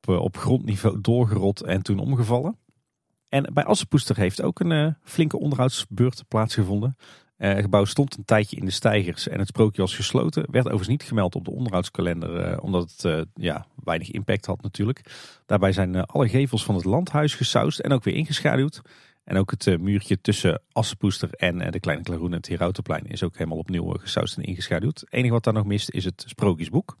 op, eh, op grondniveau doorgerot en toen omgevallen. En bij Assenpoester heeft ook een flinke onderhoudsbeurt plaatsgevonden. Het gebouw stond een tijdje in de stijgers en het sprookje was gesloten. Werd overigens niet gemeld op de onderhoudskalender, omdat het ja, weinig impact had natuurlijk. Daarbij zijn alle gevels van het landhuis gesausd en ook weer ingeschaduwd. En ook het muurtje tussen Assenpoester en de Kleine Klaroen en het Herautenplein is ook helemaal opnieuw gesausd en ingeschaduwd. Het enige wat daar nog mist is het sprookjesboek.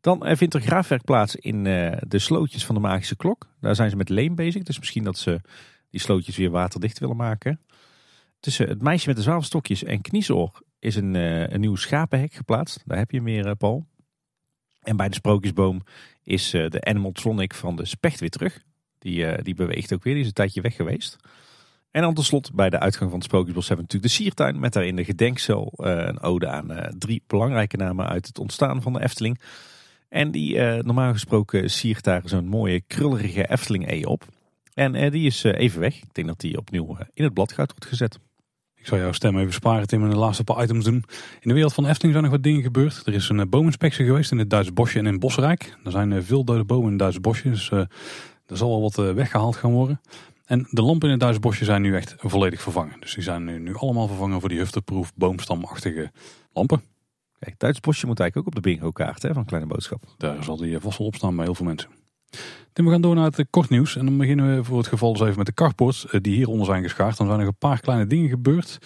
Dan eh, vindt er graafwerk plaats in eh, de slootjes van de magische klok. Daar zijn ze met leem bezig. Dus misschien dat ze die slootjes weer waterdicht willen maken. Tussen het meisje met de zwavelstokjes en Kniesoor is een, een nieuw schapenhek geplaatst. Daar heb je meer, Paul. En bij de sprookjesboom is de animatronic van de specht weer terug. Die, die beweegt ook weer, die is een tijdje weg geweest. En dan tenslotte bij de uitgang van het Sprookjesbos hebben we natuurlijk de siertuin. Met daarin de gedenkcel een ode aan drie belangrijke namen uit het ontstaan van de Efteling. En die normaal gesproken siert daar zo'n mooie krullerige Efteling E op. En die is even weg. Ik denk dat die opnieuw in het bladgoud wordt gezet. Ik zal jouw stem even sparen Tim en de laatste paar items doen. In de wereld van Efteling zijn nog wat dingen gebeurd. Er is een boominspectie geweest in het Duitse bosje en in Bosrijk. Er zijn veel dode bomen in het Duitse bosje. Dus er zal wel wat weggehaald gaan worden. En de lampen in het Duitse bosje zijn nu echt volledig vervangen. Dus die zijn nu, allemaal vervangen voor die hufteproof boomstamachtige lampen. Kijk, Duits bosje moet eigenlijk ook op de bingo kaart hè, van Kleine Boodschap. Daar zal die vast wel op staan bij heel veel mensen. Tim, we gaan door naar het eh, kort nieuws. En dan beginnen we voor het geval dus even met de eh, die hieronder zijn geschaard. Dan zijn er een paar kleine dingen gebeurd.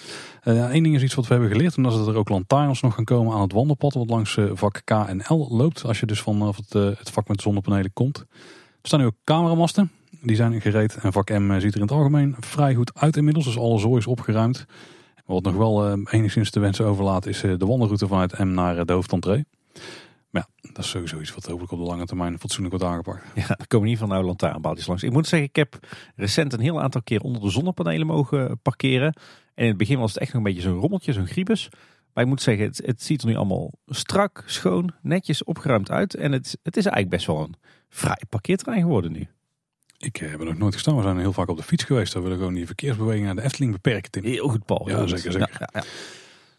Eén uh, ding is iets wat we hebben geleerd. En dat is dat er ook lantaarns nog gaan komen aan het wandelpad. Wat langs vak K en L loopt. Als je dus vanaf het, het vak met zonnepanelen komt. Er staan nu ook cameramasten. Die zijn gereed. En vak M ziet er in het algemeen vrij goed uit inmiddels. Dus alle zooi is opgeruimd. Wat nog wel uh, enigszins te wensen overlaat is uh, de wandelroute vanuit M naar de hoofdentree. Maar ja, dat is sowieso iets wat hopelijk op de lange termijn fatsoenlijk wordt aangepakt. Ja, er komen niet van nou lantaarnpaaltjes langs. Ik moet zeggen, ik heb recent een heel aantal keer onder de zonnepanelen mogen parkeren. En in het begin was het echt nog een beetje zo'n rommeltje, zo'n griebus. Maar ik moet zeggen, het, het, ziet er nu allemaal strak, schoon, netjes opgeruimd uit. En het, het is eigenlijk best wel een fraai parkeerterrein geworden nu. Ik eh, heb er nog nooit gestaan. We zijn heel vaak op de fiets geweest. Daar willen gewoon die verkeersbeweging naar de Efteling beperken. Heel goed, Paul. Ja, zeker. zeker. Ja, ja,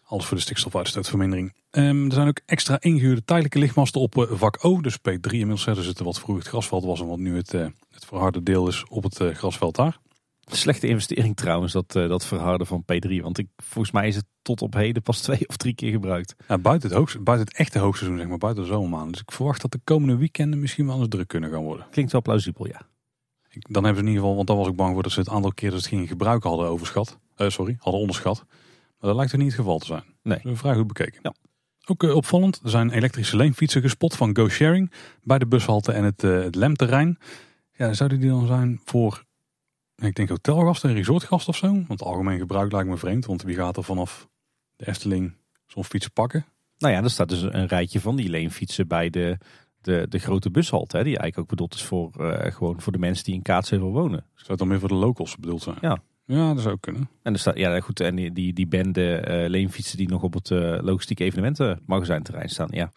Alles voor de stikstofuitstootvermindering. Um, er zijn ook extra ingehuurde tijdelijke lichtmasten op uh, vak O. Dus P3 inmiddels. Er zitten wat vroeger het grasveld was en wat nu het, uh, het verharde deel is op het uh, grasveld daar. Slechte investering trouwens, dat, uh, dat verharden van P3. Want ik, volgens mij is het tot op heden pas twee of drie keer gebruikt. Ja, buiten, het buiten het echte hoogseizoen, zeg maar, buiten de zomermaanden. Dus ik verwacht dat de komende weekenden misschien wel eens druk kunnen gaan worden. Klinkt wel plausibel, ja. Ik, dan hebben ze in ieder geval, want dan was ik bang voor dat ze het aantal keer dat ze het gingen gebruiken hadden overschat. Uh, sorry, hadden onderschat. Maar dat lijkt er niet het geval te zijn. Nee. Dus vrij goed bekeken. Ja. Ook uh, opvallend, er zijn elektrische leenfietsen gespot van Go Sharing bij de bushalte en het, uh, het Lemterrein. Ja, zouden die dan zijn voor, ik denk hotelgast en resortgast of zo? Want algemeen gebruik lijkt me vreemd, want wie gaat er vanaf de Efteling zo'n fiets pakken? Nou ja, er staat dus een rijtje van die leenfietsen bij de, de, de grote bushalte. Hè, die eigenlijk ook bedoeld is voor, uh, gewoon voor de mensen die in Kaatsheuvel wonen. Zou het dan meer voor de locals bedoeld zijn? Ja. Ja, dat zou kunnen. En er staat, ja goed, en die, die, die bende uh, leenfietsen die nog op het uh, logistieke evenementenmagazijnterrein staan. Ja,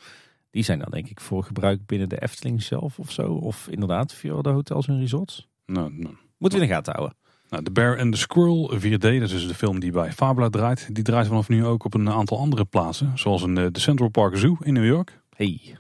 die zijn dan denk ik voor gebruik binnen de Efteling zelf of zo. Of inderdaad via de hotels en resorts. Nou, nou. Moeten we in de gaten houden. Nou, The Bear and the Squirrel 4D, dat is dus de film die bij Fabula draait. Die draait vanaf nu ook op een aantal andere plaatsen. Zoals in de Central Park Zoo in New York. Hey,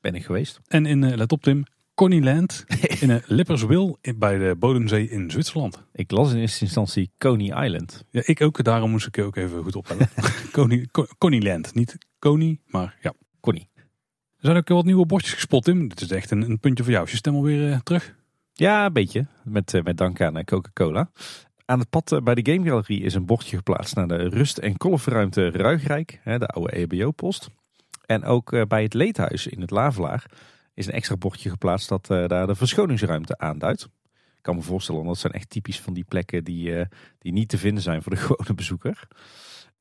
ben ik geweest. En in, uh, let op Tim, Coneyland in uh, Lipperswil bij de Bodemzee in Zwitserland. Ik las in eerste instantie Coney Island. Ja, ik ook. Daarom moest ik ook even goed opletten. Coney, Coneyland. Niet Coney, maar ja. Coney. Er zijn ook wat nieuwe bordjes gespot, Tim. Dit is echt een, een puntje voor jou. Is je stem alweer uh, terug? Ja, een beetje. Met, uh, met dank aan Coca-Cola. Aan het pad uh, bij de Game Gallery is een bordje geplaatst naar de rust- en kolfruimte Ruigrijk. De oude EHBO-post. En ook bij het Leedhuis in het Lavelaar is een extra bordje geplaatst dat daar de verschoningsruimte aanduidt. Ik kan me voorstellen, dat zijn echt typisch van die plekken die, die niet te vinden zijn voor de gewone bezoeker.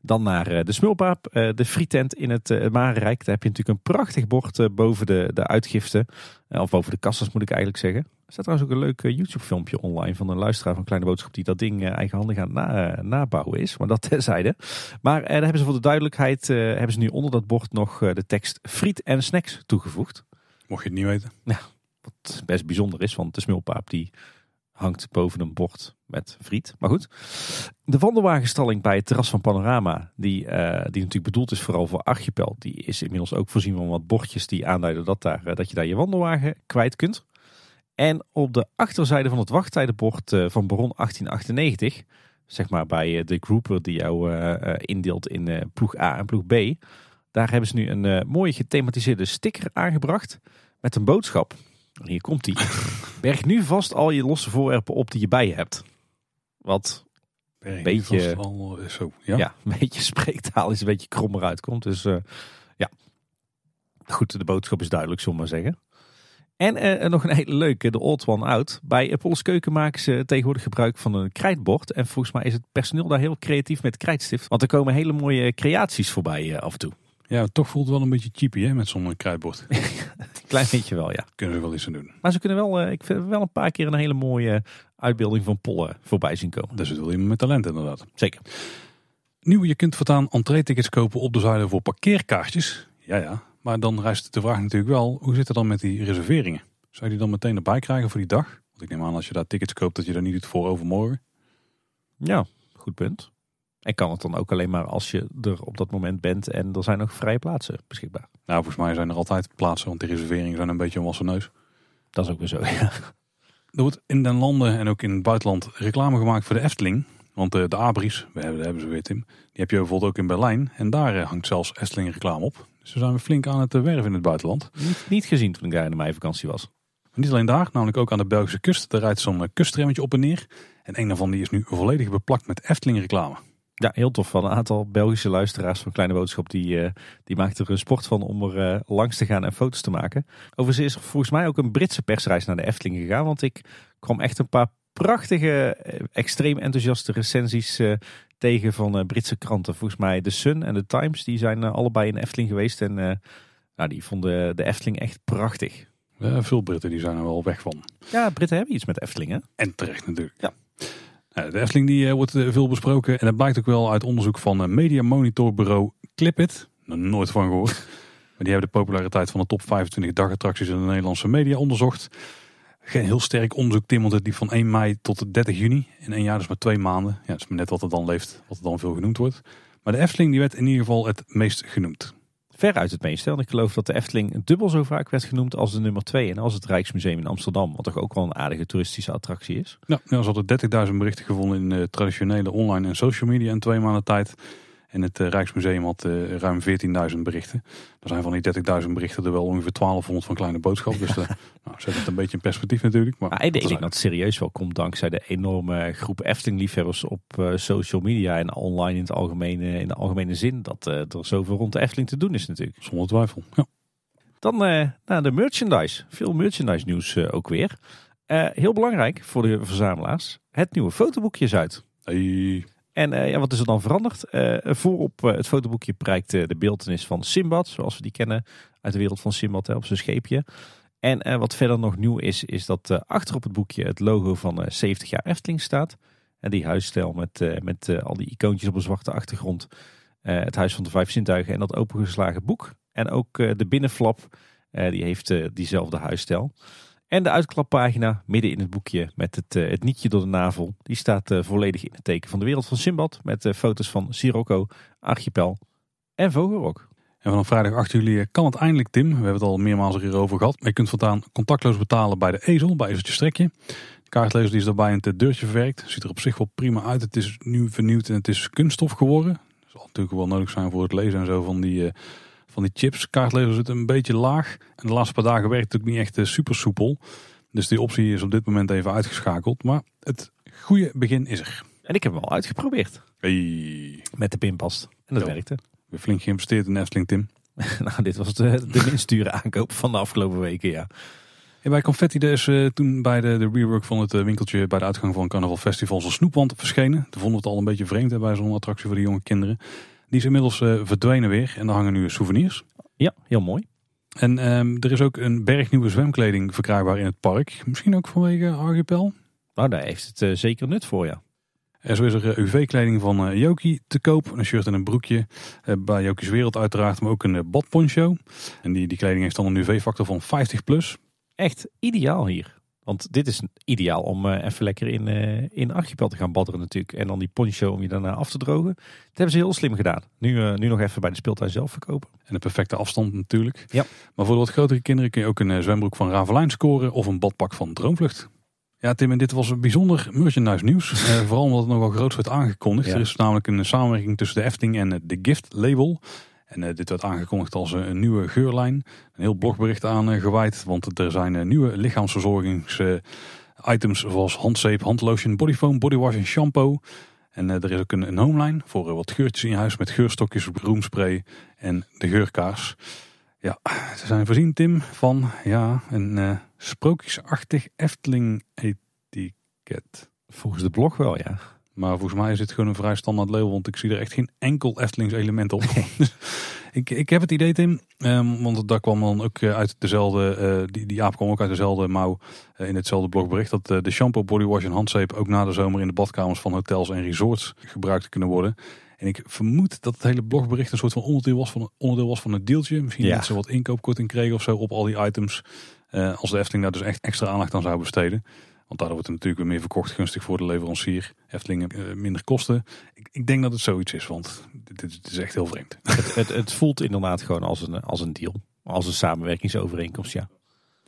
Dan naar de Smulpaap, de frietent in het Marenrijk. Daar heb je natuurlijk een prachtig bord boven de, de uitgiften. of boven de kassas moet ik eigenlijk zeggen. Er staat trouwens ook een leuk YouTube filmpje online van een luisteraar van Kleine Boodschap die dat ding eigenhandig aan na, nabouwen is. Maar dat terzijde. Maar daar hebben ze voor de duidelijkheid, hebben ze nu onder dat bord nog de tekst friet en snacks toegevoegd. Mocht je het niet weten. Ja, wat best bijzonder is, want de smulpaap die hangt boven een bord met friet. Maar goed, de wandelwagenstalling bij het terras van Panorama, die, uh, die natuurlijk bedoeld is vooral voor Archipel, die is inmiddels ook voorzien van wat bordjes die aanduiden dat, daar, uh, dat je daar je wandelwagen kwijt kunt. En op de achterzijde van het wachttijdenbord uh, van Baron 1898, zeg maar bij de grouper die jou indeelt in ploeg A en ploeg B, daar hebben ze nu een mooie gethematiseerde sticker aangebracht met een boodschap. Hier komt die. Berg nu vast al je losse voorwerpen op die je bij je hebt. Wat een beetje, al, zo, ja? ja? een beetje spreektaal is, een beetje krommer uitkomt. Dus uh, ja, goed, de boodschap is duidelijk, zullen we maar zeggen. En uh, nog een hele leuke, de Old One Out. Bij Apollo's Keuken maken ze tegenwoordig gebruik van een krijtbord. En volgens mij is het personeel daar heel creatief met krijtstift. Want er komen hele mooie creaties voorbij uh, af en toe. Ja, toch voelt het wel een beetje cheapy hè, met zo'n krijtbord. Klein beetje wel, ja. Kunnen ze wel iets aan doen. Maar ze kunnen wel, uh, ik vind wel een paar keer een hele mooie uitbeelding van pollen voorbij zien komen. Dat is wel iemand met talent inderdaad. Zeker. Nieuw, je kunt voortaan entree-tickets kopen op de zuide voor parkeerkaartjes. Ja, ja. Maar dan rijst de vraag natuurlijk wel, hoe zit het dan met die reserveringen? Zou je die dan meteen erbij krijgen voor die dag? Want ik neem aan als je daar tickets koopt dat je dat niet doet voor overmorgen. Ja, goed punt. En kan het dan ook alleen maar als je er op dat moment bent en er zijn nog vrije plaatsen beschikbaar? Nou, volgens mij zijn er altijd plaatsen, want de reserveringen zijn een beetje een wassen neus. Dat is ook weer zo, ja. Er wordt in den landen en ook in het buitenland reclame gemaakt voor de Efteling. Want de, de Abris, we hebben, hebben ze weer Tim, die heb je bijvoorbeeld ook in Berlijn. En daar hangt zelfs Efteling reclame op. We zijn we flink aan het werven in het buitenland. Niet, niet gezien toen ik daar in mijn vakantie was. Maar niet alleen daar, namelijk ook aan de Belgische kust. Daar rijdt zo'n kustremmetje op en neer. En een daarvan die is nu volledig beplakt met Efteling reclame. Ja, heel tof. Van een aantal Belgische luisteraars van Kleine Boodschap die, uh, die maakten er een sport van om er uh, langs te gaan en foto's te maken. Overigens is er volgens mij ook een Britse persreis naar de Efteling gegaan. Want ik kwam echt een paar prachtige, extreem enthousiaste recensies uh, tegen van Britse kranten. Volgens mij The Sun en The Times, die zijn allebei in de Efteling geweest. En nou, die vonden de Efteling echt prachtig. Veel Britten die zijn er wel weg van. Ja, Britten hebben iets met Efteling hè? En terecht natuurlijk. Ja. De Efteling die wordt veel besproken en dat blijkt ook wel uit onderzoek van media monitorbureau Clipit. Er nooit van gehoord. maar die hebben de populariteit van de top 25 dagattracties in de Nederlandse media onderzocht. Geen heel sterk onderzoek, Tim, want het liep van 1 mei tot 30 juni. In één jaar, dus maar twee maanden. Ja, dat is maar net wat er dan leeft, wat er dan veel genoemd wordt. Maar de Efteling die werd in ieder geval het meest genoemd. veruit het meeste. Want ik geloof dat de Efteling dubbel zo vaak werd genoemd als de nummer 2 en als het Rijksmuseum in Amsterdam. Wat toch ook wel een aardige toeristische attractie is. Ja, ze hadden 30.000 berichten gevonden in de traditionele online en social media in twee maanden tijd. En het eh, Rijksmuseum had eh, ruim 14.000 berichten. Er zijn van die 30.000 berichten er wel ongeveer 1200 van kleine boodschap. Dus uh, nou, zet het een beetje in perspectief natuurlijk. Maar, maar ik denk dat het serieus wel komt dankzij de enorme groep Efteling-liefhebbers op social media en online in, het algemene, in de algemene zin. Dat er zoveel rond de Efteling te doen is natuurlijk. Zonder twijfel, ja. Dan naar de merchandise. Veel merchandise nieuws ook weer. heel belangrijk voor de verzamelaars. Het nieuwe fotoboekje is uit. Hey. En uh, ja, wat is er dan veranderd? Uh, voorop uh, het fotoboekje prijkt de beeldenis van Simbad, zoals we die kennen uit de wereld van Simbad hè, op zijn scheepje. En wat verder nog nieuw is, is dat achter op het boekje het logo van 70 jaar Efteling staat. En die huisstijl met, met al die icoontjes op een zwarte achtergrond. het Huis van de Vijf Zintuigen en dat opengeslagen boek. En ook de binnenflap, die heeft diezelfde huisstijl. En de uitklappagina midden in het boekje met het, uh, het nietje door de navel. Die staat uh, volledig in het teken van de wereld van Simbad. Met uh, foto's van Sirocco, Archipel en Vogelrok. En vanaf vrijdag 8 juli kan het eindelijk, Tim. We hebben het al meermaals hierover gehad. Maar je kunt voortaan contactloos betalen bij de Ezel, bij Ezeltje Strekje. De kaartlezer die is daarbij in het deurtje verwerkt. Ziet er op zich wel prima uit. Het is nu vernieuwd en het is kunststof geworden. Zal natuurlijk wel nodig zijn voor het lezen en zo van die van die chips. Kaartlezer zit een beetje laag. En de laatste paar dagen werkt het ook niet echt eh, super soepel. Dus die optie is op dit moment even uitgeschakeld. Maar het goede begin is er. En ik heb hem al uitgeprobeerd. Hey. Met de pinpast. En dat werkte. We hebben flink geïnvesteerd in Efteling, Tim. nou, dit was de, de minst dure aankoop van de afgelopen weken, ja. En bij Confetti is uh, toen bij de, de rework van het uh, winkeltje bij de uitgang van Carnaval Festival zo'n snoepwand verschenen. Toen vonden we het al een beetje vreemd hè, bij zo'n attractie voor de jonge kinderen. Die is inmiddels uh, verdwenen weer en daar hangen nu souvenirs. Ja, heel mooi. En um, er is ook een berg nieuwe zwemkleding verkrijgbaar in het park. Misschien ook vanwege Archipel. Nou, daar heeft het uh, zeker nut voor, ja. En zo is er uh, UV-kleding van Joki te koop. Een shirt en een broekje. bij Joki's Wereld uiteraard, maar ook een badponcho. En die, die kleding heeft dan een UV-factor van 50+. Plus. Echt ideaal hier. Want dit is ideaal om uh, even lekker in, uh, in Archipel te gaan badderen natuurlijk. En dan die poncho om je daarna af te drogen. Dat hebben ze heel slim gedaan. Nu, uh, nu nog even bij de speeltuin zelf verkopen. En de perfecte afstand natuurlijk. Ja. Maar voor de wat grotere kinderen kun je ook een zwembroek van Ravelijn scoren. Of een badpak van Droomvlucht. Ja Tim, en dit was een bijzonder merchandise nieuws. vooral omdat het nogal groot werd aangekondigd. Ja. Er is namelijk een samenwerking tussen de Efting en de Gift label. En uh, dit werd aangekondigd als uh, een nieuwe geurlijn. Een heel blogbericht aan gewijd. Want er zijn nieuwe lichaamsverzorgingsitems zoals handzeep, handlotion, bodyfoam, bodywash en shampoo. En er is ook een, een homeline voor wat geurtjes in huis met geurstokjes, roomspray en de geurkaars. Ja, ze zijn voorzien, Tim, van ja, een sprookjesachtig Efteling etiket. Volgens de blog wel, ja. Maar volgens mij is dit gewoon een vrij standaard label, want ik zie er echt geen enkel Eftelings element op. ik, ik heb het idee, Tim, um, want dat kwam dan ook eh, uit dezelfde, uh, die, die aap kwam ook uit dezelfde mouw uh, in hetzelfde blogbericht, dat uh, de shampoo, bodywash en handzeep ook na de zomer in de badkamers van hotels en resorts gebruikt kunnen worden. En ik vermoed dat het hele blogbericht een soort van onderdeel was van, onderdeel was van het deeltje. Misschien ja. dat ze wat inkoopkorting kregen of zo op al die items. als de Efteling daar dus echt extra aandacht aan zou besteden. Want daardoor wordt het natuurlijk weer meer verkocht, gunstig voor de leverancier. Eftelingen uh, minder kosten. Ik, ik, denk dat het zoiets is, want dit, dit is echt heel vreemd. Het, het, het, voelt inderdaad gewoon als een, als een deal. Als een samenwerkingsovereenkomst, ja.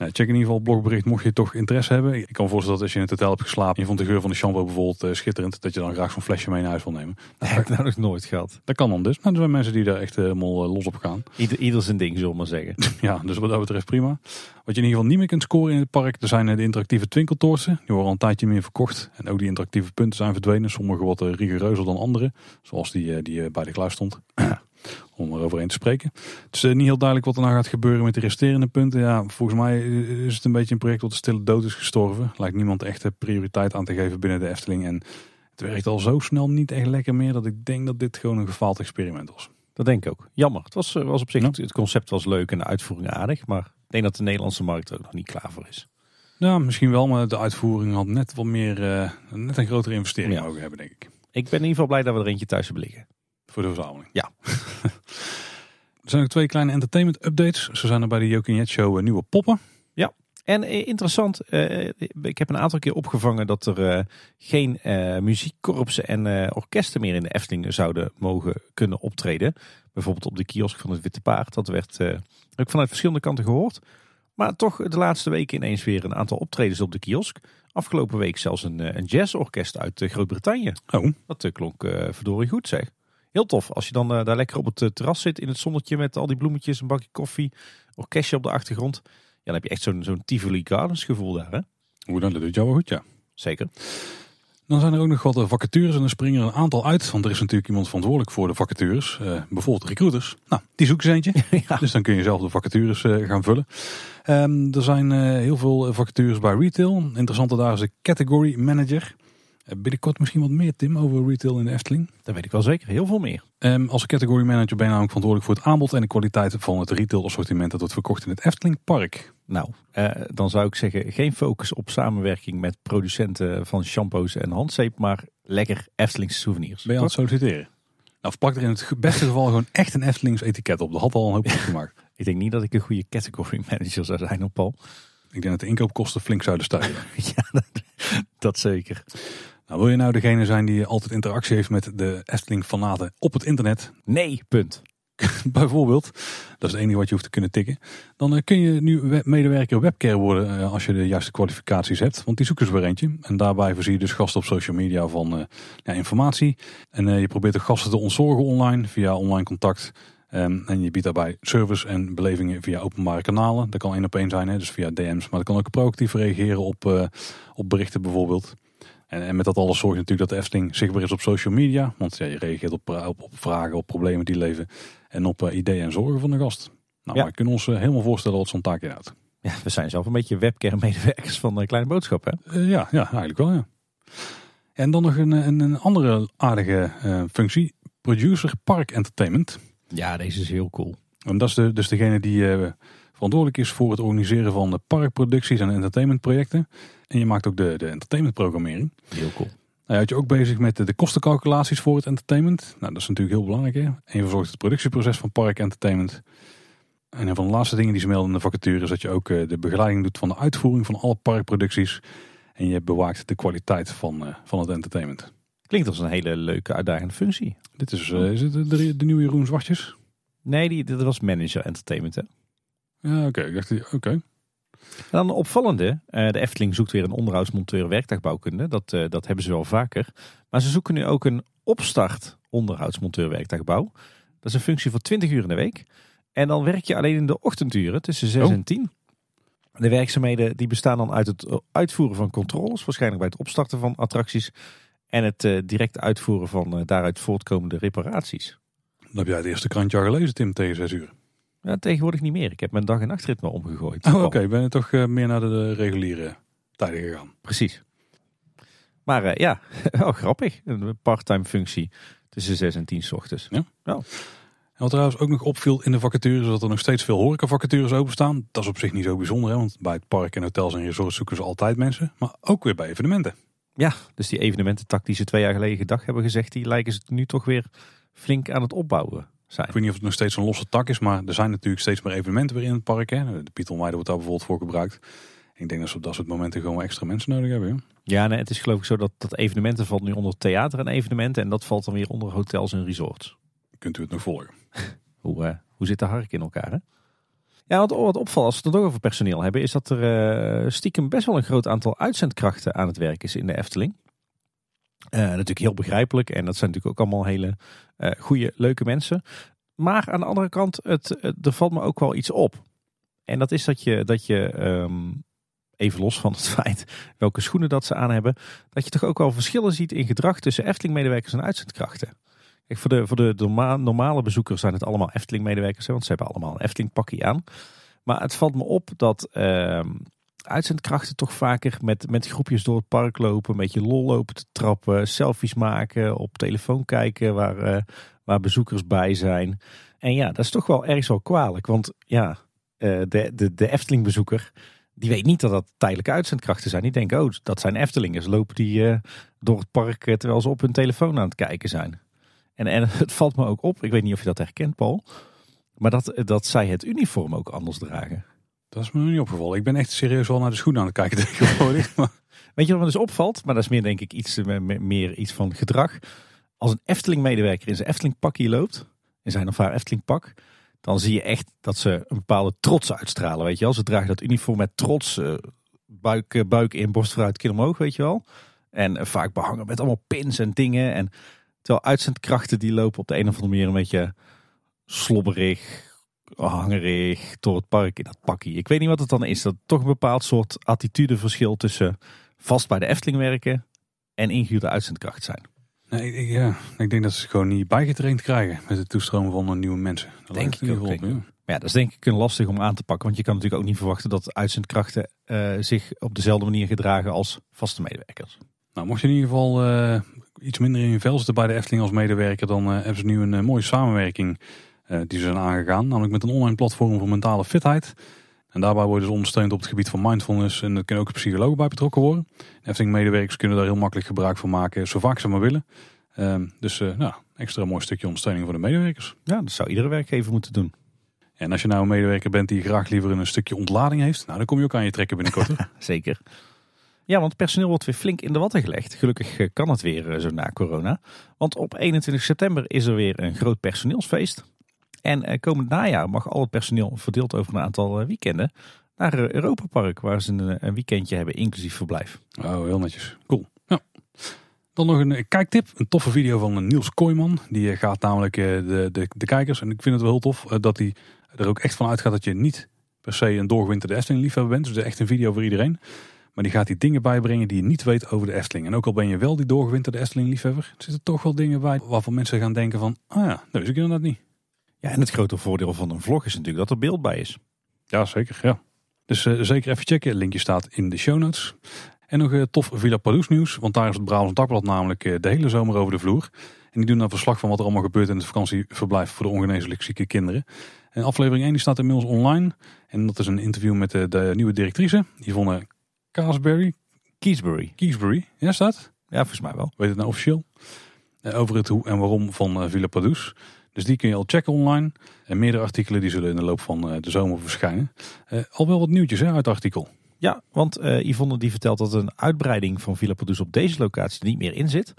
Nou, check in ieder geval het blogbericht mocht je toch interesse hebben. Ik kan me voorstellen dat als je in het hotel hebt geslapen en je vond de geur van de shampoo bijvoorbeeld uh, schitterend, dat je dan graag zo'n flesje mee naar huis wil nemen. Dat heb ik nou nog nooit gehad. Dat kan dan dus. Maar er zijn mensen die daar echt helemaal uh, los op gaan. Ieder, ieder zijn ding, zullen we maar zeggen. ja, dus wat dat betreft prima. Wat je in ieder geval niet meer kunt scoren in het park, er zijn de interactieve twinkeltoortsen. Die worden al een tijdje meer verkocht. En ook die interactieve punten zijn verdwenen. Sommige wat rigoureuzer dan andere. Zoals die die bij de kluis stond om eroverheen te spreken. Het is niet heel duidelijk wat er nou gaat gebeuren met de resterende punten. Ja, volgens mij is het een beetje een project wat de stille dood is gestorven. Lijkt niemand echt prioriteit aan te geven binnen de Efteling. En het werkt al zo snel niet echt lekker meer dat ik denk dat dit gewoon een gefaald experiment was. Dat denk ik ook. Jammer. Het was, was op zich, het concept was leuk en de uitvoering aardig. Maar ik denk dat de Nederlandse markt er ook nog niet klaar voor is. Ja, misschien wel, maar de uitvoering had net wat meer, uh, net een grotere investering ja. mogen hebben, denk ik. Ik ben in ieder geval blij dat we er eentje thuis hebben liggen. Voor de verzameling. Ja. er zijn ook twee kleine entertainment updates. Zo zijn er bij de Jokin Show nieuwe poppen. Ja. En eh, interessant, eh, ik heb een aantal keer opgevangen dat er eh, geen eh, muziekkorpsen en eh, orkesten meer in de Efteling zouden mogen kunnen optreden. Bijvoorbeeld op de kiosk van het Witte Paard. Dat werd eh, ook vanuit verschillende kanten gehoord. Maar toch de laatste weken ineens weer een aantal optredens op de kiosk. Afgelopen week zelfs een, eh, een jazzorkest uit eh, Groot-Brittannië. Oh, Dat eh, klonk eh, verdorie goed zeg. Heel tof. Als je dan eh, daar lekker op het eh, terras zit in het zonnetje met al die bloemetjes, een bakje koffie, orkestje op de achtergrond. Ja, dan heb je echt zo'n zo'n Tivoli Gardens gevoel daar hè. hoe dan, dat doet jou wel goed, ja. Zeker. Dan zijn er ook nog wat eh, vacatures en er springen er een aantal uit. Want er is natuurlijk iemand verantwoordelijk voor de vacatures. Bijvoorbeeld recruiters. Nou, die zoeken ze eentje. ja. Dus dan kun je zelf de vacatures gaan vullen. Ehm, er zijn heel veel vacatures bij retail. Interessante daar is de category manager. Eh, binnenkort misschien wat meer, Tim, over retail in de Efteling. Dat weet ik wel zeker. Heel veel meer. Ehm, als category manager ben je namelijk verantwoordelijk voor het aanbod en de kwaliteit van het retail assortiment dat wordt verkocht in het Efteling Park. Nou, eh, dan zou ik zeggen geen focus op samenwerking met producenten van shampoos en handzeep, maar lekker Eftelingse souvenirs. Ben je aan het solliciteren? Nou, plak er in het beste geval gewoon echt een Eftelings etiket op. Dat had al een hoop gemaakt. Ik denk niet dat ik een goede category manager zou zijn op Paul. Ik denk dat de inkoopkosten flink zouden stijgen. ja, dat, dat zeker. Nou, wil je nou degene zijn die altijd interactie heeft met de Efteling-fanaten op het internet? Nee, punt. Bijvoorbeeld, dat is het enige wat je hoeft te kunnen tikken. Dan eh, kun je nu we- medewerker webcare worden eh, als je de juiste kwalificaties hebt. Want die zoeken ze weer eentje. En daarbij voorzie je dus gasten op social media van eh, ja, informatie. En je probeert de gasten te ontzorgen online via online contact. Ehm, en je biedt daarbij service en belevingen via openbare kanalen. Dat kan één op één zijn, hè, dus via DM's. Maar dat kan ook proactief reageren op, op berichten bijvoorbeeld. En, en met dat alles zorg je natuurlijk dat de Efteling zichtbaar is op social media. Want ja, je reageert op, op, op vragen, op problemen die leven. En op eh, ideeën en zorgen van de gast. Nou, Ja. wij kunnen ons eh, helemaal voorstellen wat zo'n taak inhoudt. Ja, we zijn zelf een beetje webcare-medewerkers van uh, Kleine Boodschap, hè? Eh, ja, ja, eigenlijk wel, ja. En dan nog een, een, een andere aardige functie. Producer Park Entertainment. Ja, deze is heel cool. En dat is de, dus degene die verantwoordelijk is voor het organiseren van de parkproducties en entertainmentprojecten. En je maakt ook de, de entertainmentprogrammering. Heel cool. Nou, je je ook bezig met de, de kostencalculaties voor het entertainment. Nou, dat is natuurlijk heel belangrijk. Hè? En je verzorgt het productieproces van Park Entertainment. En een van de laatste dingen die ze melden in de vacature is dat je ook eh, de begeleiding doet van de uitvoering van alle parkproducties. En je bewaakt de kwaliteit van, eh, van het entertainment. Klinkt als een hele leuke, uitdagende functie. Dit is, eh, is het de, nieuwe Jeroen Zwartjes? Nee, die, dat was manager entertainment, hè? Ja, oké. Ik dacht, oké. En dan een opvallende. eh, de Efteling zoekt weer een onderhoudsmonteur werktuigbouwkunde. Dat, eh, dat hebben ze wel vaker. Maar ze zoeken nu ook een opstart onderhoudsmonteur werktuigbouw. Dat is een functie voor 20 uur in de week. En dan werk je alleen in de ochtenduren tussen 6 Oh. en 10. De werkzaamheden die bestaan dan uit het uitvoeren van controles. Waarschijnlijk bij het opstarten van attracties. En het eh, direct uitvoeren van eh, daaruit voortkomende reparaties. Dan heb jij het eerste krantje al gelezen, Tim, tegen zes uur. Ja, tegenwoordig niet meer. Ik heb mijn dag- en nachtritme omgegooid. Oh, oké. Ben je toch eh, meer naar de, de reguliere tijden gegaan? Precies. Maar eh, ja, wel grappig. Een parttime functie tussen 6 en 10 's ochtends. En wat trouwens ook nog opviel in de vacatures, is dat er nog steeds veel horecavacatures openstaan. Dat is op zich niet zo bijzonder, hè, want bij het park en hotels en resorts zoeken ze altijd mensen. Maar ook weer bij evenementen. Ja, dus die evenemententak die ze twee jaar geleden gedag hebben gezegd, die lijken ze nu toch weer flink aan het opbouwen zijn. Ik weet niet of het nog steeds een losse tak is, maar er zijn natuurlijk steeds meer evenementen weer in het park. Hè. De Pieter Meijden wordt daar bijvoorbeeld voor gebruikt. Ik denk dat ze op dat soort momenten gewoon extra mensen nodig hebben. hè. Ja, nee, het is geloof ik zo dat, dat evenementen valt nu onder theater en evenementen. En dat valt dan weer onder hotels en resorts. Kunt u het nog volgen? Hoe, eh, hoe zit de hark in elkaar, hè? Ja, wat, wat opvalt als we het toch over personeel hebben, is dat er eh, stiekem best wel een groot aantal uitzendkrachten aan het werk is in de Efteling. Eh, natuurlijk heel begrijpelijk en dat zijn natuurlijk ook allemaal hele eh goede, leuke mensen. Maar aan de andere kant, het, het- er valt me ook wel iets op. En dat is dat je, dat je ehm, even los van het feit welke schoenen dat ze aan hebben, dat je toch ook wel verschillen ziet in gedrag tussen Efteling-medewerkers en uitzendkrachten. Kijk, voor de, voor de norma- normale bezoekers zijn het allemaal Efteling-medewerkers, want ze hebben allemaal een Efteling-pakje aan. Maar het valt me op dat ehm, uitzendkrachten toch vaker met, met groepjes door het park lopen, een beetje lol lopen te trappen, selfies maken, op telefoon kijken waar, eh, waar bezoekers bij zijn. En ja, dat is toch wel ergens wel kwalijk, want ja, eh, de, de, de Efteling-bezoeker, die weet niet dat dat tijdelijke uitzendkrachten zijn. Die denken, oh, dat zijn Eftelingers. Lopen die eh, door het park terwijl ze op hun telefoon aan het kijken zijn. En, en het valt me ook op, ik weet niet of je dat herkent, Paul. Maar dat, dat zij het uniform ook anders dragen. Dat is me niet opgevallen. Ik ben echt serieus wel naar de schoenen aan het kijken tegenwoordig. Weet je wat me dus opvalt? Maar dat is meer denk ik iets, eh, me- meer iets van gedrag. Als een Efteling-medewerker in zijn Efteling-pakje loopt, in zijn of haar Efteling-pak, dan zie je echt dat ze een bepaalde trots uitstralen. Weet je wel? Ze dragen dat uniform met trots, eh, buik, eh, buik in, borst vooruit, kin omhoog, weet je wel. En vaak behangen met allemaal pins en dingen. En terwijl uitzendkrachten die lopen op de een of andere manier een beetje slobberig, hangerig door het park in dat pakje. Ik weet niet wat het dan is. Dat toch een bepaald soort attitudeverschil tussen vast bij de Efteling werken en ingehuurde uitzendkracht zijn. nee, ik, ja, ik denk dat ze het gewoon niet bijgetraind krijgen met het toestromen van nieuwe mensen. Dat Denk ik ook, denk ik ja, dat is denk ik een lastig om aan te pakken. Want je kan natuurlijk ook niet verwachten dat uitzendkrachten eh, zich op dezelfde manier gedragen als vaste medewerkers. Nou, mocht je in ieder geval eh, iets minder in je vel zitten bij de Efteling als medewerker, dan eh, hebben ze nu een mooie samenwerking die ze zijn aangegaan. Namelijk met een online platform voor mentale fitheid. En daarbij worden ze ondersteund op het gebied van mindfulness. En er kunnen ook psychologen bij betrokken worden. Efteling-medewerkers kunnen daar heel makkelijk gebruik van maken, zo vaak ze maar willen. Ehm, dus eh, nou, extra mooi stukje ondersteuning voor de medewerkers. Ja, dat zou iedere werkgever moeten doen. En als je nou een medewerker bent die graag liever een stukje ontlading heeft, nou, dan kom je ook aan je trekken binnenkort. Zeker. Ja, want personeel wordt weer flink in de watten gelegd. Gelukkig eh, kan het weer eh, zo na corona. Want op 21 september is er weer een groot personeelsfeest. En eh, komend najaar mag al het personeel verdeeld over een aantal eh, weekenden naar eh, Europa Park, waar ze een, weekendje hebben inclusief verblijf. Oh, heel netjes. Cool. Ja. Dan nog een kijktip. Een toffe video van Niels Kooijman. Die gaat namelijk de, de, de kijkers. En ik vind het wel heel tof dat hij er ook echt van uitgaat dat je niet per se een doorgewinterde Efteling liefhebber bent. Dus echt een video voor iedereen. Maar die gaat die dingen bijbrengen die je niet weet over de Efteling. En ook al ben je wel die doorgewinterde Efteling liefhebber. Er zitten toch wel dingen bij waarvan mensen gaan denken van... Ah ja, dat wist ik inderdaad niet. Ja, en het grote voordeel van een vlog is natuurlijk dat er beeld bij is. Ja, zeker. Ja. Dus eh, zeker even checken. Linkje staat in de show notes. En nog eh, tof Villa Pardoes nieuws. Want daar is het Brabants Dagblad namelijk eh, de hele zomer over de vloer. En die doen een verslag van wat er allemaal gebeurt in het vakantieverblijf voor de ongeneeslijk zieke kinderen. En aflevering 1 die staat inmiddels online. En dat is een interview met de, de nieuwe directrice. Yvonne Kaasberry. Kiesbury. Kiesbury. Ja, staat. Ja, volgens mij wel. Weet het nou officieel? Over het hoe en waarom van Villa Pardoes. Dus die kun je al checken online. En meerdere artikelen die zullen in de loop van eh, de zomer verschijnen. Eh, al wel wat nieuwtjes hè, uit het artikel. Ja, want eh Yvonne die vertelt dat een uitbreiding van Villa op deze locatie niet meer in zit.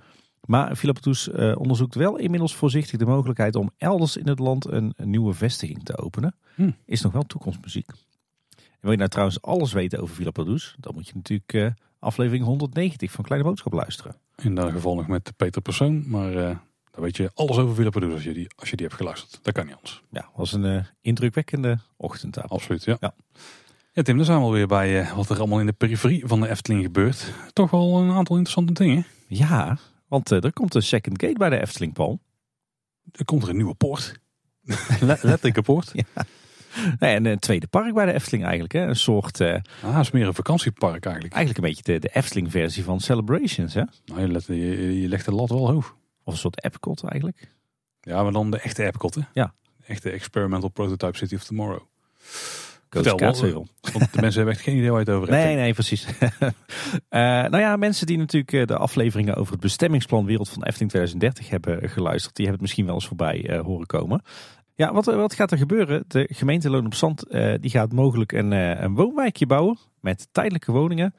Maar Villa eh, onderzoekt wel inmiddels voorzichtig de mogelijkheid om elders in het land een, nieuwe vestiging te openen. Hm. Is nog wel toekomstmuziek. En wil je nou trouwens alles weten over Villa dan moet je natuurlijk aflevering 190 van Kleine Boodschap luisteren. In dat geval nog met Peter Persoon. Maar dan weet je alles over Villa Pardoes als je, die, als je die hebt geluisterd. Dat kan niet anders. Ja, was een eh, indrukwekkende ochtendtaal. Absoluut, ja. Ja. Ja, Tim, dan zijn we alweer bij eh, wat er allemaal in de periferie van de Efteling gebeurt. Toch wel een aantal interessante dingen. Ja, want eh, er komt een second gate bij de Efteling, Paul. Er komt er een nieuwe poort. Le- Letterlijke poort. Nee, en een tweede park bij de Efteling eigenlijk. Hè? Een soort, eh, Ah, het is meer een vakantiepark eigenlijk. eigenlijk een beetje de, de Efteling-versie van Celebrations. Hè? Nou, je, let- je, je legt de lat wel hoog. Of een soort Epcot eigenlijk. Ja, maar dan de echte Epcot, hè? Ja. De echte Experimental Prototype City of Tomorrow. Vertel wel. Want de mensen hebben echt geen idee waar je het over hebt. Nee, nee, precies. Eh, nou ja, mensen die natuurlijk eh, de afleveringen over het bestemmingsplan Wereld van Efteling 2030 hebben geluisterd, die hebben het misschien wel eens voorbij eh, horen komen. Ja, wat, wat gaat er gebeuren? De gemeente Loon op Zand eh, die gaat mogelijk een, eh, een woonwijkje bouwen met tijdelijke woningen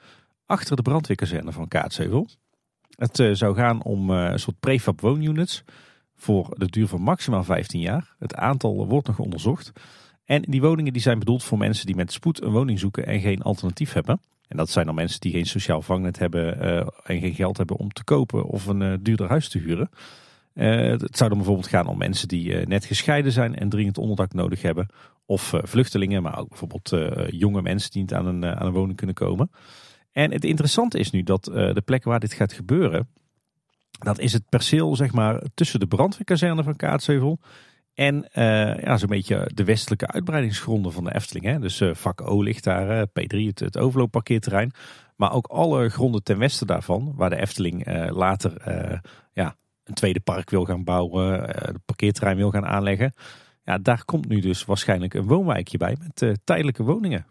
achter de brandweerkazerne van Kaatsheuvel. Het eh, zou gaan om eh, een soort prefab woonunits voor de duur van maximaal 15 jaar. Het aantal wordt nog onderzocht. En die woningen die zijn bedoeld voor mensen die met spoed een woning zoeken en geen alternatief hebben. En dat zijn dan mensen die geen sociaal vangnet hebben eh, en geen geld hebben om te kopen of een duurder huis te huren. Het zou dan bijvoorbeeld gaan om mensen die net gescheiden zijn en dringend onderdak nodig hebben. Of vluchtelingen, maar ook bijvoorbeeld jonge mensen die niet aan een, aan een woning kunnen komen. En het interessante is nu dat eh, de plek waar dit gaat gebeuren, dat is het perceel zeg maar tussen de brandweerkazerne van Kaatsheuvel en eh, ja, zo'n beetje de westelijke uitbreidingsgronden van de Efteling. Hè? Dus eh, vak O ligt daar, eh, P3 het, het overloopparkeerterrein. Maar ook alle gronden ten westen daarvan, waar de Efteling later ja, een tweede park wil gaan bouwen, het parkeerterrein wil gaan aanleggen. Ja, daar komt nu dus waarschijnlijk een woonwijkje bij met tijdelijke woningen.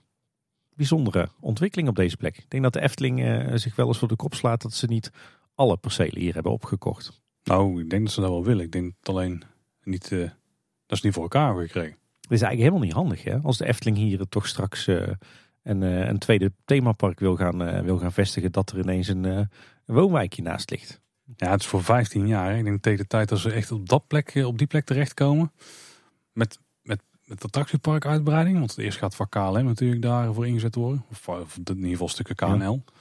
Bijzondere ontwikkeling op deze plek. Ik denk dat de Efteling eh, zich wel eens voor de kop slaat dat ze niet alle percelen hier hebben opgekocht. Nou, ik denk dat ze dat wel willen. Ik denk dat alleen niet, eh, dat ze het niet voor elkaar hebben gekregen. Dat is eigenlijk helemaal niet handig hè. Als de Efteling hier toch straks uh, een, uh, een tweede themapark wil gaan, wil gaan vestigen. Dat er ineens een, een, woonwijkje naast ligt. Ja, het is voor 15 jaar. Ik denk tegen de tijd dat ze echt op, dat plek, op die plek terechtkomen. Met, met, met attractiepark uitbreiding. Want eerst gaat van KLM natuurlijk daarvoor ingezet worden. Of, of in ieder geval stukken KNL. Ja.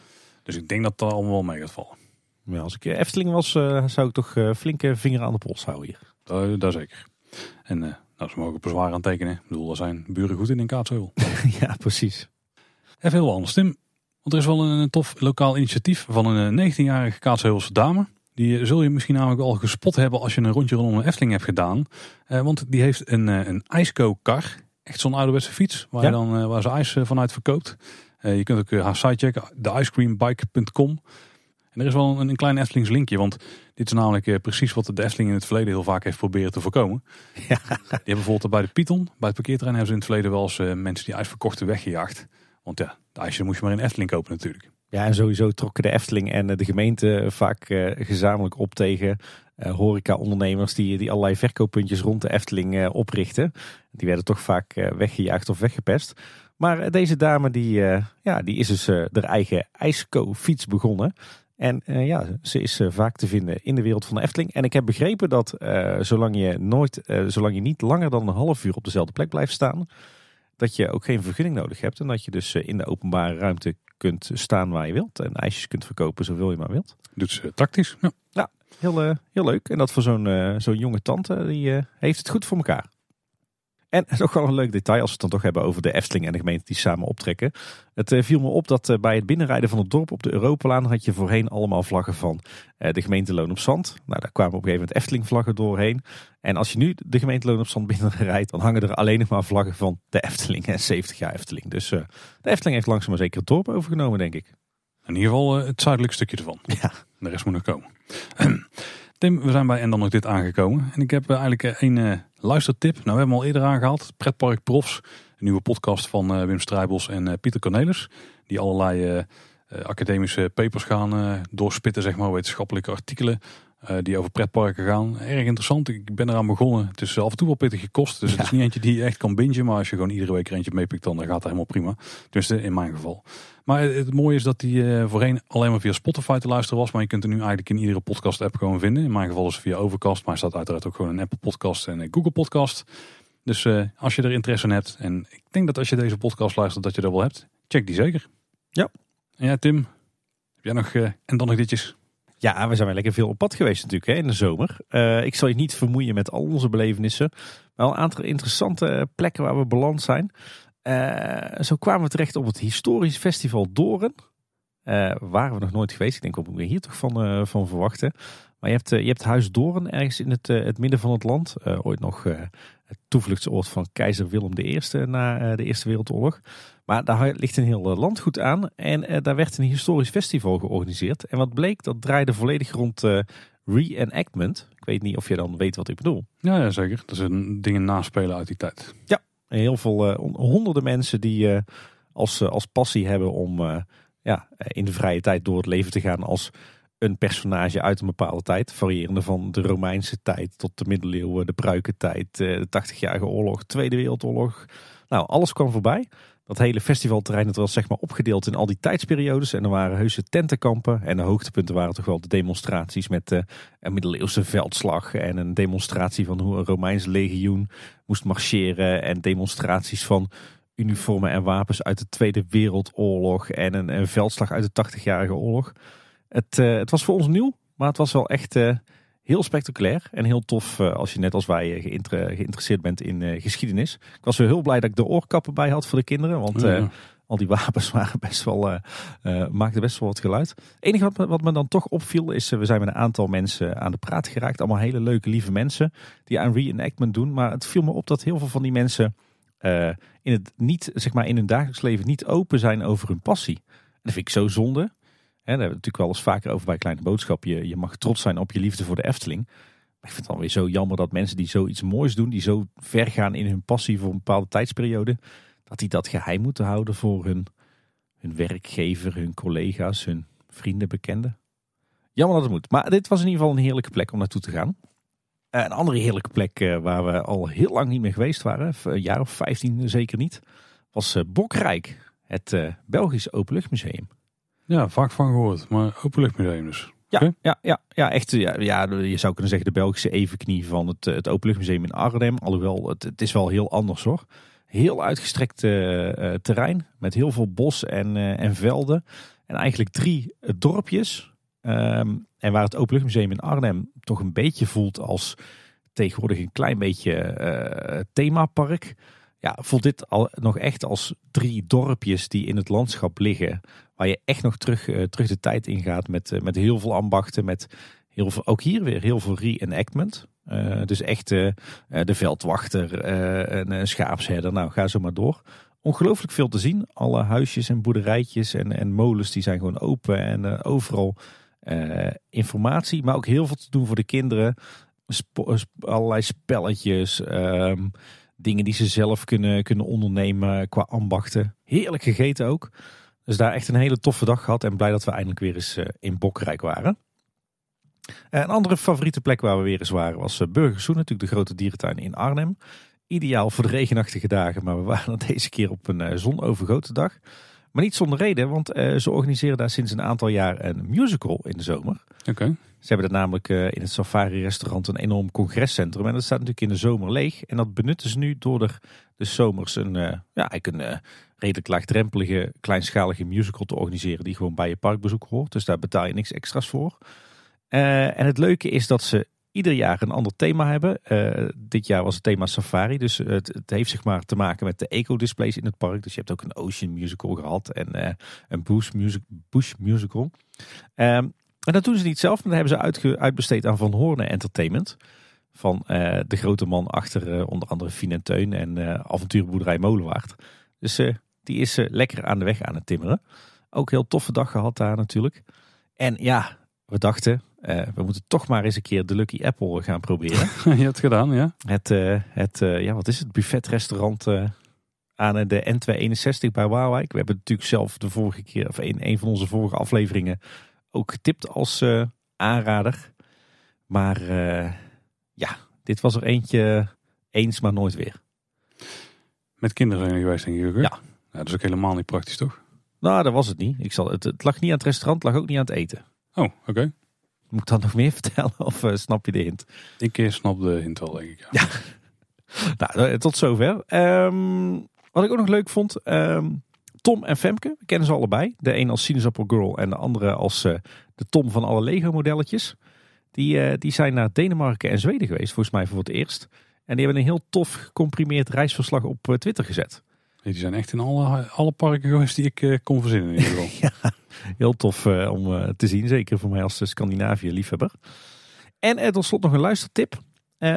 Dus ik denk dat dat allemaal wel mee gaat vallen. Ja, als ik Efteling was, zou ik toch flinke vinger aan de pols houden hier. Dat, dat zeker. En uh, nou, ze mogen bezwaar aan tekenen. Ik bedoel, er zijn buren goed in in Kaatsheuvel. ja, precies. Even heel anders, Tim. Want er is wel een, tof lokaal initiatief van een 19-jarige Kaatsheuvelse dame. Die eh, zul je misschien namelijk al gespot hebben als je een rondje rondom een Efteling hebt gedaan. Uh, want die heeft een, uh, een ijskookkar. Echt zo'n ouderwetse fiets waar, ja. je dan, waar ze ijs vanuit verkoopt. je kunt ook haar site checken, theicecreambike.com. En er is wel een, een klein Eftelings linkje, want dit is namelijk precies wat de Efteling in het verleden heel vaak heeft proberen te voorkomen. Ja. Die hebben bijvoorbeeld bij de Python, bij het parkeerterrein hebben ze in het verleden wel eens mensen die ijs verkochten weggejaagd. Want ja, de ijsje moest je maar in Efteling kopen natuurlijk. Ja, en sowieso trokken de Efteling en de gemeente vaak uh, gezamenlijk op tegen horeca-ondernemers die, die allerlei verkooppuntjes rond de Efteling oprichten. Die werden toch vaak weggejaagd of weggepest. Maar deze dame die, ja, die is dus haar eigen ijsco-fiets begonnen. En ja, ze is vaak te vinden in de wereld van de Efteling. En ik heb begrepen dat zolang, je nooit, zolang je niet langer dan een half uur op dezelfde plek blijft staan, dat je ook geen vergunning nodig hebt. En dat je dus in de openbare ruimte kunt staan waar je wilt. En ijsjes kunt verkopen zoveel je maar wilt. Doet ze tactisch. Ja, ja heel, heel leuk. En dat voor zo'n zo'n jonge tante, die heeft het goed voor elkaar. En nog wel een leuk detail als we het dan toch hebben over de Efteling en de gemeente die samen optrekken. Het eh, viel me op dat eh, bij het binnenrijden van het dorp op de Europalaan had je voorheen allemaal vlaggen van eh, de gemeente Loon op Zand. Nou, daar kwamen op een gegeven moment Efteling vlaggen doorheen. En als je nu de gemeente Loon op Zand binnenrijdt, dan hangen er alleen nog maar vlaggen van de Efteling en 70 jaar Efteling. Dus de Efteling heeft langzaam maar zeker het dorp overgenomen, denk ik. In ieder geval het zuidelijke stukje ervan. Ja. De rest moet nog komen. Tim, we zijn bij En dan nog dit aangekomen. En ik heb eigenlijk een luistertip. Nou, we hebben al eerder aangehaald. Pretpark Profs. Een nieuwe podcast van Wim Strijbels en Pieter Cornelis. Die allerlei academische papers gaan doorspitten, zeg maar, wetenschappelijke artikelen. Die over pretparken gaan. Erg interessant. Ik ben eraan begonnen. Het is af en toe wel pittig gekost. Dus het is niet eentje die je echt kan bingen. Maar als je gewoon iedere week er eentje meepikt, dan gaat het helemaal prima. Tenminste, in mijn geval. Maar het mooie is dat die voorheen alleen maar via Spotify te luisteren was. Maar je kunt er nu eigenlijk in iedere podcast app gewoon vinden. In mijn geval is het via Overcast. Maar hij staat uiteraard ook gewoon in Apple Podcast en Google Podcast. Dus uh, als je er interesse in hebt, en ik denk dat als je deze podcast luistert dat je er wel hebt, check die zeker. Ja. En ja, Tim, heb jij nog, en dan nog ditjes? Ja, we zijn wel lekker veel op pad geweest natuurlijk hè, in de zomer. Uh, ik zal je niet vermoeien met al onze belevenissen. Maar een aantal interessante plekken waar we beland zijn. zo kwamen we terecht op het historisch festival Doren. waren we nog nooit geweest. Ik denk, wat moeten hier toch van, van verwachten? Maar je hebt, je hebt Huis Doren ergens in het, het midden van het land. ooit nog het toevluchtsoord van keizer Willem I na eh, de Eerste Wereldoorlog. Maar daar ligt een heel eh, landgoed aan en eh, daar werd een historisch festival georganiseerd. En wat bleek, dat draaide volledig rond reenactment. Ik weet niet of je dan weet wat ik bedoel. Ja, ja zeker. Dat zijn dingen naspelen uit die tijd. Ja, heel veel honderden mensen die als, als passie hebben om ja, in de vrije tijd door het leven te gaan als een personage uit een bepaalde tijd. Variërende van de Romeinse tijd tot de middeleeuwen, de pruikentijd, eh, de 80-jarige oorlog, Tweede Wereldoorlog. Nou, alles kwam voorbij. Dat hele festivalterrein het was zeg maar opgedeeld in al die tijdsperiodes. En er waren heuse tentenkampen. En de hoogtepunten waren toch wel de demonstraties met uh, een middeleeuwse veldslag. En een demonstratie van hoe een Romeins legioen moest marcheren. En demonstraties van uniformen en wapens uit de Tweede Wereldoorlog. En een, een veldslag uit de 80-jarige oorlog. Het, uh, het was voor ons nieuw, maar het was wel echt uh, heel spectaculair en heel tof uh, als je net als wij geïnter geïnteresseerd bent in geschiedenis. Ik was wel heel blij dat ik de oorkappen bij had voor de kinderen, want ja. al die wapens waren best wel, maakten best wel wat geluid. Het enige wat, wat me dan toch opviel is, we zijn met een aantal mensen aan de praat geraakt. Allemaal hele leuke, lieve mensen die aan reenactment doen. Maar het viel me op dat heel veel van die mensen in, het niet, zeg maar, in hun dagelijks leven niet open zijn over hun passie. En dat vind ik zo zonde. Hè, daar hebben we natuurlijk wel eens vaker over bij Kleine Boodschap. Je, je mag trots zijn op je liefde voor de Efteling. Maar ik vind het dan weer zo jammer dat mensen die zoiets moois doen, die zo ver gaan in hun passie voor een bepaalde tijdsperiode, dat die dat geheim moeten houden voor hun, hun werkgever, hun collega's, hun vrienden, bekenden. Jammer dat het moet. Maar dit was in ieder geval een heerlijke plek om naartoe te gaan. een andere heerlijke plek waar we al heel lang niet meer geweest waren, een jaar of 15 zeker niet, was Bokrijk, het Belgisch Openluchtmuseum. Ja, vaak van gehoord, maar Openluchtmuseum dus. Ja, ja, ja, ja, echt. Ja, ja, je zou kunnen zeggen de Belgische evenknie van het, het Openluchtmuseum in Arnhem. Alhoewel, het, het is wel heel anders hoor. Heel uitgestrekt uh, terrein met heel veel bos en, uh, en velden. En eigenlijk drie dorpjes. Um, en waar het Openluchtmuseum in Arnhem toch een beetje voelt als tegenwoordig een klein beetje themapark. Ja, voelt dit al nog echt als drie dorpjes die in het landschap liggen. Waar je echt nog terug, terug de tijd ingaat met, met heel veel ambachten. Met heel veel, ook hier weer heel veel reenactment. Uh, dus echt de veldwachter, een schaapsherder, nou ga zo maar door. Ongelooflijk veel te zien. Alle huisjes en boerderijtjes en, en molens die zijn gewoon open en overal informatie. Maar ook heel veel te doen voor de kinderen. Allerlei spelletjes, ehm, dingen die ze zelf kunnen, kunnen ondernemen qua ambachten. Heerlijk gegeten ook. Dus daar echt een hele toffe dag gehad en blij dat we eindelijk weer eens in Bokrijk waren. Eh, een andere favoriete plek waar we weer eens waren was eh, Burgersoen, natuurlijk de grote dierentuin in Arnhem. Ideaal voor de regenachtige dagen, maar we waren deze keer op een eh, zonovergoten dag. Maar niet zonder reden, want ze organiseren daar sinds een aantal jaar een musical in de zomer. Oké. Ze hebben er namelijk in het Safari restaurant een enorm congrescentrum. En dat staat natuurlijk in de zomer leeg. En dat benutten ze nu door er de zomers een, ja, eigenlijk een redelijk laagdrempelige, kleinschalige musical te organiseren. Die gewoon bij je parkbezoek hoort. Dus daar betaal je niks extra's voor. En het leuke is dat ze ieder jaar een ander thema hebben. Uh, dit jaar was het thema safari. Dus het, het, heeft zeg maar te maken met de eco-displays in het park. Dus je hebt ook een Ocean Musical gehad en uh, een Bush, music, Bush Musical. Um, en dat doen ze niet zelf, maar dat hebben ze uitge, uitbesteed aan Van Hoorn Entertainment. Van de grote man achter onder andere Fien en en avonturenboerderij Molenwaard. Dus die is lekker aan de weg aan het timmeren. Ook heel toffe dag gehad daar natuurlijk. En ja, we dachten, uh, we moeten toch maar eens een keer de Lucky Apple gaan proberen. Je hebt gedaan, ja. Het, uh, het uh, ja, wat is het, buffetrestaurant aan de N261 bij Waalwijk. We hebben natuurlijk zelf de vorige keer, of een, een van onze vorige afleveringen, ook getipt als aanrader. Maar ja, dit was er eentje eens, maar nooit weer. Met kinderen zijn geweest, denk ik ook. Ja. ja. Dat is ook helemaal niet praktisch, toch? Nou, dat was het niet. Ik zal, het, het lag niet aan het restaurant, het lag ook niet aan het eten. Oh, oké. Moet ik dan nog meer vertellen of uh, snap je de hint? Ik uh, snap de hint wel, denk ik. Ja. nou, eh, tot zover. Um, wat ik ook nog leuk vond. Um, Tom en Femke, we kennen ze allebei. De een als Sinaasappel Girl en de andere als uh, de Tom van alle Lego modelletjes. Die, die zijn naar Denemarken en Zweden geweest, volgens mij voor het eerst. En die hebben een heel tof gecomprimeerd reisverslag op Twitter gezet. Die zijn echt in alle, alle parken geweest die ik kon verzinnen in ieder geval. heel tof uh, om uh, te zien. Zeker voor mij als Scandinavië-liefhebber. En tot slot nog een luistertip.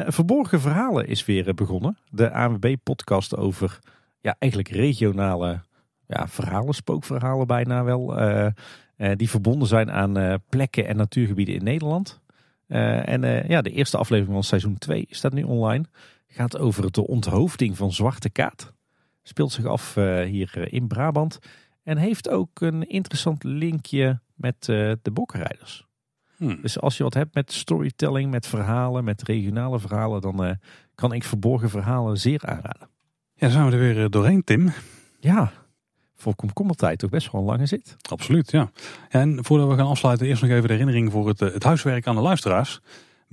Verborgen Verhalen is weer begonnen. De ANWB-podcast over ja, eigenlijk regionale ja, verhalen, spookverhalen bijna wel. die verbonden zijn aan plekken en natuurgebieden in Nederland. en ja, de eerste aflevering van seizoen 2 staat nu online. Gaat over de onthoofding van Zwarte Kaat. Speelt zich af hier in Brabant. En heeft ook een interessant linkje met uh, de bokkenrijders. Hmm. Dus als je wat hebt met storytelling, met verhalen, met regionale verhalen, dan kan ik verborgen verhalen zeer aanraden. Ja, zijn we er weer eh, doorheen, Tim. Ja, voor komkommertijd toch best wel een lange zit. Absoluut, ja. En voordat we gaan afsluiten, eerst nog even de herinnering voor het, het huiswerk aan de luisteraars.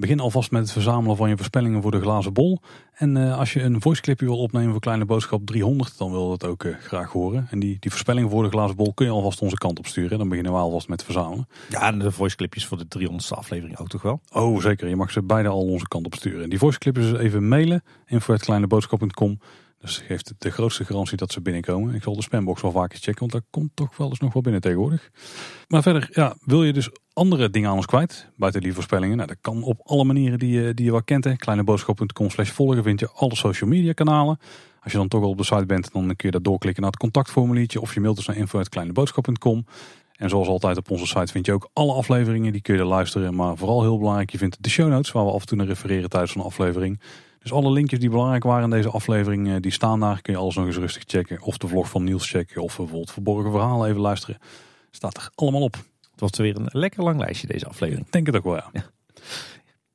Begin alvast met het verzamelen van je voorspellingen voor de glazen bol. En uh, als je een voiceclipje wil opnemen voor Kleine Boodschap 300, dan wil dat ook uh, graag horen. En die, die voorspellingen voor de glazen bol kun je alvast onze kant op sturen. Dan beginnen we alvast met verzamelen. Ja, en de voiceclipjes voor de 300ste aflevering ook toch wel? Oh, zeker. Je mag ze beide al onze kant op sturen. En die voiceclipjes even mailen. info.kleineboodschap.com dus geeft de grootste garantie dat ze binnenkomen. Ik zal de spambox wel vaker checken, want daar komt toch wel eens nog wel binnen tegenwoordig. Maar verder, ja, wil je dus andere dingen aan ons kwijt, buiten die voorspellingen? Nou, dat kan op alle manieren die je, die je wel kent. Kleineboodschap.com slash volgen vind je alle social media kanalen. Als je dan toch al op de site bent, dan kun je dat doorklikken naar het contactformuliertje. Of je mailt dus naar info.kleineboodschap.com. En zoals altijd op onze site vind je ook alle afleveringen. Die kun je luisteren. Maar vooral heel belangrijk, je vindt de show notes waar we af en toe naar refereren tijdens een aflevering. Dus alle linkjes die belangrijk waren in deze aflevering, eh, die staan daar. Kun je alles nog eens rustig checken. Of de vlog van Niels checken. Of bijvoorbeeld verborgen verhalen even luisteren. Staat er allemaal op. Het was weer een lekker lang lijstje deze aflevering. Ik denk het ook wel, ja.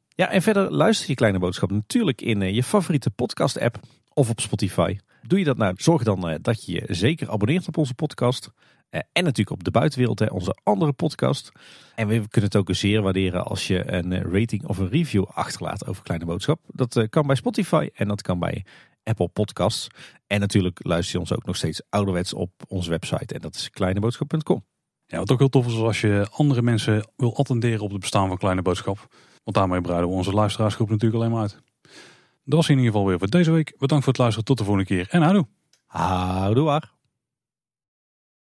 Ja, en verder luister je Kleine Boodschap natuurlijk in je favoriete podcast app of op Spotify. Doe je dat nou, zorg dan dat je je zeker abonneert op onze podcast. En natuurlijk op de buitenwereld, onze andere podcast. En we kunnen het ook zeer waarderen als je een rating of een review achterlaat over Kleine Boodschap. Dat kan bij Spotify en dat kan bij Apple Podcasts. En natuurlijk luister je ons ook nog steeds ouderwets op onze website. En dat is kleineboodschap.com. Ja, wat ook heel tof is als je andere mensen wil attenderen op het bestaan van Kleine Boodschap. Want daarmee breiden we onze luisteraarsgroep natuurlijk alleen maar uit. Dat was in ieder geval weer voor deze week. Bedankt voor het luisteren. Tot de volgende keer. En houdoe. Houdoe waar.